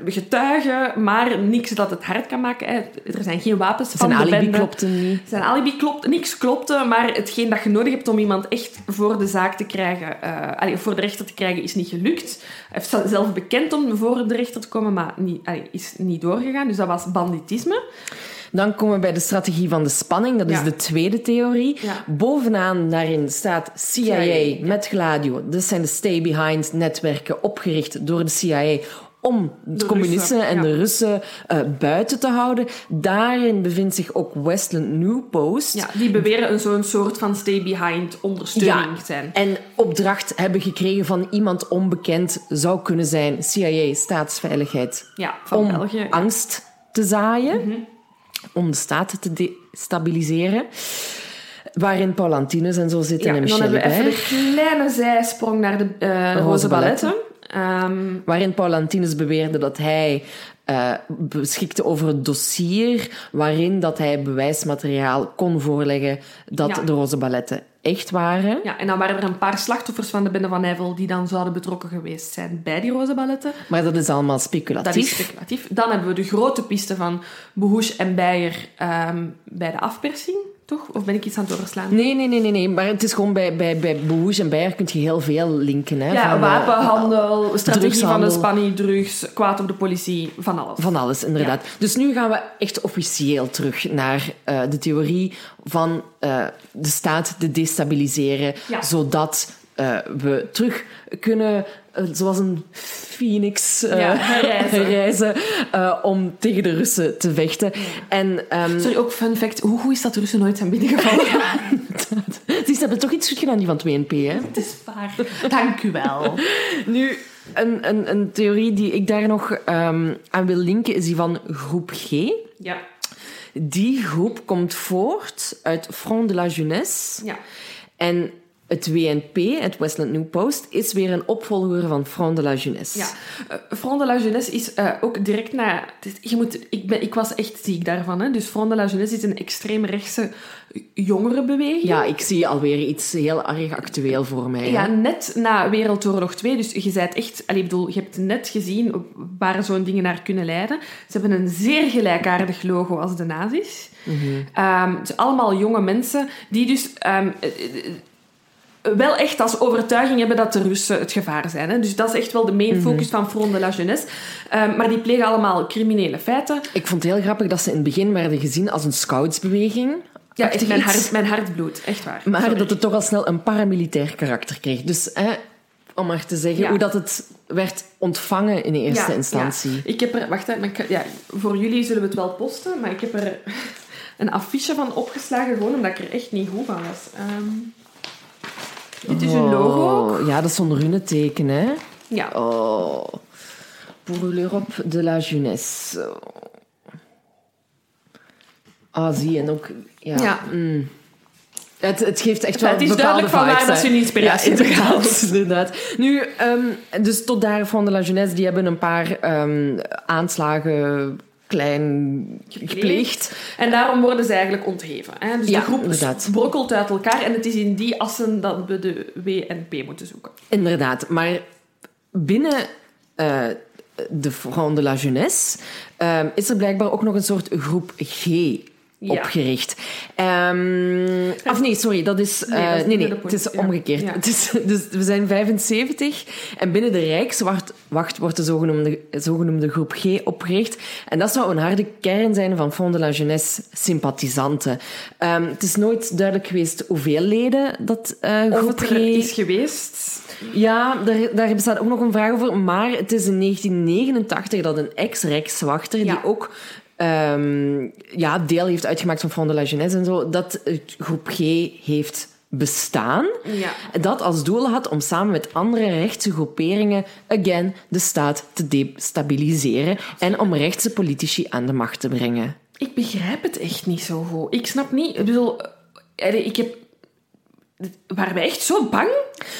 getuigen, maar niks dat het hard kan maken. hè. Er zijn geen wapens van
Zijn
de
alibi
bende.
klopte niet.
Zijn alibi klopt, niks klopte, maar hetgeen dat je nodig hebt om iemand echt voor de zaak te krijgen, eh, allee, voor de rechter te krijgen, is niet gelukt. Hij heeft zelf bekend om voor de rechter te komen, maar niet, allee, is niet doorgegaan. Dus dat was banditisme.
Dan komen we bij de strategie van de spanning. Dat is
Ja.
de tweede theorie.
Ja.
Bovenaan daarin staat CIA,
CIA,
met Gladio. Dat zijn de stay-behind-netwerken opgericht door de CIA om de, communisten
Russen,
en
ja.
de Russen eh, buiten te houden. Daarin bevindt zich ook Westland New Post.
Ja, die beweren een zo'n soort van stay-behind ondersteuning
Ja,
zijn.
En opdracht hebben gekregen van iemand onbekend zou kunnen zijn CIA, staatsveiligheid.
Ja, van
om
België. Mhm.
angst te zaaien, om de staat te destabiliseren. Waarin Paul Antinus en zo zitten
Ja,
en
en dan
Michel
hebben we even een kleine zijsprong naar de eh
Roze
Roze
Balletten.
Balletten. Ehm,
Waarin Paul Antinus beweerde dat hij eh, beschikte over het dossier waarin dat hij bewijsmateriaal kon voorleggen dat
Ja.
de roze balletten echt waren.
ja, en dan waren er een paar slachtoffers van de Bende van Nijvel die dan zouden betrokken geweest zijn bij die Roze Balletten.
Maar dat is allemaal
Dat is
speculatief.
speculatief. Dan hebben we de grote piste van Behoes en Beyer ehm, bij de afpersing, toch? Of ben ik iets aan het overslaan?
Nee, nee, nee, nee, nee. Maar het is gewoon bij, bij, bij Boege en Beyer kun je heel veel linken. Hè,
Ja,
van, eh,
wapenhandel, strategie van de spanning, drugs, kwaad op de politie, van alles.
Van alles, inderdaad. Dus nu gaan we echt officieel terug naar eh, de theorie van eh, de staat te destabiliseren,
Ja.
zodat eh, we terug kunnen, eh, zoals een phoenix, eh,
Ja, herrijzen,
eh, om tegen de Russen te vechten. En ehm,
Sorry, ook fun fact. Hoe goed is dat de Russen nooit zijn binnengevallen?
ze hebben toch iets goed gedaan, die van 2NP, hè?
Het is waar. Dank u wel.
Nu, een, een, een theorie die ik daar nog ehm, aan wil linken is die van groep G.
Ja.
Die groep komt voort uit Front de la Jeunesse.
Ja.
En het WNP, het Westland New Post, is weer een opvolger van Front de la Jeunesse.
Ja, Eh, Front de la Jeunesse is eh, ook direct na... is- Je moet, ik, ben, ik was echt ziek daarvan. Hè? Dus Front de la Jeunesse is een extreemrechtse jongerenbeweging.
Ja, ik zie alweer iets heel erg actueel voor mij. hè.
Ja, net na Wereldoorlog 2. Dus je bent echt... Allee, ik bedoel, je hebt net gezien waar zo'n dingen naar kunnen leiden. Ze hebben een zeer gelijkaardig logo als de nazi's. Het zijn allemaal jonge mensen die dus... ehm, eh, eh, wel echt als overtuiging hebben dat de Russen het gevaar zijn. Hè? Dus dat is echt wel de main focus van Front de la Jeunesse. Ehm, maar die plegen allemaal criminele feiten.
Ik vond het heel grappig dat ze in het begin werden gezien als een scoutsbeweging.
Ja, echt mijn hart, mijn hart bloedt. Echt waar.
Maar
Sorry.
dat het toch al snel een paramilitair karakter kreeg. Dus hè, om maar te zeggen
Ja.
hoe dat het werd ontvangen in eerste
Ja,
instantie.
ja. Ik heb er... Wacht, ik- ja, voor jullie zullen we het wel posten, maar ik heb er een affiche van opgeslagen, gewoon omdat ik er echt niet goed van was. Ehm, dit is hun logo.
Ja, dat is zo'n runeteken, hè.
Ja.
Oh. Pour l'Europe de la jeunesse. Ah, zie je, en ook... Ja.
Ja.
mm. Het, het geeft echt wel
Het is duidelijk van waar dat ze hun inspiratie
ja, inderdaad, inderdaad. Nu, ehm, dus tot daar van de la jeunesse, die hebben een paar ehm, aanslagen klein gepleegd.
En daarom worden ze eigenlijk ontheven. Hè? Dus
Ja,
de groep
inderdaad.
brokkelt uit elkaar en het is in die assen dat we de WNP moeten zoeken.
Inderdaad, maar binnen eh, de Front de la Jeunesse ehm, is er blijkbaar ook nog een soort groep G
Ja.
opgericht. Of nee, sorry, dat is...
Nee,
eh,
dat is
nee, het is omgekeerd.
Ja.
Het is, dus we zijn 75 en binnen de Rijkswacht wacht, wordt de zogenoemde, zogenoemde groep G opgericht. En dat zou een harde kern zijn van Front de la Jeunesse sympathisanten. Ehm, het is nooit duidelijk geweest hoeveel leden dat eh, groep G...
is geweest.
Ja, daar, daar bestaat ook nog een vraag over. Maar het is in 1989 dat een ex-Rijkswachter,
Ja.
die ook ehm, ja, deel heeft uitgemaakt van Front de la Jeunesse en zo, dat het groep G heeft bestaan.
Ja.
Dat als doel had om samen met andere rechtse groeperingen, again, de staat te destabiliseren en om rechtse politici aan de macht te brengen.
Ik begrijp het echt niet zo goed. Ik snap niet... Ik bedoel... eh, Ik heb... Waren wij echt zo bang?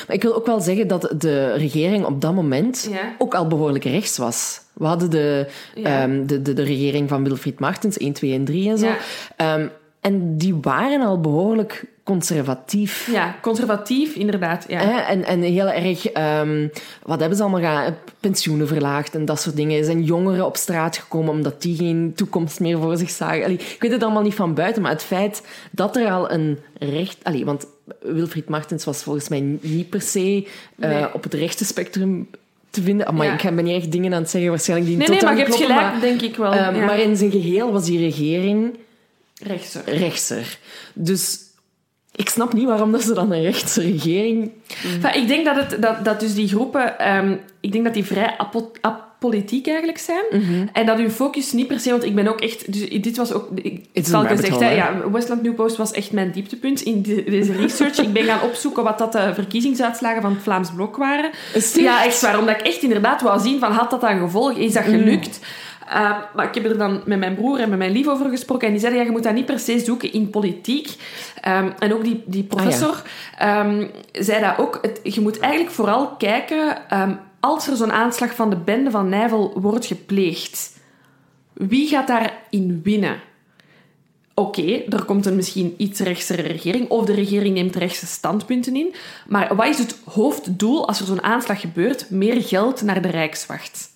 Maar ik wil ook wel zeggen dat de regering op dat moment
Ja.
ook al behoorlijk rechts was. We hadden de,
Ja.
ehm, de, de, de regering van Wilfried Martens, 1, 2 en 3 en zo.
Ja.
Ehm, en die waren al behoorlijk conservatief.
Ja, conservatief, inderdaad. Ja.
En, en heel erg, ehm, wat hebben ze allemaal gedaan? Pensioenen verlaagd en dat soort dingen. Er zijn jongeren op straat gekomen omdat die geen toekomst meer voor zich zagen. Allee, ik weet het allemaal niet van buiten, maar het feit dat er al een recht... Allee, want Wilfried Martens was volgens mij niet per se uh,
Nee.
op het rechte spectrum te vinden. Maar
Ja.
ik ben niet echt dingen aan het zeggen waarschijnlijk die
Nee, nee, maar je hebt
kloppen,
gelijk, denk ik wel.
maar, ehm,
ja.
maar in zijn geheel was die regering
Rechtser.
rechtser. Dus ik snap niet waarom dat ze dan een rechtse regering...
Enfin, ik denk dat, het, dat, dat dus die groepen, ehm, ik denk dat die vrij apo- apolitiek eigenlijk zijn.
Mhm.
En dat hun focus niet per se, want ik ben ook echt, dus dit was ook, ik
It's
het
a
al
rabbit
gezegd, hè, ja, Westland New Post was echt mijn dieptepunt in de- deze research. ik ben gaan opzoeken wat dat de verkiezingsuitslagen van het Vlaams Blok waren. Ja, echt waar. Omdat ik echt inderdaad wou zien van, had dat dan gevolg? Is dat gelukt? Uh, maar ik heb er dan met mijn broer en met mijn lief over gesproken. En die zeiden, ja, je moet dat niet per se zoeken in politiek. Um, en ook die, die professor um, zei dat ook. Het, je moet eigenlijk vooral kijken... Als er zo'n aanslag van de bende van Nijvel wordt gepleegd, wie gaat daarin winnen? Oké, okay, er komt een misschien iets rechtsere regering, of de regering neemt rechtse standpunten in. Maar wat is het hoofddoel als er zo'n aanslag gebeurt? Meer geld naar de Rijkswacht.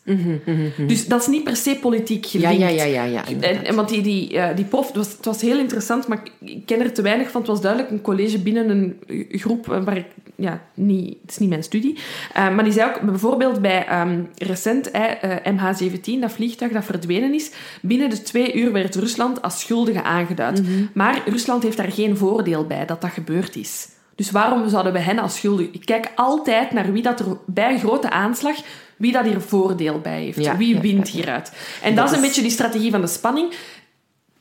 Dus dat is niet per se politiek gelinkt.
Ja, ja, ja. ja, ja
en, en, want die, die, uh, die prof, het was, het was heel interessant, maar ik ken er te weinig van. Het was duidelijk een college binnen een groep waar ik... Ja, niet, het is niet mijn studie. Uh, maar die zei ook, bijvoorbeeld bij um, recent uh, MH17, dat vliegtuig dat verdwenen is, binnen de twee uur werd Rusland als schuldige aangeduid. Mm -hmm. Maar Rusland heeft daar geen voordeel bij dat dat gebeurd is. Dus waarom zouden we hen als schuldig... Ik kijk altijd naar wie dat er bij een grote aanslag wie dat hier voordeel bij heeft.
Ja,
wie
ja,
wint
ja,
hieruit. En dat, dat is een beetje die strategie van de spanning.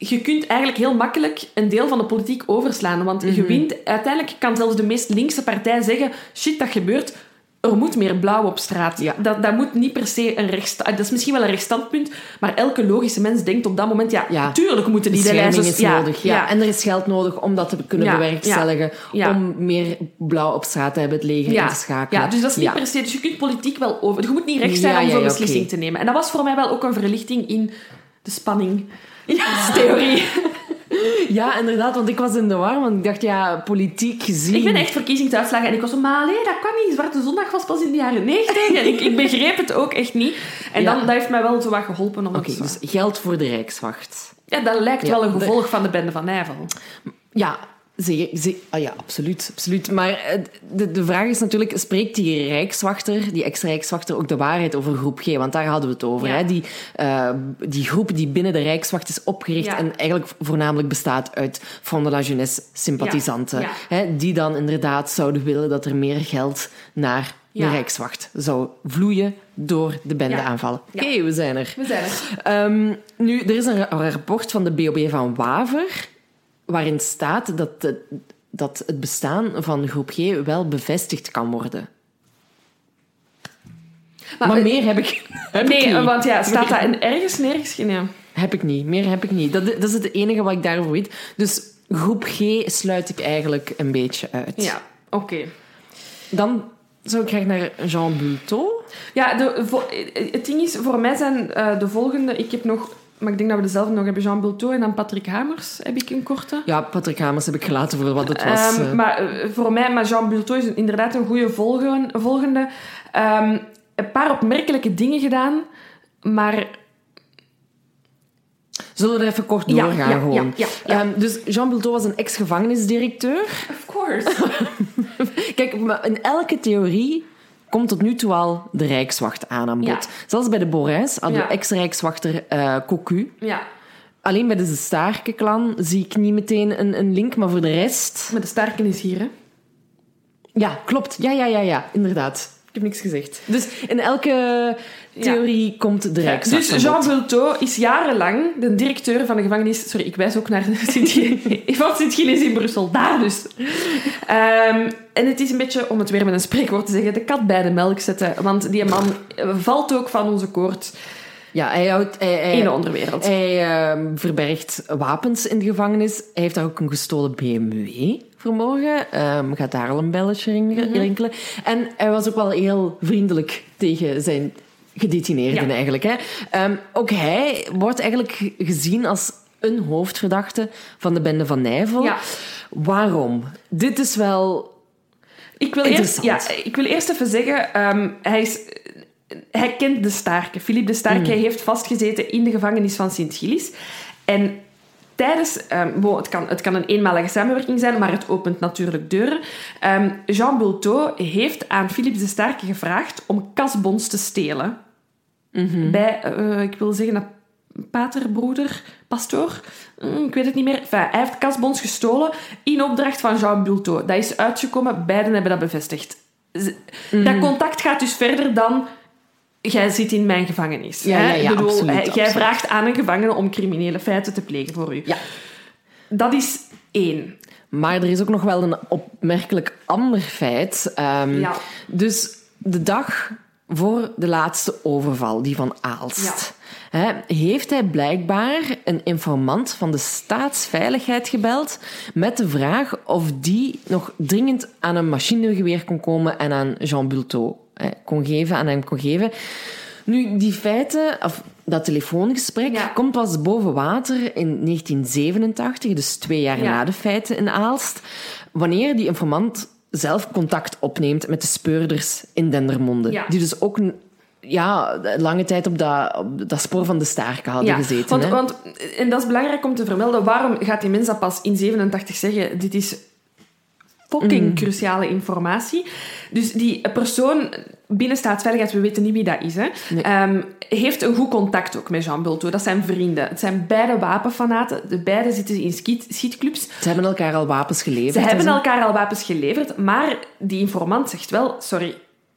Je kunt eigenlijk heel makkelijk een deel van de politiek overslaan. Want
Mhm.
je wint... Uiteindelijk kan zelfs de meest linkse partij zeggen... Shit, dat gebeurt. Er moet meer blauw op straat.
Ja.
Dat, dat moet niet per se een rechtstand... Dat is misschien wel een rechtsstandpunt, maar elke logische mens denkt op dat moment... Ja,
Ja.
tuurlijk moeten die de
Bescherming
lijsters...
is nodig. Ja. En er is geld nodig om dat te kunnen
Ja,
bewerkstelligen.
ja.
Om meer blauw op straat te hebben, het leger in te schakelen.
Ja, dus dat is niet
Ja.
per se... Dus je kunt politiek wel over... Je moet niet rechts zijn
Ja,
om
ja,
zo'n
ja,
beslissing te nemen. En dat was voor mij wel ook een verlichting in de spanning. Theorie.
Ja, inderdaad, want ik was in de war, want ik dacht, ja, politiek gezien...
Ik ben echt verkiezingsuitslagen en ik was zo, maar allee, dat kan niet. Zwarte Zondag was pas in de jaren 90 en ik, ik begreep het ook echt niet. En
Ja.
dan, dat heeft mij wel zo wat geholpen om
dus geld voor de Rijkswacht.
Ja, dat lijkt
Ja,
wel een
de-
gevolg van de bende van Nijvel.
Ja, ze- ah ja, absoluut, absoluut. Maar eh, de, de vraag is natuurlijk, spreekt die Rijkswachter, die ex-Rijkswachter, ook de waarheid over groep G? Want daar hadden we het over.
Ja.
Hè? Die, eh, die groep die binnen de Rijkswacht is opgericht
Ja.
en eigenlijk voornamelijk bestaat uit Front de la Jeunesse-sympathisanten.
Ja.
Hè? Die dan inderdaad zouden willen dat er meer geld naar de. Rijkswacht zou vloeien door de bende aanvallen. Oké, we zijn er.
We zijn er.
Ehm, nu, er is een rapport van de BOB van Waver waarin staat dat, het- dat het bestaan van groep G wel bevestigd kan worden. Maar, meer heb ik, heb ik
Nee,
niet.
want ja, staat dat in ergens nergens? Nee.
Heb ik niet. Meer heb ik niet. Dat, dat is het enige wat ik daarover weet. Dus groep G sluit ik eigenlijk een beetje uit.
Ja, oké.
Dan zou ik graag naar Jean Bulto.
Ja, de, het ding is, voor mij zijn eh, de volgende... Ik heb nog... Maar ik denk dat we dezelfde nog hebben. Jean Bulto en dan Patrick Hamers heb ik een korte.
Ja, Patrick Hamers heb ik gelaten voor wat het was.
Ehm,
eh.
maar eh, voor mij, maar Jean Bulto is inderdaad een goede volgen, volgende. Ehm, een paar opmerkelijke dingen gedaan, maar
Zullen we er even kort doorgaan
ja,
gewoon?
ja, ja, ja.
Ehm, dus Jean Bulto was een ex-gevangenisdirecteur.
of course.
Kijk, maar in elke theorie komt tot nu toe al de Rijkswacht aan aan bod. Zelfs bij de we
Ja.
ex-Rijkswachter eh Cocu.
ja,
Alleen bij de Staarke-clan zie ik niet meteen een, een link, maar voor de rest...
maar de sterke is hier, hè.
Ja, klopt. Ja, ja, ja, ja. Inderdaad. Ik heb niks gezegd. Dus in elke theorie komt de
Dus Jean
bod.
Bulto is jarenlang de directeur van de gevangenis... Sorry, ik wijs ook naar Sint-Gilles. Van Sint-Gilles in Brussel. Daar dus. Ehm, en het is een beetje, om het weer met een spreekwoord te zeggen, de kat bij de melk zetten. Want die man eh, valt ook van onze koord
Ja, hij houdt... Hij, hij,
in de onderwereld.
Hij ehm, verbergt wapens in de gevangenis. Hij heeft daar ook een gestolen BMW vanmorgen. Ehm gaat daar al een belletje
Mhm.
rinkelen. En hij was ook wel heel vriendelijk tegen zijn gedetineerden
Ja.
eigenlijk. Hè. Ehm, ook hij wordt eigenlijk gezien als een hoofdverdachte van de bende van Nijvel.
Ja.
Waarom? Dit is wel...
Ik wil, eerst, ja, ik wil eerst even zeggen, ehm, hij, is, hij kent de Starke. Philippe de Starke heeft vastgezeten in de gevangenis van Sint-Gilles. En tijdens... ehm, bon, het, kan, het kan een eenmalige samenwerking zijn, maar het opent natuurlijk deuren. Ehm, Jean Bultot heeft aan Philippe de Starke gevraagd om kasbons te stelen. Bij, eh, ik wil zeggen, paterbroeder, pastoor, Mm, ik weet het niet meer. Enfin, hij heeft kasbons gestolen in opdracht van Jean Bultot. Dat is uitgekomen, beiden hebben dat bevestigd. Z- Dat contact gaat dus verder dan... Jij zit in mijn gevangenis.
Ja,
hè?
ja, ja,
Ik bedoel,
absoluut,
hij- jij
absoluut.
vraagt aan een gevangene om criminele feiten te plegen voor u.
Ja.
Dat is één.
Maar er is ook nog wel een opmerkelijk ander feit. Ehm,
Ja.
Dus de dag voor de laatste overval, die van Aalst, heeft hij blijkbaar een informant van de staatsveiligheid gebeld met de vraag of die nog dringend aan een machinegeweer kon komen en aan Jean Bultot hè, kon geven, aan hem kon geven. Nu, die feiten, of dat telefoongesprek,
Ja.
komt pas boven water in 1987, dus twee jaar
Ja.
na de feiten in Aalst, wanneer die informant zelf contact opneemt met de speurders in Dendermonde.
Ja.
Die dus ook een, ja, lange tijd op dat, op dat spoor van de staarken hadden gezeten.
Want,
hè.
want, en dat is belangrijk om te vermelden. Waarom gaat die mens dat pas in 87 zeggen? Dit is fucking
Mm.
cruciale informatie. Dus die persoon binnen staatsveiligheid, we weten niet wie dat is, hè,
Nee.
ehm, heeft een goed contact ook met Jean Bulto. Dat zijn vrienden. Het zijn beide wapenfanaten. De beide zitten in schiet, schietclubs.
Ze hebben elkaar al wapens geleverd.
Ze
en
hebben elkaar al wapens geleverd, maar die informant zegt wel, sorry,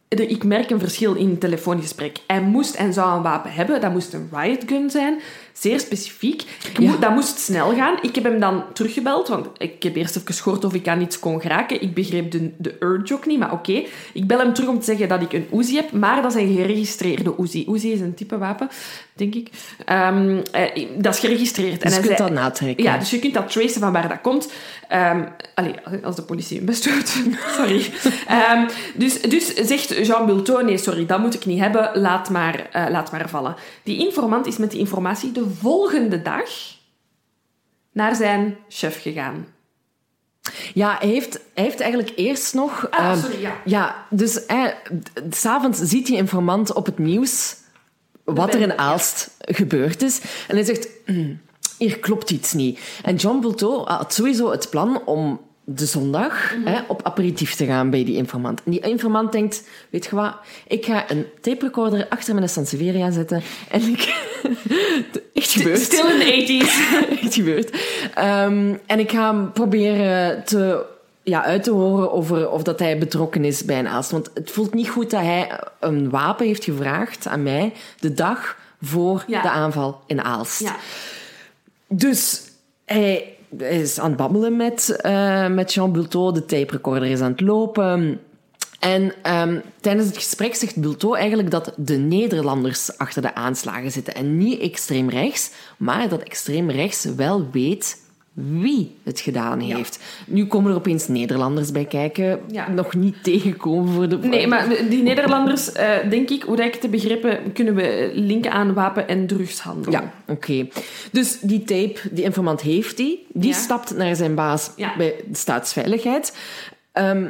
ik merk een verschil in het telefoongesprek. Hij moest en zou een wapen hebben, dat moest een riot gun zijn, zeer specifiek.
Ja.
dat moest snel gaan. Ik heb hem dan teruggebeld, want ik heb eerst even gehoord of ik aan iets kon geraken. Ik begreep de, de urge ook niet, maar oké. Ik bel hem terug om te zeggen dat ik een Uzi heb, maar dat is een geregistreerde Uzi. Uzi is een type wapen, denk ik. Ehm, eh, dat is geregistreerd.
Dus je kunt
zei-
dat natrekken.
ja, dus je kunt dat tracen van waar dat komt. Ehm allee, als de politie hun best doet. sorry. Ehm, dus, dus zegt Jean Bultot, nee, sorry, dat moet ik niet hebben. Laat maar, eh, laat maar vallen. Die informant is met die informatie de volgende dag naar zijn chef gegaan.
Ja, hij heeft, hij heeft eigenlijk eerst nog...
Ah,
ehm,
sorry, ja.
Ja, dus hij, s'avonds ziet die informant op het nieuws wat er in Aalst gebeurd is. En hij zegt, "Hmm, hier klopt iets niet. En John Bulto had sowieso het plan om de zondag
Mhm.
hè, op aperitief te gaan bij die informant. En die informant denkt, weet je wat, ik ga een tape recorder achter mijn Sansevieria zetten en ik... Echt gebeurd.
Still in the 80s.
echt gebeurd. En ik ga hem proberen te, ja, uit te horen over of dat hij betrokken is bij een Aalst. Want het voelt niet goed dat hij een wapen heeft gevraagd aan mij de dag voor
Ja.
de aanval in Aalst.
Ja.
Dus hij is aan het babbelen met, eh, met Jean Bultot. De tape recorder is aan het lopen. En ehm, tijdens het gesprek zegt Bultot eigenlijk dat de Nederlanders achter de aanslagen zitten. En niet extreem rechts, maar dat extreem rechts wel weet wie het gedaan
Ja.
heeft. Nu komen er opeens Nederlanders bij kijken.
Ja.
Nog niet tegenkomen voor de...
Nee, maar die Nederlanders, eh, denk ik, hoe dat ik het heb begrepen, kunnen we linken aan wapen- en drugshandel.
Ja, oké. Dus die tape, die informant heeft die. Die
Ja.
stapt naar zijn baas bij de staatsveiligheid. Ehm,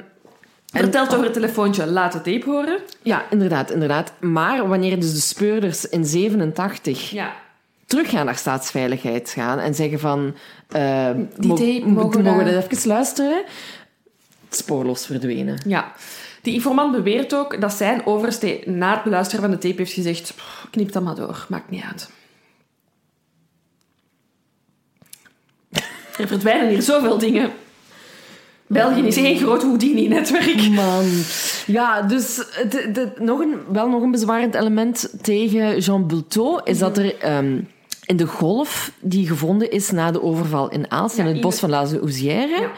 Vertelt over het telefoontje, laat de tape horen.
ja, inderdaad, inderdaad. Maar wanneer dus de speurders in 87
Ja.
teruggaan naar staatsveiligheid gaan en zeggen van... eh,
Die
mo-
tape,
mo-
mogen we
mogen we
daar-
dat even luisteren? Spoorloos verdwenen.
Ja. Die informant beweert ook dat zijn overste na het beluisteren van de tape heeft gezegd "Pff, knip dat maar door, maakt niet uit. Er verdwijnen hier zoveel dingen. België is één groot Houdini-netwerk.
Man. Ja, dus nog een, wel nog een bezwarend element tegen Jean Bultot is dat er ehm, in de golf die gevonden is na de overval in Aalst,
Ja,
in het bos van La Housière,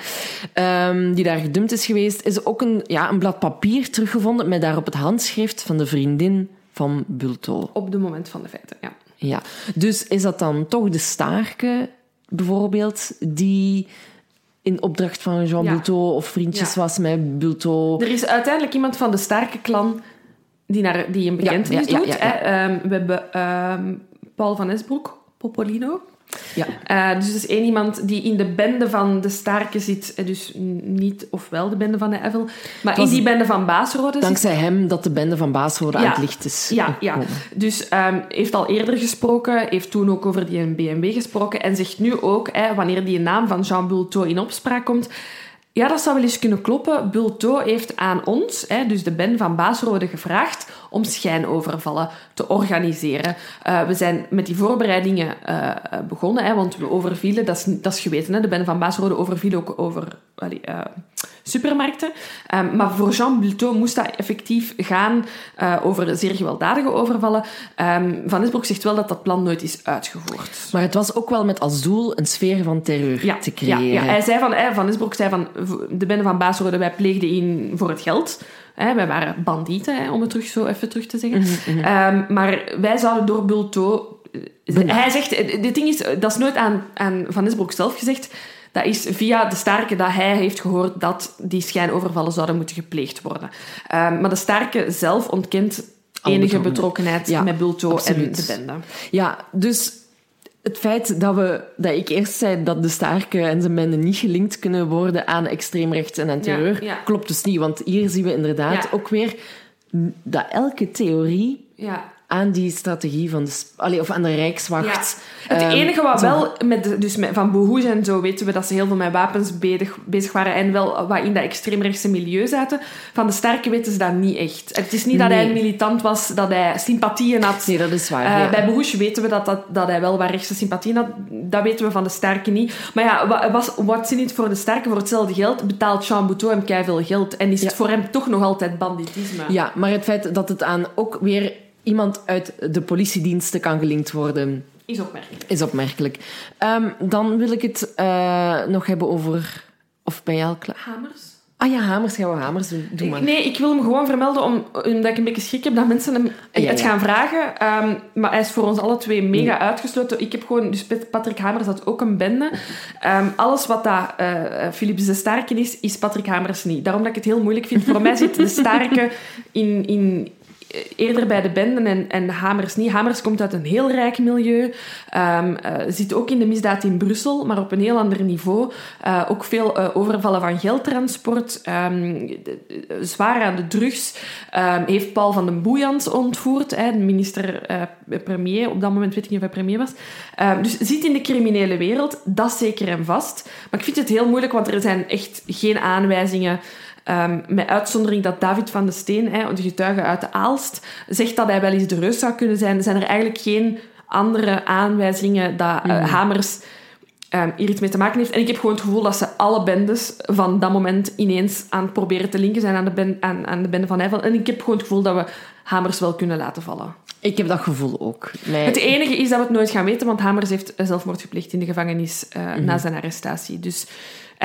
ehm, die daar gedumpt is geweest, is ook een, ja, een blad papier teruggevonden met daarop het handschrift van de vriendin van Bultot.
Op het moment van de feiten, ja.
Ja. Dus is dat dan toch de Staarke, bijvoorbeeld, die in opdracht van Jean
Ja.
Bultot of vriendjes was met Bultot?
Er is uiteindelijk iemand van de sterke clan die, naar, die een bekentenis doet. hè. Ehm, we hebben ehm, Paul van Esbroek, Popolino.
Ja.
Eh, dus is één iemand die in de bende van de Starken zit. eh, Dus niet ofwel de bende van de Evel. Maar in die bende van Baasrode zit
Dankzij hem dat de bende van Baasrode aan het licht is
Ja, ja. dus ehm heeft al eerder gesproken, heeft toen ook over die BNB gesproken en zegt nu ook, hè, wanneer die naam van Jean Bulto in opspraak komt, ja, dat zou wel eens kunnen kloppen. Bulto heeft aan ons, hè, dus de Ben van Baasrode, gevraagd om schijnovervallen te organiseren. Eh, we zijn met die voorbereidingen eh, begonnen, hè, want we overvielen, dat is, dat is geweten, hè, de Ben van Baasrode overviel ook over eh, supermarkten. Ehm, maar voor Jean Bulto moest dat effectief gaan eh, over zeer gewelddadige overvallen. Ehm, van Esbroek zegt wel dat dat plan nooit is uitgevoerd.
Maar het was ook wel met als doel een sfeer van terreur
Ja,
te
ja,
creëren.
ja. Hij zei van, hè, van Esbroek zei van, de bende van Baasrode, wij pleegden in voor het geld. Hè, wij waren bandieten, hè, om het terug zo even terug te zeggen.
Mhm,
Ehm, maar wij zouden door Bulto... Hij zegt, eh, dit ding is, dat is nooit aan, aan Van Esbroek zelf gezegd. Dat is via de Starke dat hij heeft gehoord dat die schijnovervallen zouden moeten gepleegd worden. Ehm, maar de Starke zelf ontkent enige
betrokkenheid. Ja,
met Bulto
absoluut.
en de bende.
Ja, dus het feit dat, we, dat ik eerst zei dat de Starke en zijn bende niet gelinkt kunnen worden aan extreemrechts en aan terreur,
ja.
klopt dus niet. Want hier zien we inderdaad
Ja.
ook weer dat elke theorie
Ja.
Aan die strategie van de, allee, of aan de Rijkswacht.
Het
ehm,
enige wat wel, met, dus met, van Bohoes en zo weten we dat ze heel veel met wapens bezig, bezig waren en wel wat in dat extreemrechtse milieu zaten. Van de sterke weten ze dat niet echt. Het is niet dat hij een militant was, dat hij sympathieën had.
Nee, dat is waar.
Eh,
ja.
Bij Bohoes weten we dat, dat, dat hij wel wat rechtse sympathieën had. Dat weten we van de sterke niet. Maar ja, wat, was, wat zit niet voor de sterke? Voor hetzelfde geld betaalt Jean Bouteau hem keiveel geld. En is het voor hem toch nog altijd banditisme.
Ja, maar het feit dat het aan ook weer iemand uit de politiediensten kan gelinkt worden,
Is opmerkelijk.
is opmerkelijk. Ehm, dan wil ik het eh, nog hebben over... Of ben je al klaar?
Hamers?
Ah ja, hamers. Gaan we hamers doen? Doe maar.
Nee, ik wil hem gewoon vermelden om, omdat ik een beetje schrik heb dat mensen hem
Ja,
het gaan vragen. Ehm, maar hij is voor ons alle twee mega uitgesloten. Ik heb gewoon... Dus Pat- Patrick Hamers had ook een bende. Ehm, alles wat dat eh Philips de Starke is, is Patrick Hamers niet. Daarom dat ik het heel moeilijk vind. Voor mij zit de Starke in... in Eerder bij de benden en, en Hamers niet. Hamers komt uit een heel rijk milieu. Eh, zit ook in de misdaad in Brussel, maar op een heel ander niveau. Eh, ook veel eh, overvallen van geldtransport. ehm, zwaar aan de drugs. Ehm, heeft Paul van den Boeians ontvoerd. Hè, de minister-premier. op dat moment weet ik niet of hij premier was. Dus zit in de criminele wereld. Dat zeker en vast. Maar ik vind het heel moeilijk, want er zijn echt geen aanwijzingen... Ehm, met uitzondering dat David van de Steen, hè, de getuige uit de Aalst, zegt dat hij wel eens de reus zou kunnen zijn, zijn er eigenlijk geen andere aanwijzingen dat eh, Hamers ehm, hier iets mee te maken heeft. En ik heb gewoon het gevoel dat ze alle bendes van dat moment ineens aan het proberen te linken zijn aan de, ben, aan, aan de bende van Nijvel. En ik heb gewoon het gevoel dat we Hamers wel kunnen laten vallen.
Ik heb dat gevoel ook. Nee.
Het enige is dat we het nooit gaan weten, want Hamers heeft zelfmoord gepleegd in de gevangenis eh, na zijn arrestatie. Dus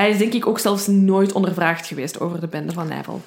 hij is denk ik ook zelfs nooit ondervraagd geweest over de bende van Nijvel.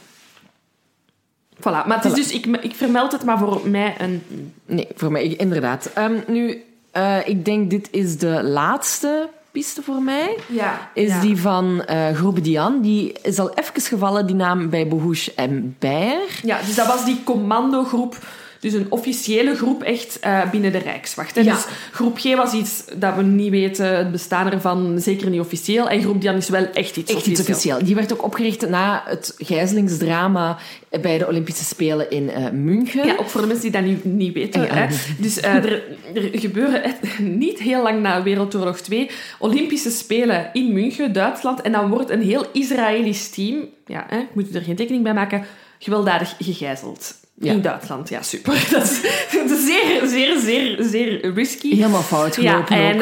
Voilà. Maar het is
Voilà.
dus, ik, ik vermeld het maar voor mij een...
Nee, voor mij inderdaad. Ehm, nu, eh, ik denk dit is de laatste piste voor mij.
Ja.
Is die van eh Groep Dian. Die is al even gevallen, die naam bij Bohouche en Beyer.
Ja, dus dat was die commandogroep. Dus een officiële groep echt eh, binnen de Rijkswacht.
Ja.
Dus groep G was iets dat we niet weten, het bestaan ervan zeker niet officieel. En groep Dian is wel echt iets
Echt iets
officieel.
officieel. Die werd ook opgericht na het gijzelingsdrama bij de Olympische Spelen in eh, München.
Ja, ook voor de mensen die dat niet, niet weten.
Ja.
Hè. Dus eh, er, er gebeuren echt niet heel lang na Wereldoorlog 2 Olympische Spelen in München, Duitsland. En dan wordt een heel Israëlisch team, ja, hè, ik moet er geen tekening bij maken, gewelddadig gegijzeld.
Ja.
In Duitsland, ja, super. Dat is, dat is zeer, zeer, zeer, zeer risky.
Helemaal fout
Ja,
gelopen
en
ook.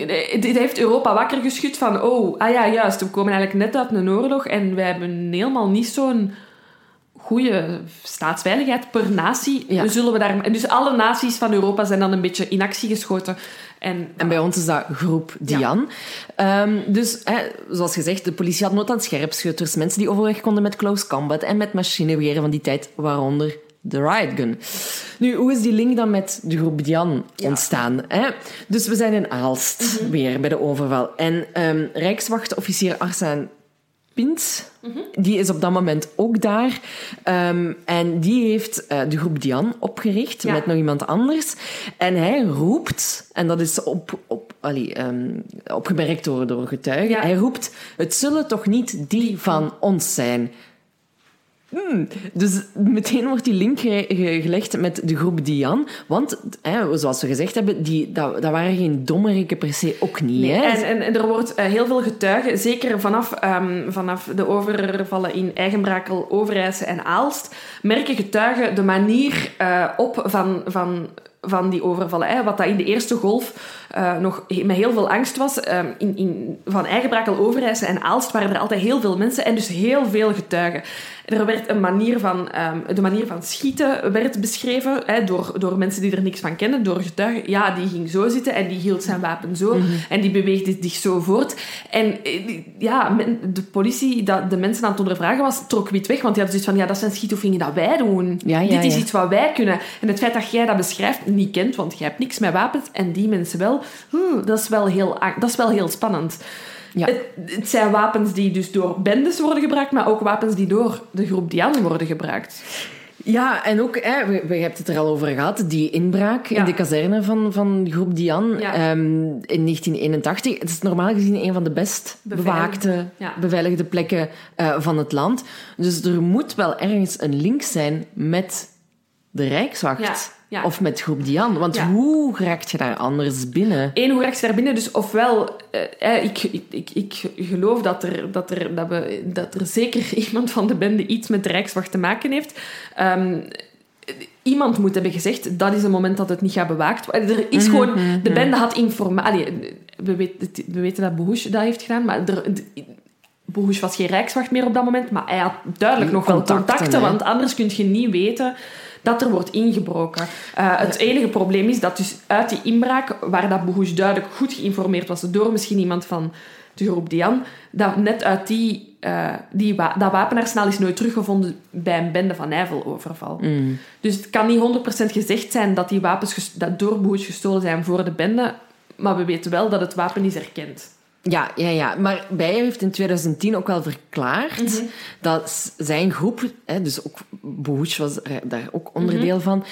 ehm, dit heeft Europa wakker geschud van, oh, ah ja, juist, we komen eigenlijk net uit een oorlog en wij hebben helemaal niet zo'n goede staatsveiligheid per natie.
Ja.
Zullen we daar... Dus alle naties van Europa zijn dan een beetje in actie geschoten. En,
En bij ons is dat groep Dian. Ehm, dus, hè, zoals gezegd, de politie had nood aan scherpschutters. Mensen die overweg konden met close combat en met machineweren van die tijd, waaronder de riot gun. Nu, hoe is die link dan met de groep Dian ontstaan? Hè? Dus we zijn in Aalst weer bij de overval. En ehm rijkswachtofficier Arsène Pint. Die is op dat moment ook daar. Ehm, en die heeft eh, de groep Dian opgericht
Ja.
met nog iemand anders. En hij roept, en dat is op, op, allee, ehm, opgemerkt door, door getuigen,
Ja.
hij roept: Het zullen toch niet die van ons zijn? Hmm, Dus meteen wordt die link ge- ge- gelegd met de groep Dian. Want, hè, zoals we gezegd hebben, die, dat, dat waren geen dommeriken per se ook niet.
Nee,
hè?
en, en, en er wordt eh, heel veel getuigen, zeker vanaf, ehm, vanaf de overvallen in Eigenbrakel, Overijse en Aalst, merken getuigen de manier eh, op van, van, van die overvallen. Hè. Wat dat in de eerste golf eh, nog met heel veel angst was. ehm, in, in, van Eigenbrakel, Overijse en Aalst waren er altijd heel veel mensen en dus heel veel getuigen. Er werd een manier van, ehm, de manier van schieten werd beschreven hè, door, door mensen die er niks van kennen, door getuigen. Ja, die ging zo zitten en die hield zijn wapen zo en die beweegde zich zo voort. En eh, ja, de politie, dat de mensen aan het ondervragen was, trok wit weg, want die hadden zoiets van, ja, dat zijn schietoefeningen dat wij doen.
Ja, ja,
Dit is
ja.
iets wat wij kunnen. En het feit dat jij dat beschrijft, niet kent, want jij hebt niks met wapens en die mensen wel, hmm, dat, is wel heel, dat is wel heel spannend.
Ja.
Het, het zijn wapens die dus door bendes worden gebruikt, maar ook wapens die door de groep Dian worden gebruikt.
Ja, en ook, hè, we, we hebben het er al over gehad, die inbraak
Ja.
in de kazerne van, van groep Dian
Ja.
ehm, in 1981. Het is normaal gezien een van de best
Beveiligde,
bewaakte,
ja.
beveiligde plekken eh, van het land. Dus er moet wel ergens een link zijn met de Rijkswacht.
Ja.
Of met groep Dian. Want
Ja.
hoe raakt je daar anders binnen?
Eén, hoe raak je daar binnen? Dus ofwel, eh, eh, ik, ik, ik, ik geloof dat er, dat, er, dat, we, dat er zeker iemand van de bende iets met de Rijkswacht te maken heeft. Ehm, iemand moet hebben gezegd, dat is het moment dat het niet gaat bewaakt worden. Er is gewoon, de bende had informatie. We, weten- we weten dat Bohush dat heeft gedaan, maar er, was geen Rijkswacht meer op dat moment, maar hij had duidelijk nog wel
Contacten,
contacten, want anders kun je niet weten dat er wordt ingebroken. Eh, het enige probleem is dat dus uit die inbraak, waar dat duidelijk goed geïnformeerd was door misschien iemand van de groep Dian, dat net uit die, eh, die wa- dat wapenarsenaal is nooit teruggevonden bij een bende van Nijvel-overval.
Mm.
Dus het kan niet 100% gezegd zijn dat die wapens dat door Bohush gestolen zijn voor de bende, maar we weten wel dat het wapen is erkend.
Ja, ja, ja. Maar Beyer heeft in 2010 ook wel verklaard
Mhm.
dat zijn groep, hè, dus ook Bohush was daar ook onderdeel
Mhm.
van,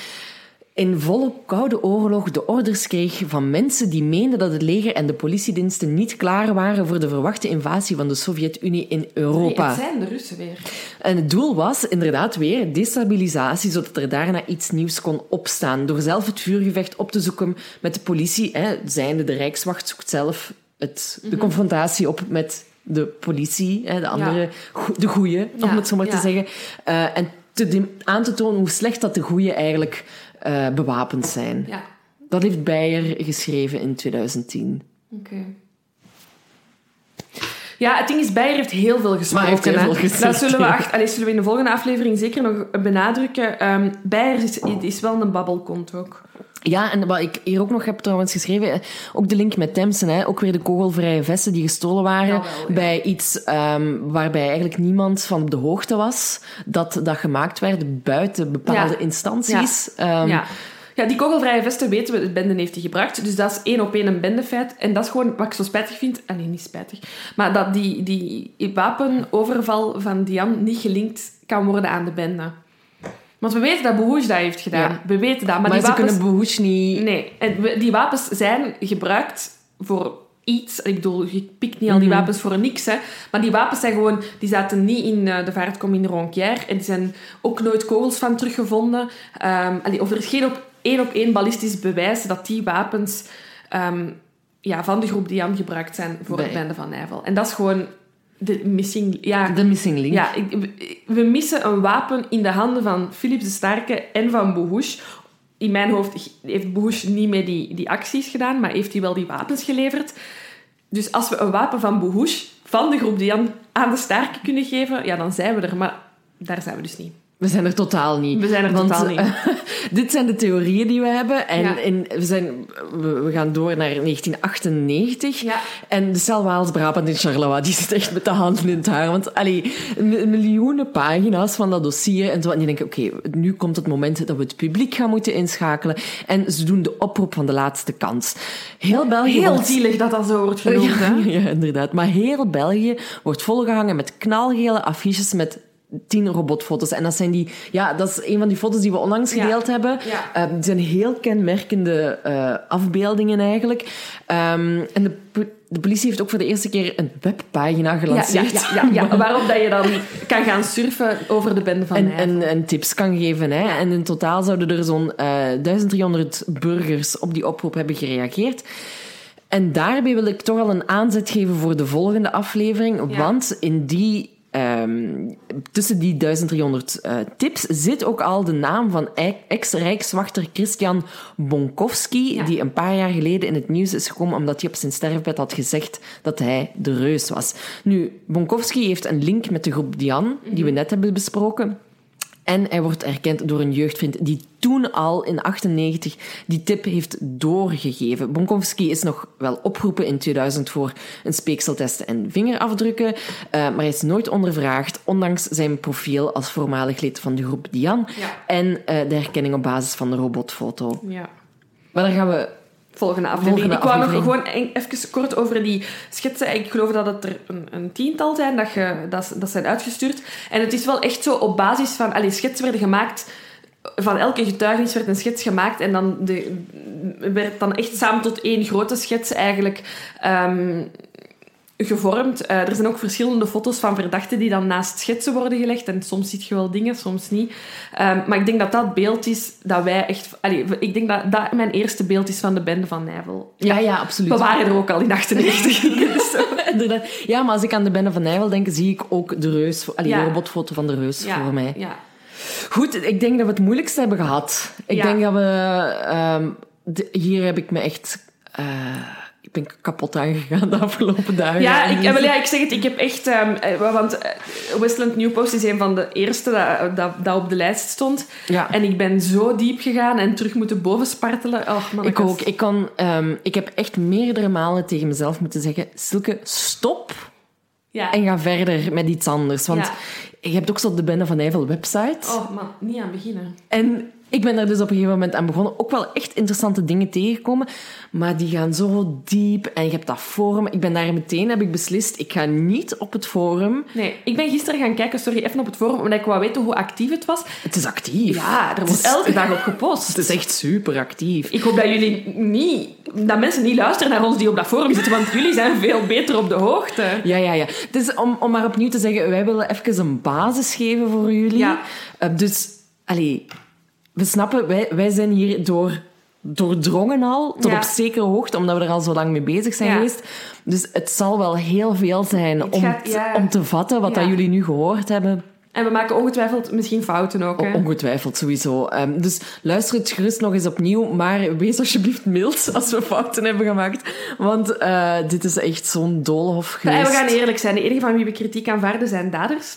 in volle Koude Oorlog de orders kreeg van mensen die meenden dat het leger en de politiediensten niet klaar waren voor de verwachte invasie van de Sovjet-Unie in Europa.
Nee, het zijn de Russen weer.
En het doel was inderdaad weer destabilisatie, zodat er daarna iets nieuws kon opstaan. Door zelf het vuurgevecht op te zoeken met de politie. Hè, zijnde de Rijkswacht zoekt zelf het, de confrontatie op met de politie, hè, de andere, de goeie, om het zo maar te zeggen. Eh, en te aan te tonen hoe slecht dat de goeie eigenlijk eh, bewapend zijn.
Ja,
Dat heeft Beyer geschreven in 2010.
oké. Ja, het ding is, Beyer heeft heel veel gesproken.
heeft heel veel gezegd,
Dat zullen we,
ja.
ach- allee, zullen we in de volgende aflevering zeker nog benadrukken. Ehm Beyer is, is wel een babbelkont ook.
Ja, en wat ik hier ook nog heb trouwens geschreven, eh, ook de link met Temsen, hè, ook weer de kogelvrije vesten die gestolen waren
ja.
bij iets ehm, waarbij eigenlijk niemand van op de hoogte was dat dat gemaakt werd buiten bepaalde
Ja.
instanties. Ehm,
ja. ja, die kogelvrije vesten weten we, de bende heeft die gebruikt. Dus dat is één op één een bendefeit. En dat is gewoon wat ik zo spijtig vind. Ah, nee, niet spijtig. Maar dat die, die wapenoverval van Dian niet gelinkt kan worden aan de bende. Want we weten dat Bohuj dat heeft gedaan.
Ja.
We weten dat. Maar,
Maar,
die
ze
wapens...
kunnen Bohush niet...
Nee, en die wapens zijn gebruikt voor iets. Ik bedoel, je pikt niet al die
Mhm.
wapens voor niks, hè. Maar die wapens zijn gewoon... Die zaten niet in eh, de vaartkom in Ronquière. En die zijn ook nooit kogels van teruggevonden. Ehm, allee, of er is geen op één op één ballistisch bewijs dat die wapens ehm, ja, van de groep Dian gebruikt zijn voor het bende van Nijvel. En dat is gewoon de missing... Ja,
De missing link.
ja, we- missen een wapen in de handen van Philips de Starke en van Bohush. In mijn hoofd heeft Bohush niet meer die, die acties gedaan, maar heeft hij wel die wapens geleverd. Dus als we een wapen van Bohush, van de groep Dian, aan de Starke kunnen geven, ja, dan zijn we er. Maar daar zijn we dus niet.
We zijn er totaal niet.
We zijn er
Want,
totaal niet.
dit zijn de theorieën die we hebben. En
Ja.
in, we, zijn, we, we gaan door naar 1998.
Ja.
En de cel Waals-Brabant in Charleroi, die zit echt met de handen in het haar. Want allee, miljoenen pagina's van dat dossier. En, zo, en die denken, oké, nu komt het moment dat we het publiek gaan moeten inschakelen. En ze doen de oproep van de laatste kans. Heel België
Heel
wordt-
zielig dat dat zo wordt genoemd. hè?
ja, inderdaad. Maar heel België wordt volgehangen met knalgele affiches met tien robotfoto's. En dat zijn die... Ja, dat is een van die foto's die we onlangs
Ja.
gedeeld hebben.
Ja.
Eh, die zijn heel kenmerkende eh, afbeeldingen eigenlijk. Ehm, en de, de politie heeft ook voor de eerste keer een webpagina gelanceerd.
ja, ja. Waarop dat je dan kan gaan surfen over de bende van
En, en, en tips kan geven. Hè. En in totaal zouden er zo'n eh 1300 burgers op die oproep hebben gereageerd. En daarbij wil ik toch al een aanzet geven voor de volgende aflevering. Want in die, ehm, tussen die 1300 eh, tips zit ook al de naam van ex-rijkswachter Christian Bonkowski.
Ja.
Die een paar jaar geleden in het nieuws is gekomen omdat hij op zijn sterfbed had gezegd dat hij de reus was. Nu, Bonkowski heeft een link met de groep Dian, die we net hebben besproken. En hij wordt erkend door een jeugdvriend die toen al in 98 die tip heeft doorgegeven. Bonkowski is nog wel opgeroepen in 2000 voor een speekseltest en vingerafdrukken, eh, maar hij is nooit ondervraagd, ondanks zijn profiel als voormalig lid van de groep Dian
Ja.
en eh, de herkenning op basis van de robotfoto.
Ja.
Maar daar gaan we...
Volgende aflevering.
Volgende
ik wou nog
aflevering.
gewoon even kort over die schetsen. Ik geloof dat het er een, een tiental zijn dat, je, dat, dat zijn uitgestuurd. En het is wel echt zo op basis van... Allee, schetsen werden gemaakt... Van elke getuigenis werd een schets gemaakt. En dan de, werd dan echt samen tot één grote schets eigenlijk... ehm, gevormd. Eh, er zijn ook verschillende foto's van verdachten die dan naast schetsen worden gelegd. En soms zie je wel dingen, soms niet. Ehm, maar ik denk dat dat beeld is dat wij echt... Allee, ik denk dat dat mijn eerste beeld is van de bende van Nijvel.
Ja, ja, absoluut.
We waren er ook al in 98. Dus zo.
Inderdaad. Ja, maar als ik aan de Bende van Nijvel denk, zie ik ook de reus, allee,
Ja.
de robotfoto van de reus
ja,
voor mij.
Ja.
Goed, ik denk dat we het moeilijkste hebben gehad. Ik denk dat we... ehm, de- hier heb ik me echt... eh, ik ben kapot aangegaan de afgelopen dagen.
Ja, ik, eh, wel, ja, ik zeg het, ik heb echt... eh, want eh, Westland New Post is een van de eerste dat, dat, dat op de lijst stond.
Ja.
En ik ben zo diep gegaan en terug moeten bovenspartelen. Oh, man,
Ik ook. Ik, kan, ehm, ik heb echt meerdere malen tegen mezelf moeten zeggen... Silke, stop
Ja.
en ga verder met iets anders. Want
Ja.
je hebt ook zo op de Bende van Nijvel website.
Oh man, niet aan beginnen.
En ik ben er dus op een gegeven moment aan begonnen. Ook wel echt interessante dingen tegengekomen. Maar die gaan zo diep. En je hebt dat forum. Ik ben daar meteen, heb ik beslist, ik ga niet op het forum.
Nee, ik ben gisteren gaan kijken, sorry, even op het forum, omdat ik wou weten hoe actief het was.
Het is actief.
Ja, er wordt elke dag op gepost.
Het is echt super actief.
Ik hoop dat jullie niet... Dat mensen niet luisteren naar ons die op dat forum zitten, want jullie zijn veel beter op de hoogte.
Ja, ja, ja. Dus om, om maar opnieuw te zeggen, wij willen even een basis geven voor jullie.
Ja.
Eh, dus, allee, we snappen, wij, wij zijn hier door, doordrongen al, tot
Ja.
op zekere hoogte, omdat we er al zo lang mee bezig zijn
Ja.
geweest. Dus het zal wel heel veel zijn
Het
om,
gaat-
t-
ja.
om te vatten wat dat jullie nu gehoord hebben.
En we maken ongetwijfeld misschien fouten ook, hè.
Ongetwijfeld, sowieso. Ehm, dus luister het gerust nog eens opnieuw, maar wees alsjeblieft mild als we fouten hebben gemaakt. Want eh, dit is echt zo'n doolhof
Ja,
geweest.
en we gaan eerlijk zijn. De enige van wie we kritiek aanvaarden zijn daders.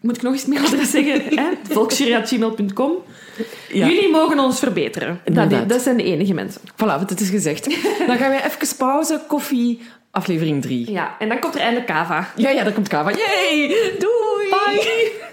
Moet ik nog eens mailadres zeggen? volksjury.gmail.com.
Ja.
Jullie mogen ons verbeteren. Dat, dat zijn de enige mensen.
Voilà, het is gezegd. Dan gaan we even pauze, koffie, aflevering 3.
Ja, en dan komt er eindelijk kava.
Ja, ja, daar komt Kava. Yay! Doei!
Bye!